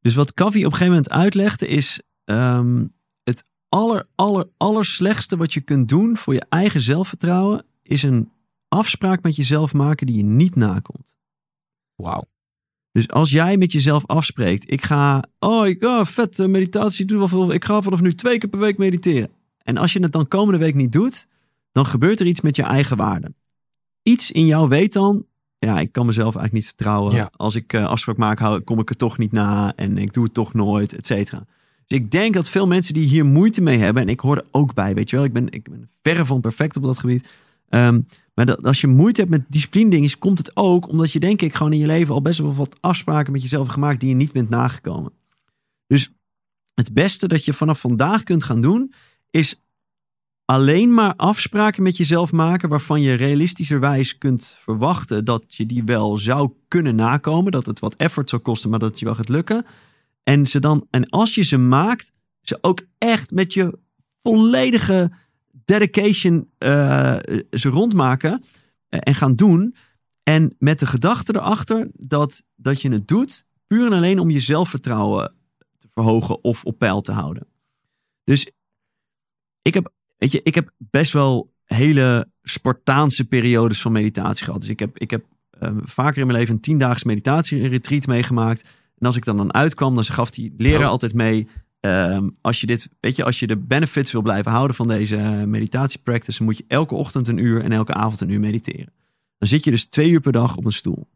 C: Dus wat Kaffie op een gegeven moment uitlegde is... ehm, het aller, aller, aller slechtste wat je kunt doen voor je eigen zelfvertrouwen... is een afspraak met jezelf maken die je niet nakomt.
A: Wauw.
C: Dus als jij met jezelf afspreekt, ik ga, oh, ik, oh vet, meditatie, doe wel veel, ik ga vanaf nu twee keer per week mediteren. En als je het dan komende week niet doet, dan gebeurt er iets met je eigen waarde. Iets in jou weet dan, ja, ik kan mezelf eigenlijk niet vertrouwen.
A: Ja.
C: Als ik eh, afspraak maak, hou, kom ik er toch niet na en ik doe het toch nooit, et cetera. Dus ik denk dat veel mensen die hier moeite mee hebben, en ik hoor er ook bij, weet je wel, ik ben, ik ben verre van perfect op dat gebied. Ehm, maar dat, als je moeite hebt met discipline dingen, komt het ook omdat je denk ik gewoon in je leven al best wel wat afspraken met jezelf gemaakt die je niet bent nagekomen. Dus het beste dat je vanaf vandaag kunt gaan doen, is alleen maar afspraken met jezelf maken waarvan je realistischerwijs kunt verwachten dat je die wel zou kunnen nakomen. Dat het wat effort zou kosten, maar dat je wel gaat lukken. En, ze dan, en als je ze maakt, ze ook echt met je volledige dedication eh, ze rondmaken eh, en gaan doen. En met de gedachte erachter dat, dat je het doet puur en alleen om je zelfvertrouwen te verhogen of op peil te houden. Dus ik heb, weet je, ik heb best wel hele Spartaanse periodes van meditatie gehad. Dus ik heb, ik heb eh, vaker in mijn leven een tiendaagse meditatie-retreat meegemaakt. En als ik dan dan uitkwam, dan gaf die leraar
A: Oh.
C: altijd mee. ehm, als je dit, weet je, als je de benefits wil blijven houden van deze eh, meditatiepractice, dan moet je elke ochtend een uur en elke avond een uur mediteren. Dan zit je dus twee uur per dag op een stoel.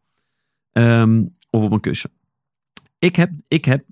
C: Ehm, of op een kussen. Ik heb, ik heb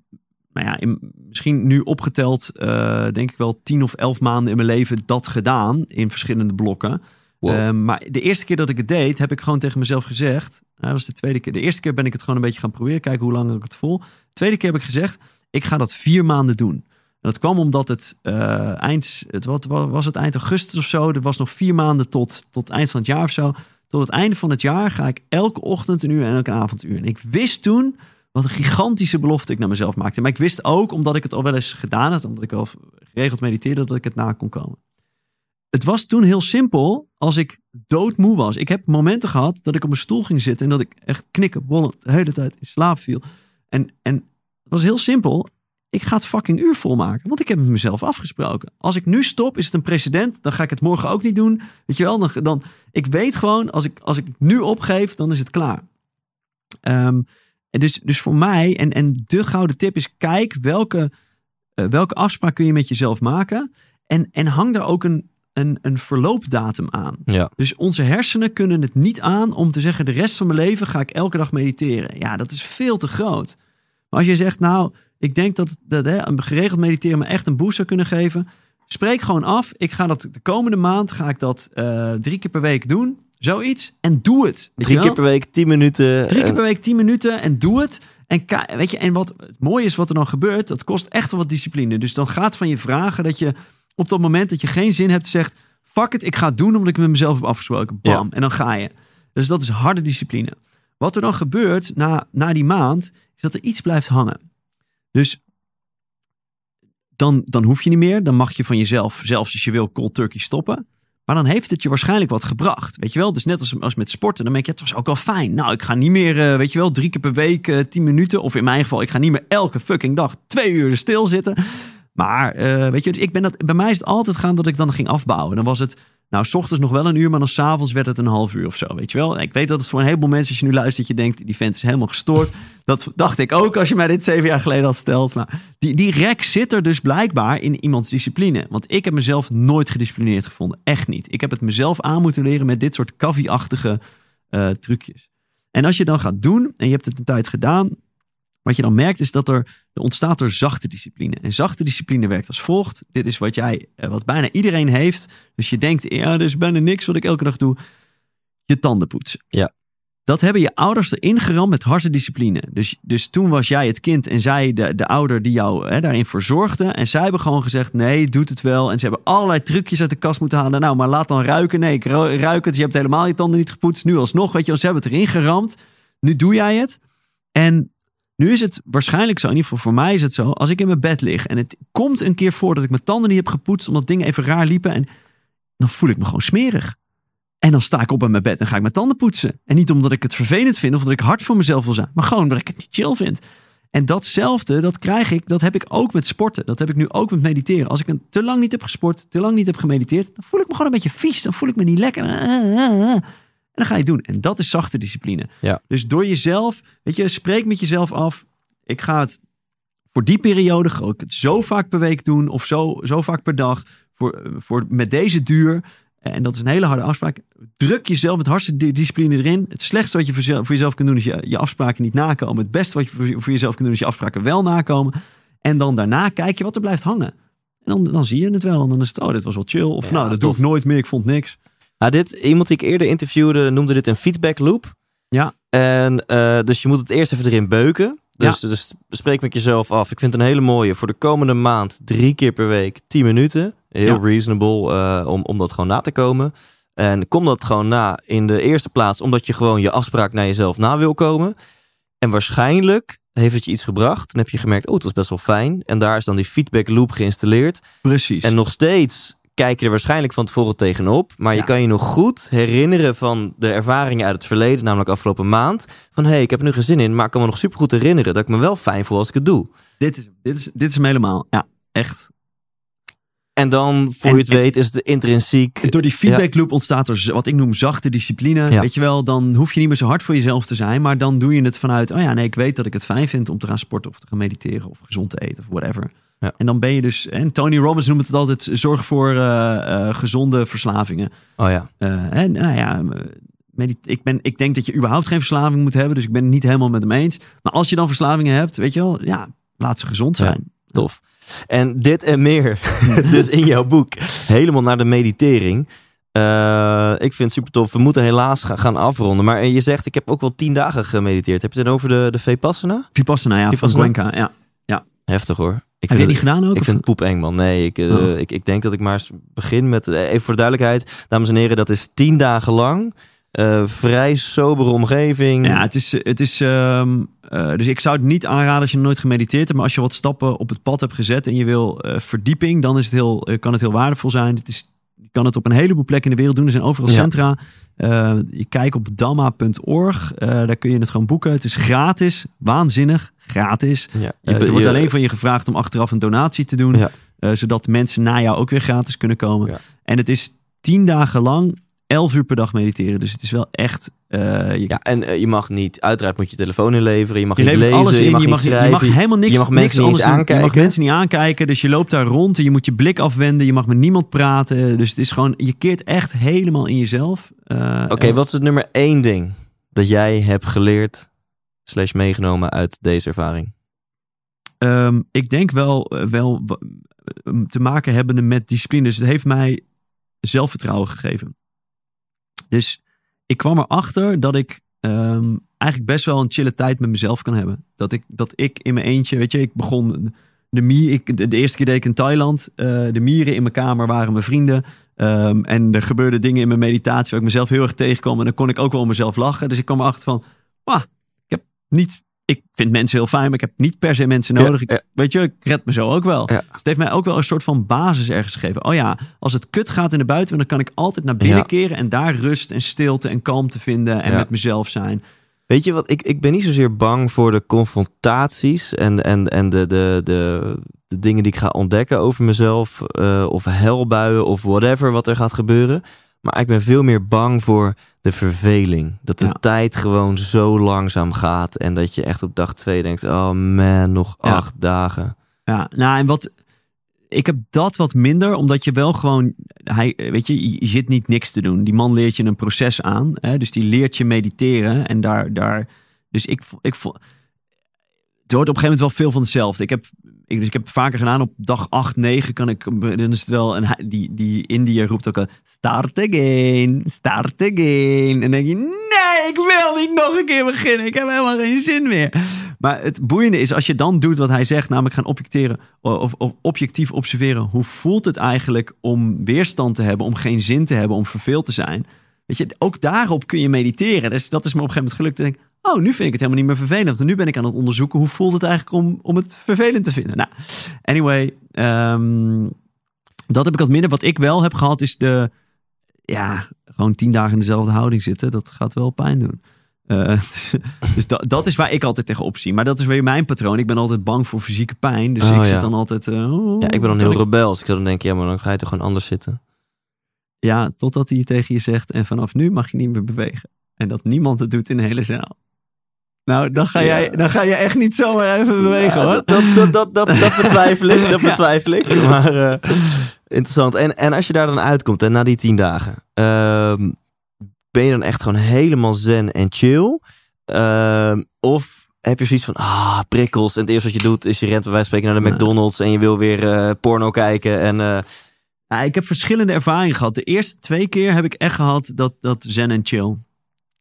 C: nou ja, in, misschien nu opgeteld, eh, denk ik wel tien of elf maanden in mijn leven dat gedaan in verschillende blokken.
A: Wow.
C: Ehm, maar de eerste keer dat ik het deed, heb ik gewoon tegen mezelf gezegd. Nou, dat was de tweede keer. De eerste keer ben ik het gewoon een beetje gaan proberen, kijken hoe lang ik het vol. De tweede keer heb ik gezegd, ik ga dat vier maanden doen. En dat kwam omdat het eh, eind, het, wat was het eind augustus of zo. Er was nog vier maanden tot, tot eind van het jaar of zo. Tot het einde van het jaar ga ik elke ochtend een uur en elke avond een uur. En ik wist toen wat een gigantische belofte ik naar mezelf maakte. Maar ik wist ook, omdat ik het al wel eens gedaan had, omdat ik wel geregeld mediteerde, dat ik het na kon komen. Het was toen heel simpel als ik doodmoe was. Ik heb momenten gehad dat ik op mijn stoel ging zitten en dat ik echt knikken, bollen, de hele tijd in slaap viel. En, en het was heel simpel. ik ga het fucking uur volmaken. Want ik heb het mezelf afgesproken. Als ik nu stop, is het een precedent. Dan ga ik het morgen ook niet doen. Weet je wel, dan, dan ik weet gewoon, als ik, als ik nu opgeef, dan is het klaar. Ehm, en dus, dus voor mij, en, en de gouden tip is: kijk welke, eh, welke afspraak kun je met jezelf maken. En, en hang daar ook een, een, een verloopdatum aan.
A: Ja.
C: Dus onze hersenen kunnen het niet aan om te zeggen: de rest van mijn leven ga ik elke dag mediteren. Ja, dat is veel te groot. Maar als je zegt, nou, ik denk dat, dat hè, een geregeld mediteren me echt een boost zou kunnen geven. Spreek gewoon af. Ik ga dat de komende maand ga ik dat eh, drie keer per week doen. Zoiets. En doe het.
A: Drie keer per week, tien minuten.
C: Drie keer
A: En-
C: per week, tien minuten en doe het. En, weet je, en wat het mooie is wat er dan gebeurt, dat kost echt wel wat discipline. Dus dan gaat van je vragen dat je op dat moment dat je geen zin hebt, zegt: Fuck it, ik ga het doen omdat ik met mezelf heb afgesproken. Bam. En dan ga je. Dus dat is harde discipline. Wat er dan gebeurt na, na die maand, is dat er iets blijft hangen. Dus dan, dan hoef je niet meer. Dan mag je van jezelf, zelfs als je wil, cold turkey stoppen. Maar dan heeft het je waarschijnlijk wat gebracht. Weet je wel? Dus net als, als met sporten, dan denk je, het was ook wel fijn. Nou, ik ga niet meer, eh, weet je wel, drie keer per week, eh, tien minuten. Of in mijn geval, ik ga niet meer elke fucking dag twee uur stilzitten. Maar, eh, weet je, dus ik ben dat, bij mij is het altijd gaan dat ik dan ging afbouwen. Dan was het, nou, s ochtends nog wel een uur, maar dan s'avonds werd het een half uur of zo, weet je wel. Ik weet dat het voor een heleboel mensen, als je nu luistert, dat je denkt, die vent is helemaal gestoord. Dat dacht ik ook als je mij dit zeven jaar geleden had steld. Nou, die, die rek zit er dus blijkbaar in iemands discipline. Want ik heb mezelf nooit gedisciplineerd gevonden. Echt niet. Ik heb het mezelf aan moeten leren met dit soort kaffieachtige eh, trucjes. En als je dan gaat doen, en je hebt het een tijd gedaan, wat je dan merkt is dat er, er ontstaat er zachte discipline. En zachte discipline werkt als volgt. Dit is wat jij, eh, wat bijna iedereen heeft. Dus je denkt, ja, er is bijna niks wat ik elke dag doe. Je tanden poetsen.
A: Ja.
C: Dat hebben je ouders erin geramd met harde discipline. Dus, dus toen was jij het kind en zij de, de ouder die jou hè, daarin verzorgde. En zij hebben gewoon gezegd, nee, doet het wel. En ze hebben allerlei trucjes uit de kast moeten halen. Nou, maar laat dan ruiken. Nee, ik ru- ruik het. Je hebt helemaal je tanden niet gepoetst. Nu alsnog, weet je ze hebben het erin geramd. Nu doe jij het. En nu is het waarschijnlijk zo, in ieder geval voor mij is het zo, als ik in mijn bed lig en het komt een keer voor dat ik mijn tanden niet heb gepoetst omdat dingen even raar liepen en dan voel ik me gewoon smerig. En dan sta ik op in mijn bed en ga ik mijn tanden poetsen. En niet omdat ik het vervelend vind of omdat ik hard voor mezelf wil zijn, maar gewoon omdat ik het niet chill vind. En datzelfde, dat krijg ik, dat heb ik ook met sporten. Dat heb ik nu ook met mediteren. Als ik een te lang niet heb gesport, te lang niet heb gemediteerd, dan voel ik me gewoon een beetje vies. Dan voel ik me niet lekker. En dan ga je het doen. En dat is zachte discipline.
A: Ja.
C: Dus door jezelf, weet je, spreek met jezelf af. Ik ga het voor die periode ga ik het zo vaak per week doen of zo, zo vaak per dag. Voor, voor, met deze duur. En dat is een hele harde afspraak. Druk jezelf met hartstikke discipline erin. Het slechtste wat je voor jezelf, voor jezelf kunt doen is je, je afspraken niet nakomen. Het beste wat je voor, voor jezelf kunt doen is je afspraken wel nakomen. En dan daarna kijk je wat er blijft hangen. En dan, dan zie je het wel. En dan is het, oh, dit was wel chill. Of
A: Ja,
C: nou, dat doe ik nooit meer. Ik vond niks.
A: Nou, dit, iemand die ik eerder interviewde noemde dit een feedback loop.
C: Ja.
A: En eh, dus je moet het eerst even erin beuken. Dus, dus spreek met jezelf af. Ik vind het een hele mooie. Voor de komende maand drie keer per week tien minuten. Heel
C: Ja.
A: reasonable eh, om, om dat gewoon na te komen. En kom dat gewoon na in de eerste plaats. Omdat je gewoon je afspraak naar jezelf na wil komen. En waarschijnlijk heeft het je iets gebracht. Dan heb je gemerkt, oh het was best wel fijn. En daar is dan die feedback loop geïnstalleerd.
C: Precies.
A: En nog steeds kijk je er waarschijnlijk van tevoren tegenop. Maar je kan je nog goed herinneren van de ervaringen uit het verleden, namelijk afgelopen maand. Van hé, hey, ik heb er nu geen zin in, maar ik kan me nog super goed herinneren dat ik me wel fijn voel als ik het doe.
C: dit, is, dit, is, dit is hem helemaal. Ja, echt.
A: En dan, voor
C: En-
A: je het
C: en-
A: weet, is het intrinsiek.
C: Door die feedback loop ontstaat er wat ik noem zachte discipline.
A: Ja.
C: Weet je wel, dan hoef je niet meer zo hard voor jezelf te zijn. Maar dan doe je het vanuit, oh ja, nee, ik weet dat ik het fijn vind om te gaan sporten of te gaan mediteren of gezond te eten of whatever.
A: Ja.
C: En dan ben je dus, en Tony Robbins noemt het altijd, zorg voor eh, eh, gezonde verslavingen.
A: Oh ja,
C: Eh, en nou ja, ik, ben, ik denk dat je überhaupt geen verslaving moet hebben. Dus ik ben het niet helemaal met hem eens. Maar als je dan verslavingen hebt, weet je wel, ja, laat ze gezond
A: Ja.
C: zijn.
A: tof. En dit en meer, dus in jouw boek, helemaal naar de meditering. Ik vind het super tof. We moeten helaas gaan, afronden. Maar je zegt, ik heb ook wel tien dagen gemediteerd. Heb je het dan over de, de Vipassana?
C: Vipassana, ja,
A: Vipassana?
C: van Goenka, ja.
A: Heftig hoor. Ik
C: Heb je die gedaan ook?
A: Ik vind het poep eng, man. Nee, ik, eh,
C: Oh.
A: ik, ik denk dat ik maar eens begin met... eh, Even voor de duidelijkheid, dames en heren, dat is tien dagen lang. eh, vrij sobere omgeving.
C: Ja, het is, het is ehm, eh, dus ik zou het niet aanraden als je nooit gemediteerd hebt, maar als je wat stappen op het pad hebt gezet en je wil verdieping, dan is het heel, kan het heel waardevol zijn. Het is je kan het op een heleboel plekken in de wereld doen. Er zijn overal
A: Ja.
C: centra. Je kijkt op damma.org. Eh, daar kun je het gewoon boeken. Het is gratis. Waanzinnig. Gratis.
A: Ja. Je-
C: er wordt alleen van je gevraagd om achteraf een donatie te doen.
A: Ja.
C: eh, zodat mensen na jou ook weer gratis kunnen komen.
A: Ja.
C: En het is tien dagen lang, elf uur per dag mediteren. Dus het is wel echt... eh, je,
A: Ja, en eh, je mag niet, uiteraard moet je telefoon inleveren, je mag
C: je
A: niet lezen,
C: alles in.
A: je mag,
C: Je
A: niet
C: je mag helemaal niks
A: je mag
C: niks
A: mensen niet
C: doen. Je mag
A: aankijken.
C: mensen niet aankijken. Dus je loopt daar rond en je moet je blik afwenden. Je mag met niemand praten. Dus het is gewoon... Je keert echt helemaal in jezelf.
A: Oké, wat is het nummer één ding dat jij hebt geleerd slash meegenomen uit deze ervaring?
C: Ehm, ik denk wel, eh, wel te maken hebbende met discipline. Dus het heeft mij zelfvertrouwen gegeven. Dus ik kwam erachter dat ik ehm, eigenlijk best wel een chille tijd met mezelf kan hebben. Dat ik, dat ik in mijn eentje, weet je, ik begon de mier, ik, de, eerste keer deed ik in Thailand. eh, de mieren in mijn kamer waren mijn vrienden. Ehm, en er gebeurden dingen in mijn meditatie waar ik mezelf heel erg tegenkwam. En dan kon ik ook wel om mezelf lachen. Dus ik kwam erachter van, ah, niet, ik vind mensen heel fijn, maar ik heb niet per se mensen nodig.
A: Ja,
C: Ik, weet je, ik red me zo ook wel.
A: Ja.
C: Dus het heeft mij ook wel een soort van basis ergens gegeven. Oh ja, als het kut gaat in de buitenwereld, dan kan ik altijd naar binnen keren en daar rust en stilte en kalmte vinden en met mezelf zijn.
A: Weet je wat, ik, ik ben niet zozeer bang voor de confrontaties en, en, en de, de, de, de dingen die ik ga ontdekken over mezelf, eh, of helbuien of whatever wat er gaat gebeuren. Maar ik ben veel meer bang voor de verveling. Dat de
C: Ja.
A: tijd gewoon zo langzaam gaat en dat je echt op dag twee denkt, oh man, nog
C: Ja.
A: acht dagen.
C: Ja, nou en wat. Ik heb dat wat minder, omdat je wel gewoon. Hij, weet je, je zit niet niks te doen. Die man leert je een proces aan. Hè, dus die leert je mediteren. En daar. daar dus ik, ik Het wordt op een gegeven moment wel veel van hetzelfde. Ik heb, ik, dus ik heb het vaker gedaan. Op dag 8, 9 kan ik. Dan is het wel. En hij- die, die Indiër roept ook al. Start again. Start again. En dan denk je. Nee, ik wil niet nog een keer beginnen. Ik heb helemaal geen zin meer. Maar het boeiende is, als je dan doet wat hij zegt, namelijk gaan objecteren of, objectief observeren, hoe voelt het eigenlijk om weerstand te hebben, om geen zin te hebben, om verveeld te zijn? Weet je, ook daarop kun je mediteren. Dus dat is me op een gegeven moment gelukt. Denk ik, oh, nu vind ik het helemaal niet meer vervelend. En nu ben ik aan het onderzoeken hoe voelt het eigenlijk om, om het vervelend te vinden. Nou, anyway, ehm, dat heb ik wat minder. Wat ik wel heb gehad is de, ja, gewoon tien dagen in dezelfde houding zitten. Dat gaat wel pijn doen. Eh, dus dus dat, dat is waar ik altijd tegenop zie. Maar dat is weer mijn patroon. Ik ben altijd bang voor fysieke pijn. Dus
A: Oh,
C: ik
A: ja.
C: zit dan altijd... eh, oh,
A: Ja, ik ben dan heel
C: ik-
A: rebels. Ik zou dan denken, ja, maar dan ga je toch gewoon anders zitten.
C: Ja, totdat hij tegen je zegt... en vanaf nu mag je niet meer bewegen. En dat niemand het doet in de hele zaal. Nou, dan ga,
A: Ja.
C: jij, dan ga je echt niet zomaar even bewegen,
A: Ja,
C: hoor.
A: Dat, dat, dat, dat, dat betwijfel ik. Dat betwijfel ik. Maar eh, interessant. En, en als je daar dan uitkomt, en na die tien dagen, ehm, ben je dan echt gewoon helemaal zen en chill? Ehm, of heb je zoiets van, ah, prikkels. En het eerste wat je doet is je rent bij wijze van spreken naar de. McDonald's en je wil weer eh, porno kijken. En eh,
C: Ja, ik heb verschillende ervaringen gehad. De eerste twee keer heb ik echt gehad dat, dat zen en chill.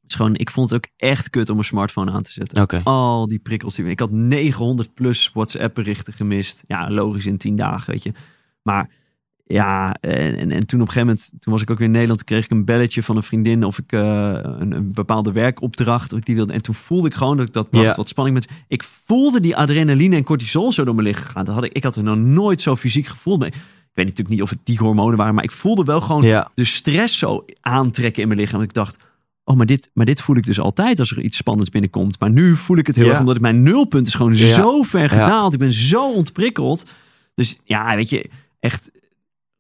C: Dus gewoon, ik vond het ook echt kut om mijn smartphone aan te zetten.
A: oké.
C: Al die prikkels. Die, ik had 900 plus WhatsApp berichten gemist. Ja, logisch in 10 dagen, weet je. Maar ja, en, en, en toen op een gegeven moment, toen was ik ook weer in Nederland, kreeg ik een belletje van een vriendin of ik eh, een, een bepaalde werkopdracht, of ik die wilde. En toen voelde ik gewoon dat ik dat bracht
A: Ja.
C: wat spanning met. Ik voelde die adrenaline en cortisol zo door mijn lichaam gaan. Dat had ik, ik had er nog nooit zo fysiek gevoeld mee. Ik weet natuurlijk niet of het die hormonen waren, maar ik voelde wel gewoon de stress zo aantrekken in mijn lichaam. Ik dacht, oh, maar dit, maar dit voel ik dus altijd als er iets spannends binnenkomt. Maar nu voel ik het heel
A: Ja.
C: erg, omdat ik mijn nulpunt is gewoon
A: Ja.
C: zo ver gedaald. Ik ben zo ontprikkeld. Dus ja, weet je, echt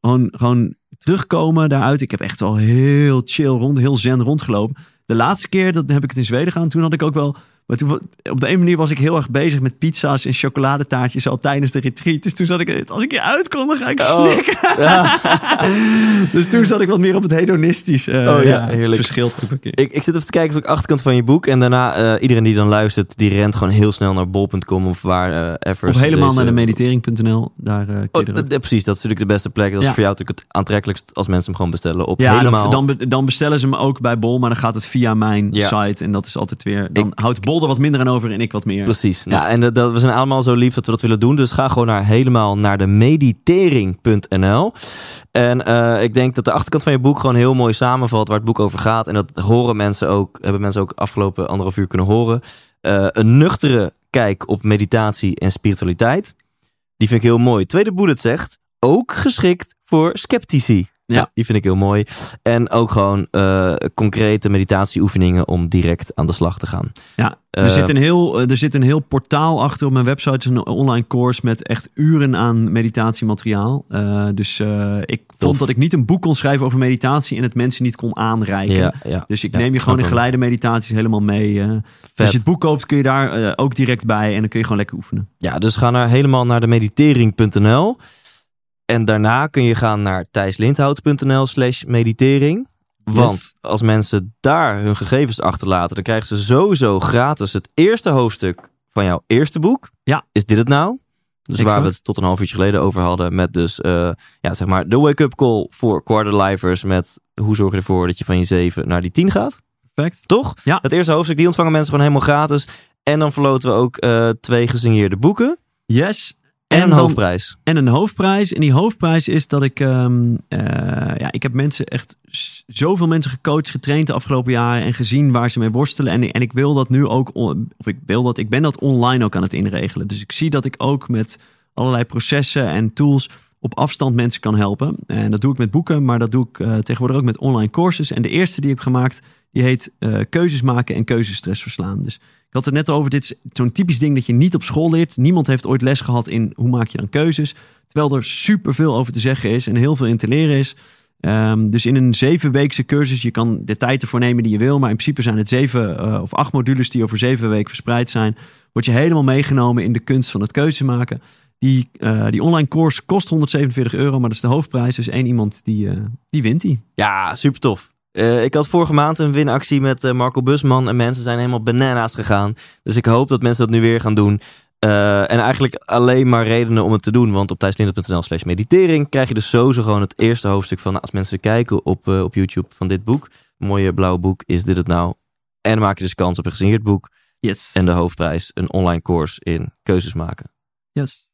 C: gewoon, gewoon terugkomen daaruit. Ik heb echt wel heel chill rond, heel zen rondgelopen. De laatste keer, dat heb ik het in Zweden gedaan. Toen had ik ook wel... Maar toen, op de een manier was ik heel erg bezig met pizza's en chocoladetaartjes al tijdens de retreat. Dus toen zat ik, als ik hier uitkom, dan ga ik
A: Oh.
C: slikken. dus toen zat ik wat meer op het hedonistisch. eh,
A: Oh ja,
C: het verschil.
A: Ik, ik zit even te kijken op de achterkant van je boek. En daarna, eh, iedereen die dan luistert, die rent gewoon heel snel naar bol.com of waar ever.
C: Of helemaal
A: deze-
C: naar de meditering.nl. Daar je
A: Oh, precies, dat is natuurlijk de beste plek. Dat is voor jou natuurlijk het aantrekkelijkst als mensen hem gewoon bestellen op
C: Ja,
A: helemaal.
C: dan, dan, be- dan bestellen ze me ook bij Bol, maar dan gaat het via mijn site. En dat is altijd weer. Dan houdt Bol er wat minder aan over en ik wat meer.
A: Precies.
C: Ja.
A: En dat, dat- we zijn allemaal zo lief dat we dat willen doen. Dus ga gewoon naar helemaal naar de meditering.nl. En eh, ik denk dat de achterkant van je boek gewoon heel mooi samenvalt waar het boek over gaat. En dat horen mensen ook, hebben mensen ook afgelopen anderhalf uur kunnen horen. Eh, een nuchtere kijk op meditatie en spiritualiteit. Die vind ik heel mooi. Tweede bullet zegt, ook geschikt voor sceptici.
C: Ja.
A: die vind ik heel mooi. En ook gewoon eh, concrete meditatieoefeningen om direct aan de slag te gaan.
C: Ja, er,
A: Eh,
C: zit een heel, eh, er zit een heel portaal achter op mijn website. Een online course met echt uren aan meditatiemateriaal. Eh, dus eh, ik vond dat ik niet een boek kon schrijven over meditatie en het mensen niet kon aanreiken.
A: Ja, ja.
C: Dus ik
A: Ja,
C: neem je gewoon in geleide meditaties helemaal mee. eh. als je het boek koopt, kun je daar eh, ook direct bij en dan kun je gewoon lekker oefenen.
A: Ja, dus ga naar, helemaal naar de meditering.nl. En daarna kun je gaan naar thijslindhout.nl slash meditering. Want
C: Yes.
A: als mensen daar hun gegevens achterlaten, dan krijgen ze sowieso gratis het eerste hoofdstuk van jouw eerste boek.
C: Ja.
A: Is dit het nou? Dus waar we het tot een half uurtje geleden over hadden. Met dus, eh, ja, zeg maar, de wake-up call voor quarterlivers. Met hoe zorg je ervoor dat je van je 7 naar die 10 gaat.
C: Perfect.
A: Toch?
C: Ja.
A: Het eerste hoofdstuk, die ontvangen mensen gewoon helemaal gratis. En dan verloten we ook eh, twee gesigneerde boeken.
C: Yes.
A: En, een
C: dan-
A: hoofdprijs.
C: En een hoofdprijs. En die hoofdprijs is dat ik... ehm, eh, ja, ik heb mensen echt... Zoveel mensen gecoacht, getraind de afgelopen jaren... en gezien waar ze mee worstelen. En, en ik wil dat nu ook... Of ik wil dat... Ik ben dat online ook aan het inregelen. Dus ik zie dat ik ook met allerlei processen en tools... op afstand mensen kan helpen. En dat doe ik met boeken, maar dat doe ik eh, tegenwoordig ook met online courses. En de eerste die ik heb gemaakt, die heet eh, Keuzes maken en keuzestress verslaan. Dus had het net over, dit is zo'n typisch ding dat je niet op school leert. Niemand heeft ooit les gehad in hoe maak je dan keuzes. Terwijl er superveel over te zeggen is en heel veel in te leren is. Ehm, dus in een zevenweekse cursus, je kan de tijd ervoor nemen die je wil. Maar in principe zijn het zeven eh, of acht modules die over zeven weken verspreid zijn. Word je helemaal meegenomen in de kunst van het keuze maken. Die, eh, die online course kost 147 euro, maar dat is de hoofdprijs. Dus één iemand die, eh, die wint die.
A: Ja, super tof. Eh, ik had vorige maand een winactie met eh, Marco Busman. En mensen zijn helemaal bananas gegaan. Dus ik hoop dat mensen dat nu weer gaan doen. Eh, en eigenlijk alleen maar redenen om het te doen. Want op thijslindert.nl slash meditering krijg je dus sowieso gewoon het eerste hoofdstuk van... nou, als mensen kijken op, op YouTube van dit boek. Mooie blauwe boek, is dit het nou? En dan maak je dus kans op een gesigneerd boek.
C: Yes.
A: En de hoofdprijs, een online course in keuzes maken.
C: yes.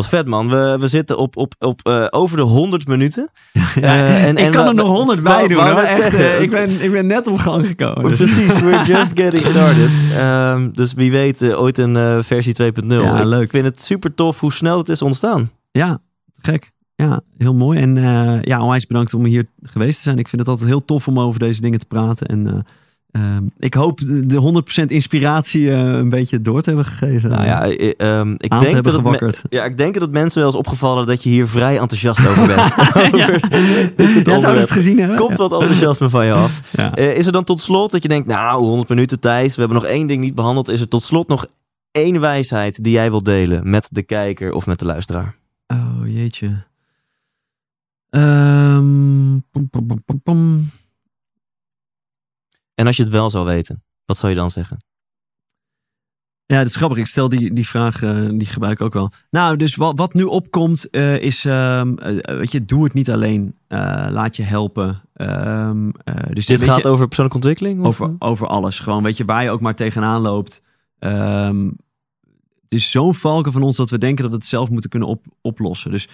A: Wat vet man, we, we zitten op, op, op eh, over de 100 minuten.
C: Ja,
A: Eh, en-
C: ik
A: en
C: kan er nog honderd
A: wou-
C: bij doen. hoor. Echt, eh, ik, ben, ik ben net op gang gekomen. Dus-
A: Precies, we're just getting started. Ehm, dus wie weet ooit een versie 2.0.
C: Ja,
A: ik
C: leuk.
A: vind het super tof hoe snel het is ontstaan.
C: Ja, gek. Ja, heel mooi. En ja, onwijs bedankt om hier geweest te zijn. Ik vind het altijd heel tof om over deze dingen te praten. En ehm, ik hoop de de 100% inspiratie eh, een beetje door te hebben gegeven.
A: Nou ja, eh, ehm, ik, denk dat het ja, ik denk dat het mensen wel eens opgevallen dat je hier vrij enthousiast over bent.
C: Ja.
A: Over
C: zou het gezien hebben?
A: Komt wat enthousiasme van je af?
C: Ja.
A: Eh, is er dan tot slot dat je denkt, nou, 100 minuten Thijs, we hebben nog één ding niet behandeld. Is er tot slot nog één wijsheid die jij wilt delen met de kijker of met de luisteraar?
C: Oh, jeetje. Ehm, pom, pom, pom.
A: En als je het wel zou weten, wat zou je dan zeggen?
C: Ja, dat is grappig. Ik stel die, die vraag, eh, die gebruik ik ook wel. Nou, dus wat, wat nu opkomt eh, is, ehm, eh, weet je, doe het niet alleen. Laat je helpen. Ehm, eh, dus
A: Dit gaat
C: je,
A: over persoonlijke ontwikkeling? of?
C: over, over alles. Gewoon, weet je, waar je ook maar tegenaan loopt. Ehm, het is zo'n valken van ons dat we denken dat we het zelf moeten kunnen op, oplossen. Dus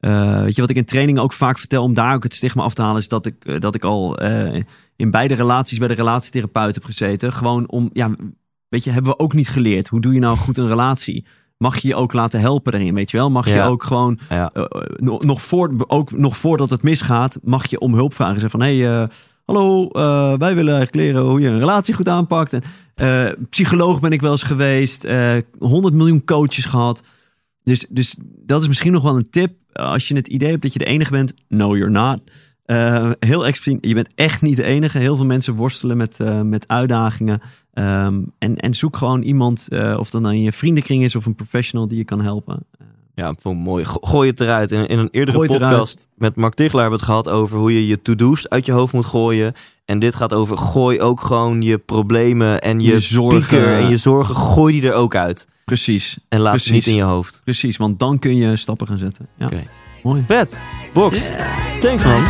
C: eh, weet je, wat ik in trainingen ook vaak vertel om daar ook het stigma af te halen, is dat ik, eh, dat ik al eh, in beide relaties bij de relatietherapeut heb gezeten. Gewoon om, ja, weet je, hebben we ook niet geleerd. Hoe doe je nou goed een relatie? Mag je je ook laten helpen daarin, weet je wel? Mag je ook gewoon
A: Ja.
C: nog, nog, voor, ook nog voordat het misgaat, mag je om hulp vragen. Zeg van, hé, hey, hallo, wij willen eigenlijk leren hoe je een relatie goed aanpakt. En, psycholoog ben ik wel eens geweest, eh 100 miljoen coaches gehad. Dus, dus dat is misschien nog wel een tip. Als je het idee hebt dat je de enige bent, no you're not. Eh, heel expliciet, je bent echt niet de enige. Heel veel mensen worstelen met, eh, met uitdagingen. Ehm, en, en zoek gewoon iemand, eh, of dat nou in je vriendenkring is of een professional die je kan helpen.
A: Ja, vond ik mooi. Go- Gooi het eruit. In, in een eerdere podcast met Mark Tichelaar hebben we het gehad over hoe je je to-do's uit je hoofd moet gooien. En dit gaat over gooi ook gewoon je problemen en je,
C: Je zorgen.
A: en je zorgen, gooi die er ook uit.
C: Precies,
A: En laat ze
C: Precies.
A: niet in je hoofd.
C: precies. Want dan kun je stappen gaan zetten. Ja,
A: Oké.
C: mooi.
A: Vet. Box. Thanks man.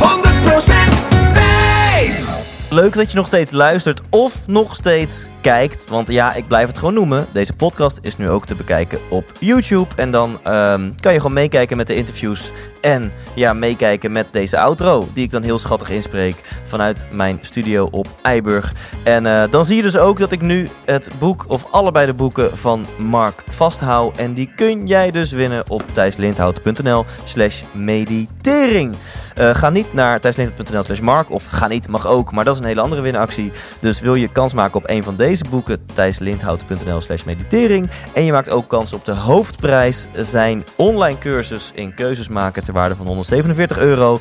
B: 100% wijs!
D: Leuk dat je nog steeds luistert of nog steeds
A: kijkt. Want ja, ik blijf het gewoon noemen. Deze podcast is nu ook te bekijken op YouTube. En dan ehm, kan je gewoon meekijken met de interviews. En ja, meekijken met deze outro. Die ik dan heel schattig inspreek vanuit mijn studio op Eiburg. En eh, dan zie je dus ook dat ik nu het boek, of allebei de boeken van Mark vasthoud. En die kun jij dus winnen op thijslindhout.nl slash meditering. Eh, ga niet naar thijslindhout.nl slash mark. Of ga niet, mag ook. Maar dat is een hele andere winactie. Dus wil je kans maken op een van deze boeken, thijslindhout.nl slash meditering. En je maakt ook kans op de hoofdprijs. Zijn online cursus in keuzes maken ter waarde van 147 euro.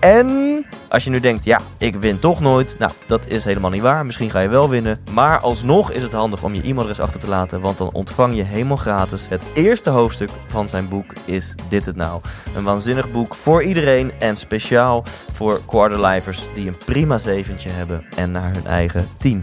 A: En als je nu denkt, ja, ik win toch nooit. Nou, dat is helemaal niet waar. Misschien ga je wel winnen. Maar alsnog is het handig om je e-mailadres achter te laten. Want dan ontvang je helemaal gratis. Het eerste hoofdstuk van zijn boek is Dit Het Nou. Een waanzinnig boek voor iedereen. En speciaal voor quarterlifers die een prima zeventje hebben. En naar hun eigen team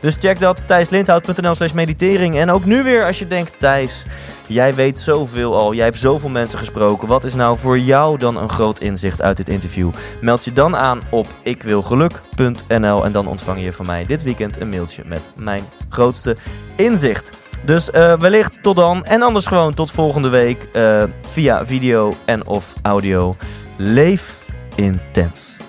A: Dus check dat, thijslindhout.nl slash meditering. En ook nu weer als je denkt, Thijs, jij weet zoveel al. Jij hebt zoveel mensen gesproken. Wat is nou voor jou dan een groot inzicht uit dit interview? Meld je dan aan op ikwilgeluk.nl en dan ontvang je van mij dit weekend een mailtje met mijn grootste inzicht. Dus uh, wellicht tot dan. En anders gewoon tot volgende week uh, via video en of audio. Leef intens.